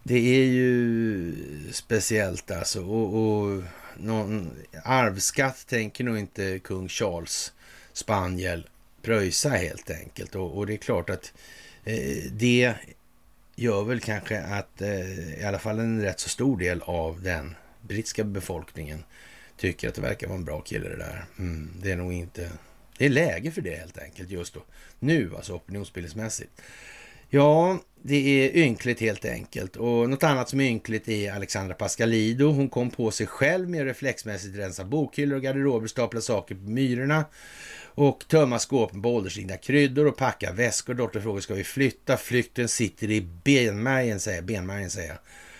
det är ju speciellt alltså. Och, och någon arvsskatt tänker nog inte kung Charles Spaniel pröjsa helt enkelt. Och, och det är klart att Eh, det gör väl kanske att eh, i alla fall en rätt så stor del av den brittiska befolkningen tycker att det verkar vara en bra kille det där. Mm, det är nog inte... Det är läge för det helt enkelt just då. Nu alltså opinionsbildningsmässigt. Ja, det är ynkligt helt enkelt. Och något annat som är ynkligt är Alexandra Pascalido. Hon kom på sig själv med att reflexmässigt rensa bokhyllor och garderober, stapla saker på myrorna och tömma skåpen på ålderstigna kryddor och packa väskor. Dottern frågar, ska vi flytta? Flykten sitter i benmärgen, säger benmärgen, säger jag.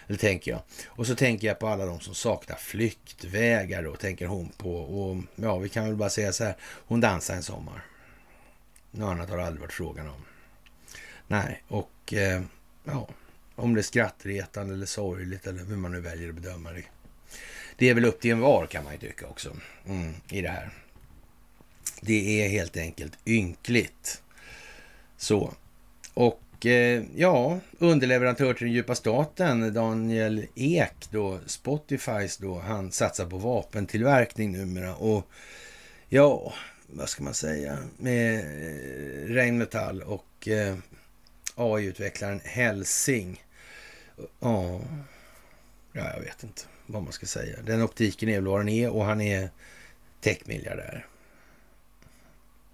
Eller tänker jag. Och så tänker jag på alla de som saknar flyktvägar då, tänker hon på. Och ja, vi kan väl bara säga så här, hon dansar en sommar. Något annat har det aldrig varit frågan om. Nej, och eh, ja, om det är skrattretande eller sorgligt eller hur man nu väljer att bedöma det. Det är väl upp till en var kan man ju tycka också mm, i det här. Det är helt enkelt ynkligt. Så. Och eh, ja, underleverantör till den djupa staten, Daniel Ek, då, Spotifys då, han satsar på vapentillverkning numera. Och ja, vad ska man säga, med eh, Rheinmetall och eh, AI-utvecklaren Helsing. Ja, ja, jag vet inte vad man ska säga. Den optiken är väl vad den är och han är techmiljardär.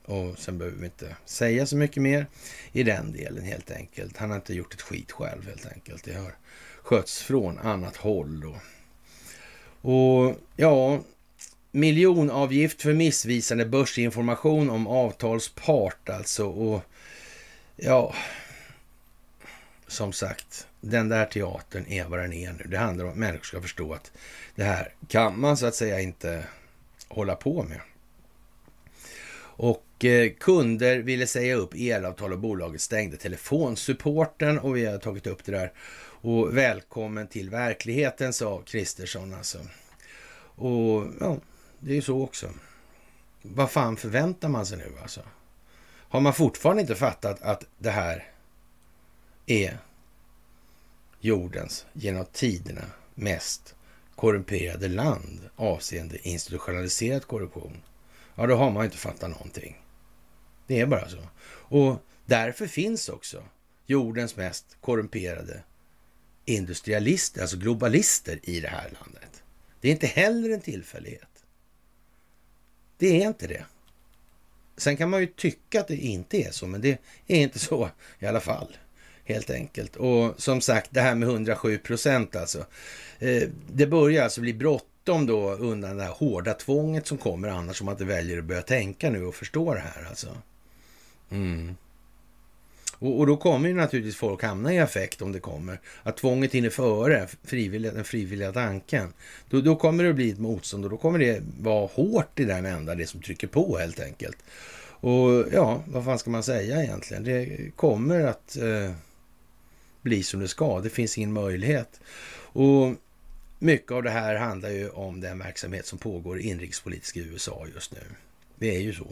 Och sen behöver vi inte säga så mycket mer i den delen helt enkelt. Han har inte gjort ett skit själv helt enkelt. Det har skötts från annat håll. Då. Och ja, miljonavgift för missvisande börsinformation om avtalspart alltså. Och ja, som sagt, den där teatern är vad den är nu. Det handlar om att människor ska förstå att det här kan man så att säga inte hålla på med. Och eh, kunder ville säga upp elavtal och bolaget stängde telefonsupporten och vi har tagit upp det där. Och välkommen till verkligheten, sa Kristersson alltså. Och ja, det är ju så också. Vad fan förväntar man sig nu alltså? Har man fortfarande inte fattat att det här är jordens genom tiderna mest korrumperade land avseende institutionaliserad korruption? Ja, då har man inte fattat någonting. Det är bara så. Och därför finns också jordens mest korrumperade industrialister, alltså globalister i det här landet. Det är inte heller en tillfällighet. Det är inte det. Sen kan man ju tycka att det inte är så, men det är inte så i alla fall. Helt enkelt. Och som sagt, det här med 107 procent alltså. Eh, det börjar alltså bli bråttom då undan det här hårda tvånget som kommer annars om man inte väljer att börja tänka nu och förstå det här alltså. Mm. Och, och, då kommer ju naturligtvis folk hamna i affekt om det kommer. Att tvånget hinner före frivilliga, den frivilliga tanken. Då, då kommer det att bli ett motstånd och då kommer det vara hårt i den ända, det som trycker på helt enkelt. Och ja, vad fan ska man säga egentligen? Det kommer att eh, bli som det ska. Det finns ingen möjlighet. Och mycket av det här handlar ju om den verksamhet som pågår inrikespolitiskt i USA just nu. Det är ju så.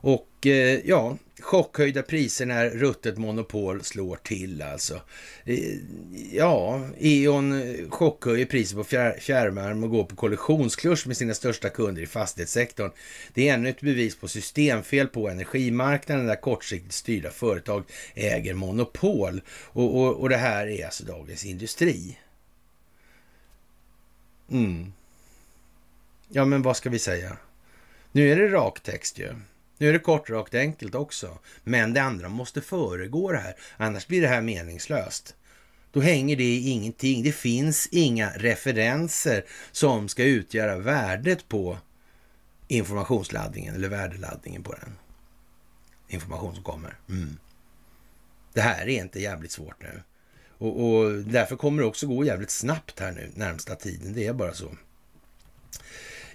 Och eh, ja, chockhöjda priser när ruttet monopol slår till alltså. Eh, ja, E.ON eh, chockhöjer priset på fjär, fjärrvärme och går på kollisionskurs med sina största kunder i fastighetssektorn. Det är ännu ett bevis på systemfel på energimarknaden där kortsiktigt styrda företag äger monopol. Och, och, och det här är alltså Dagens Industri. Mm. Ja, men vad ska vi säga? Nu är det rak text ju. Nu är det kort, rakt, enkelt också. Men det andra måste föregå det här. Annars blir det här meningslöst. Då hänger det i ingenting. Det finns inga referenser som ska utgöra värdet på informationsladdningen eller värdeladdningen på den. Information som kommer. Mm. Det här är inte jävligt svårt nu. Och, och, därför kommer det också gå jävligt snabbt här nu närmsta tiden. Det är bara så.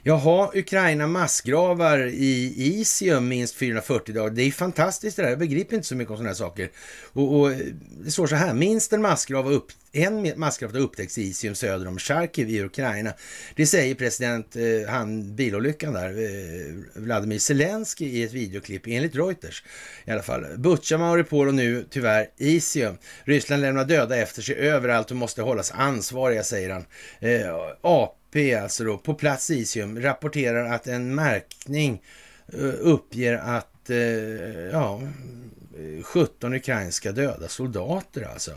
Jaha, Ukraina massgravar i Isium minst 440 dagar. Det är fantastiskt det där. Jag begriper inte så mycket om sådana här saker. Och, och det står så här, minst en massgrav upp, en massgrav har upptäckts i Isium söder om Charkiv i Ukraina. Det säger president, eh, han bilolyckan där, eh, Vladimir Zelensky i ett videoklipp enligt Reuters. I alla fall. Butja, Mauripol och nu tyvärr Isium. Ryssland lämnar döda efter sig överallt och måste hållas ansvariga, säger han. Eh, AP, alltså då, på plats i Isium, rapporterar att en märkning eh, uppger att eh, ja, 17 ukrainska döda soldater alltså.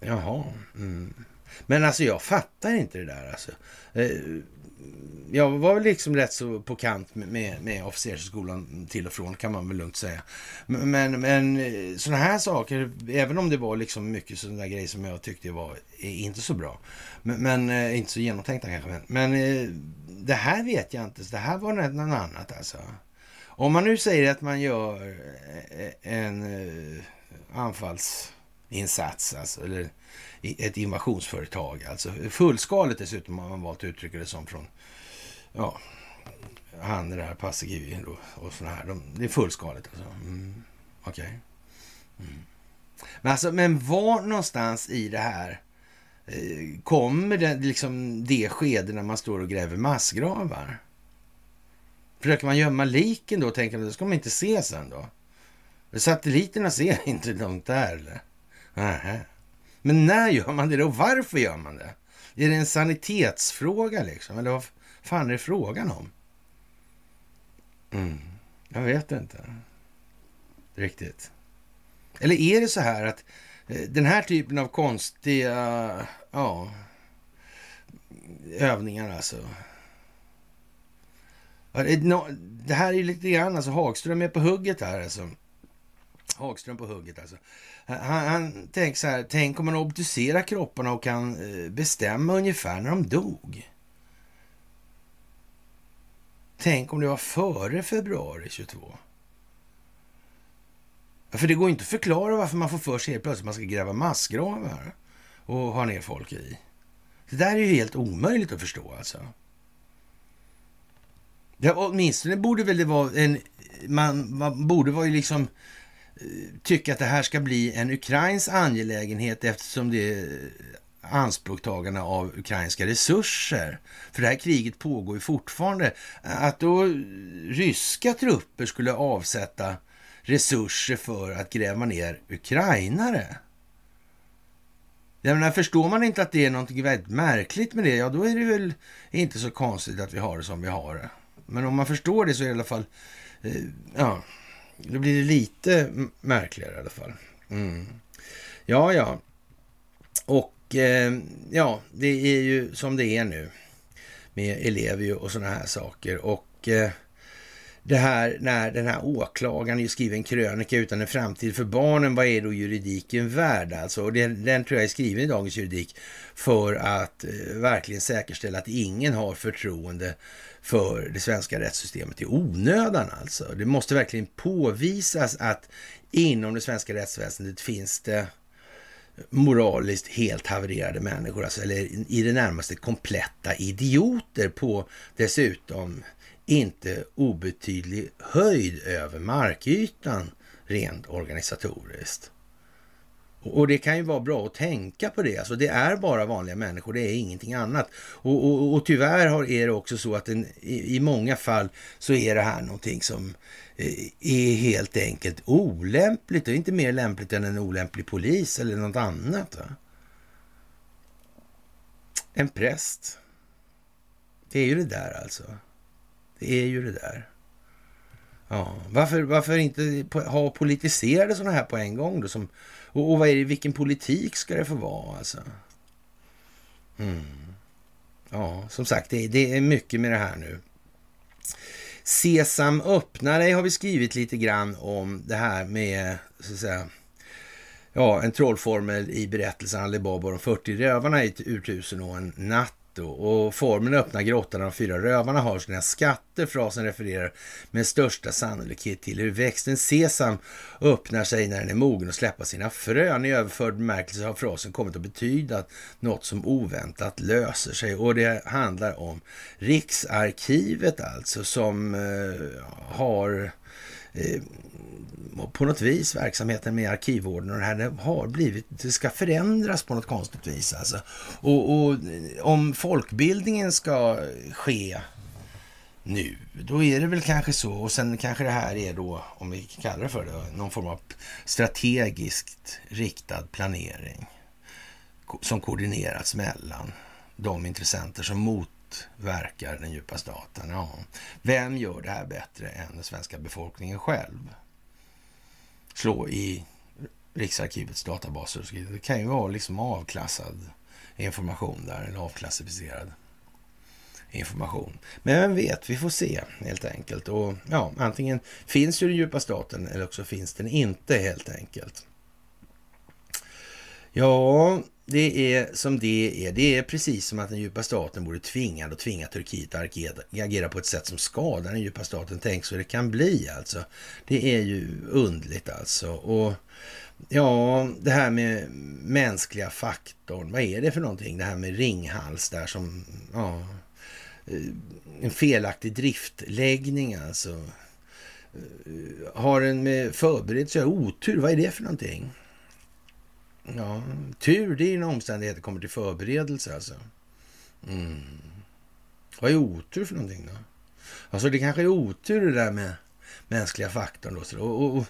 Jaha. Mm. Men alltså jag fattar inte det där alltså. Eh, jag var väl liksom rätt så på kant med, med, med officersskolan till och från kan man väl lugnt säga. Men, men, eh, sådana här saker, även om det var liksom mycket sådana grejer som jag tyckte var eh, inte så bra. Men, men inte så genomtänkta kanske. Men, men det här vet jag inte. Så det här var något annat alltså. Om man nu säger att man gör en anfallsinsats, alltså, eller ett invasionsföretag, alltså fullskaligt dessutom har man valt att uttrycka det som från, ja, han det här Paasikivi och, och sådana här. De, det är fullskaligt alltså. Mm, Okej. Okay. Mm. Men alltså, men var någonstans i det här Eh, kommer det, liksom det skede när man står och gräver massgravar? Försöker man gömma liken då och tänker att det ska man inte se sen då? Satelliterna ser inte långt där eller? Nähä. Men när gör man det då? Varför gör man det? Är det en sanitetsfråga liksom? Eller vad fan är det frågan om? Mm. Jag vet inte riktigt. Eller är det så här att eh, den här typen av konstiga ja, övningar alltså. Det här är ju lite grann, alltså Hagström är på hugget här alltså. Hagström på hugget alltså. Han, han tänker så här, tänk om man obducerar kropparna och kan eh, bestämma ungefär när de dog. Tänk om det var före februari 22. För det går inte att förklara varför man får för sig helt plötsligt att man ska gräva massgravar och ha ner folk i. Det där är ju helt omöjligt att förstå alltså. Ja, åtminstone borde väl det vara en... Man, man borde vara ju liksom tycka att det här ska bli en ukrainsk angelägenhet eftersom det är anspråktagarna av ukrainska resurser. För det här kriget pågår ju fortfarande. Att då ryska trupper skulle avsätta resurser för att gräva ner ukrainare. Jag menar, förstår man inte att det är något väldigt märkligt med det, ja då är det väl inte så konstigt att vi har det som vi har det. Men om man förstår det så är det i alla fall, eh, ja, då blir det lite märkligare i alla fall. Mm. Ja, ja. Och eh, ja, det är ju som det är nu med elever och sådana här saker. Och eh, det här när den här åklagaren skriver en krönika utan en framtid för barnen, vad är då juridiken värd alltså? Och den, den tror jag är skriven i Dagens Juridik för att eh, verkligen säkerställa att ingen har förtroende för det svenska rättssystemet i onödan alltså. Det måste verkligen påvisas att inom det svenska rättsväsendet finns det moraliskt helt havererade människor, alltså, eller i det närmaste kompletta idioter på dessutom inte obetydlig höjd över markytan rent organisatoriskt. Och det kan ju vara bra att tänka på det. Alltså det är bara vanliga människor, det är ingenting annat. Och, och, och tyvärr har, är det också så att en, i, i, många fall så är det här någonting som eh, är helt enkelt olämpligt. Och inte mer lämpligt än en olämplig polis eller något annat. Va? En präst. Det är ju det där alltså. Det är ju det där. Ja, varför, varför inte ha politiserade sådana här på en gång då? Som, och, och vad är det, vilken politik ska det få vara alltså? Mm. Ja, som sagt, det, det, är mycket med det här nu. Sesam öppna dig har vi skrivit lite grann om det här med, så att säga, ja, en trollformel i berättelsen Alibaba och de 40 rövarna i ett urtusen och en natt då. Och formen öppnar grottan de fyra rövarna har sina skatter. Frasen refererar med största sannolikhet till hur växten sesam öppnar sig när den är mogen att släppa sina frön. I överförd bemärkelse har frasen kommit att betyda något som oväntat löser sig. Och det handlar om Riksarkivet alltså som eh, har eh, på något vis verksamheten med arkivvården och det här det har blivit, det ska förändras på något konstigt vis alltså. Och, och om folkbildningen ska ske nu, då är det väl kanske så. Och sen kanske det här är då, om vi kallar det för det, någon form av strategiskt riktad planering som koordinerats mellan de intressenter som motverkar den djupa staten. Ja. Vem gör det här bättre än den svenska befolkningen själv? Slå i Riksarkivets databaser. Det kan ju vara liksom avklassad information där, eller avklassificerad information. Men vem vet, vi får se helt enkelt. Och ja, antingen finns ju den djupa staten eller också finns den inte helt enkelt. Ja, det är som det är. Det är precis som att den djupa staten borde tvingad och tvinga Turkiet att agera på ett sätt som skadar den djupa staten. Tänk så det kan bli alltså. Det är ju undligt alltså. Och ja, det här med mänskliga faktorn. Vad är det för någonting? Det här med Ringhals där som, ja, eh, en felaktig driftläggning alltså. Eh, har en med förberedelse otur. Vad är det för någonting? Ja, tur det är en omständighet kommer till förberedelse alltså. Mm. Vad är otur för någonting då? Alltså det kanske är otur det där med mänskliga faktorn då. Och, och, och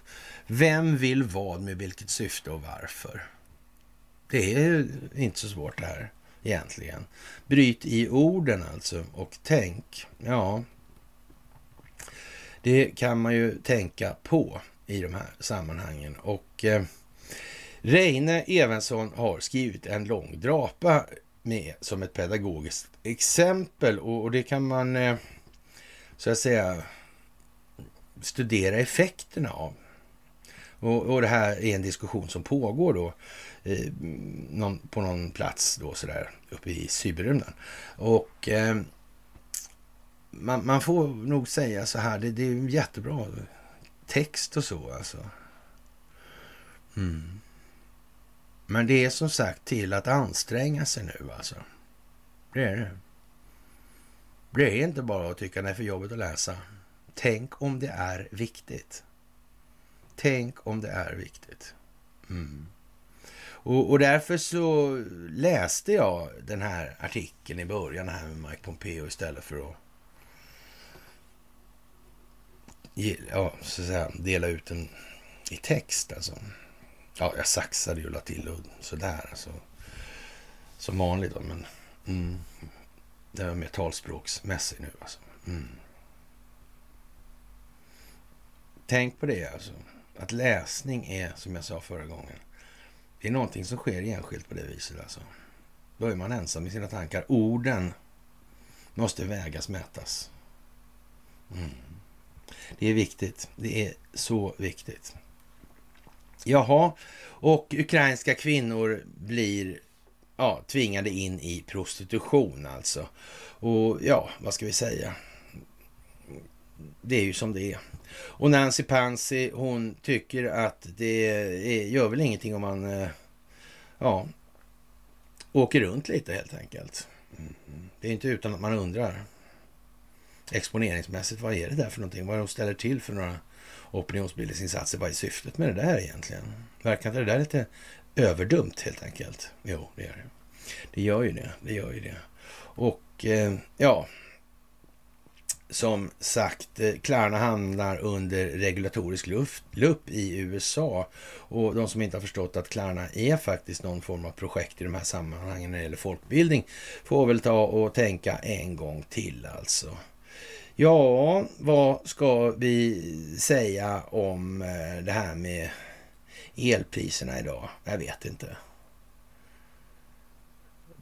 vem vill vad med vilket syfte och varför? Det är inte så svårt det här egentligen. Bryt i orden alltså och tänk. Ja, det kan man ju tänka på i de här sammanhangen. Och eh, Reine Evensson har skrivit en lång drapa med som ett pedagogiskt exempel och, det kan man eh, så att säga studera effekterna av. Och, och det här är en diskussion som pågår då eh, någon, på någon plats då sådär uppe i cyberrymden. Och eh, man, man, får nog säga så här, det, det är jättebra text och så alltså. Mm. Men det är som sagt till att anstränga sig nu alltså. Det är det. Det är inte bara att tycka det är för jobbigt att läsa. Tänk om det är viktigt. Tänk om det är viktigt. Mm. Och, och, därför så läste jag den här artikeln i början här med Mike Pompeo istället för att, ja, så att säga, dela ut den i text. Alltså. Ja, jag saxade ju och la till och sådär. Alltså. Som vanligt då, men mm, det var mer talspråksmässigt nu alltså. Mm. Tänk på det alltså. Att läsning är, som jag sa förra gången, det är någonting som sker enskilt på det viset alltså. Då är man ensam i sina tankar. Orden måste vägas, mätas. Mm. Det är viktigt. Det är så viktigt. Jaha, och ukrainska kvinnor blir ja, tvingade in i prostitution alltså. Och ja, vad ska vi säga? Det är ju som det är. Och Nancy Pansy, hon tycker att det är, gör väl ingenting om man eh, ja, åker runt lite helt enkelt. Mm-hmm. Det är inte utan att man undrar exponeringsmässigt, vad är det där för någonting? Vad de ställer till för några opinionsbildningsinsatser? Vad är syftet med det där egentligen? Verkar inte det där lite överdumt helt enkelt? Jo, det gör det. Det gör ju det. Det gör ju det. Och eh, ja, som sagt, eh, Klarna hamnar under regulatorisk luft, lupp i USA. Och de som inte har förstått att Klarna är faktiskt någon form av projekt i de här sammanhangen när det gäller folkbildning får väl ta och tänka en gång till alltså. Ja, vad ska vi säga om eh, det här med elpriserna idag? Jag vet inte.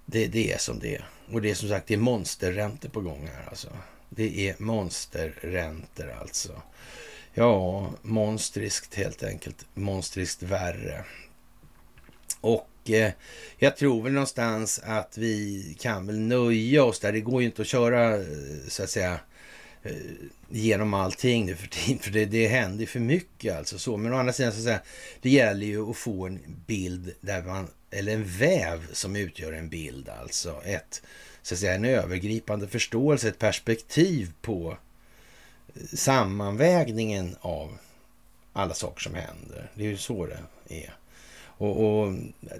Det, det är som det är. Och det är som sagt det är monsterräntor på gång här alltså. Det är monsterräntor alltså. Ja, monstriskt helt enkelt. Monstriskt värre. Och eh, jag tror väl någonstans att vi kan väl nöja oss där. Det går ju inte att köra eh, så att säga eh, Eh, genom allting nu för tiden, för det, det händer för mycket alltså så. Men å andra sidan så att säga, det gäller ju att få en bild där man, eller en väv som utgör en bild alltså. Ett så att säga, en övergripande förståelse, ett perspektiv på eh, sammanvägningen av alla saker som händer. Det är ju så det är. Och, och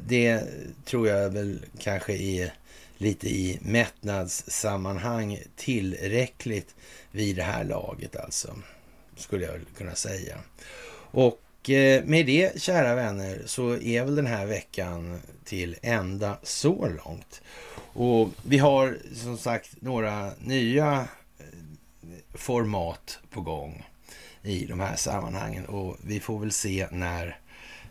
det tror jag väl kanske är lite i mättnadssammanhang tillräckligt vid det här laget alltså. Skulle jag kunna säga. Och eh, med det, kära vänner, så är väl den här veckan till ända så långt. Och vi har som sagt några nya eh, format på gång i de här sammanhangen och vi får väl se när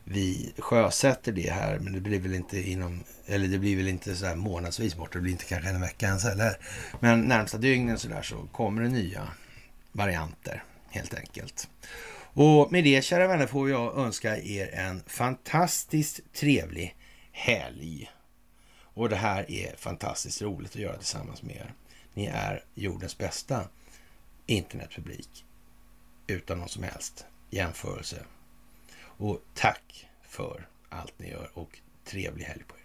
vi sjösätter det här. Men det blir väl inte inom, eller det blir väl inte så här månadsvis bort. Det blir inte kanske en vecka ens heller. Men närmsta dygnen så där så kommer det nya varianter helt enkelt. Och med det kära vänner får jag önska er en fantastiskt trevlig helg. Och det här är fantastiskt roligt att göra tillsammans med er. Ni är jordens bästa internetpublik utan någon som helst jämförelse. Och tack för allt ni gör och trevlig helg på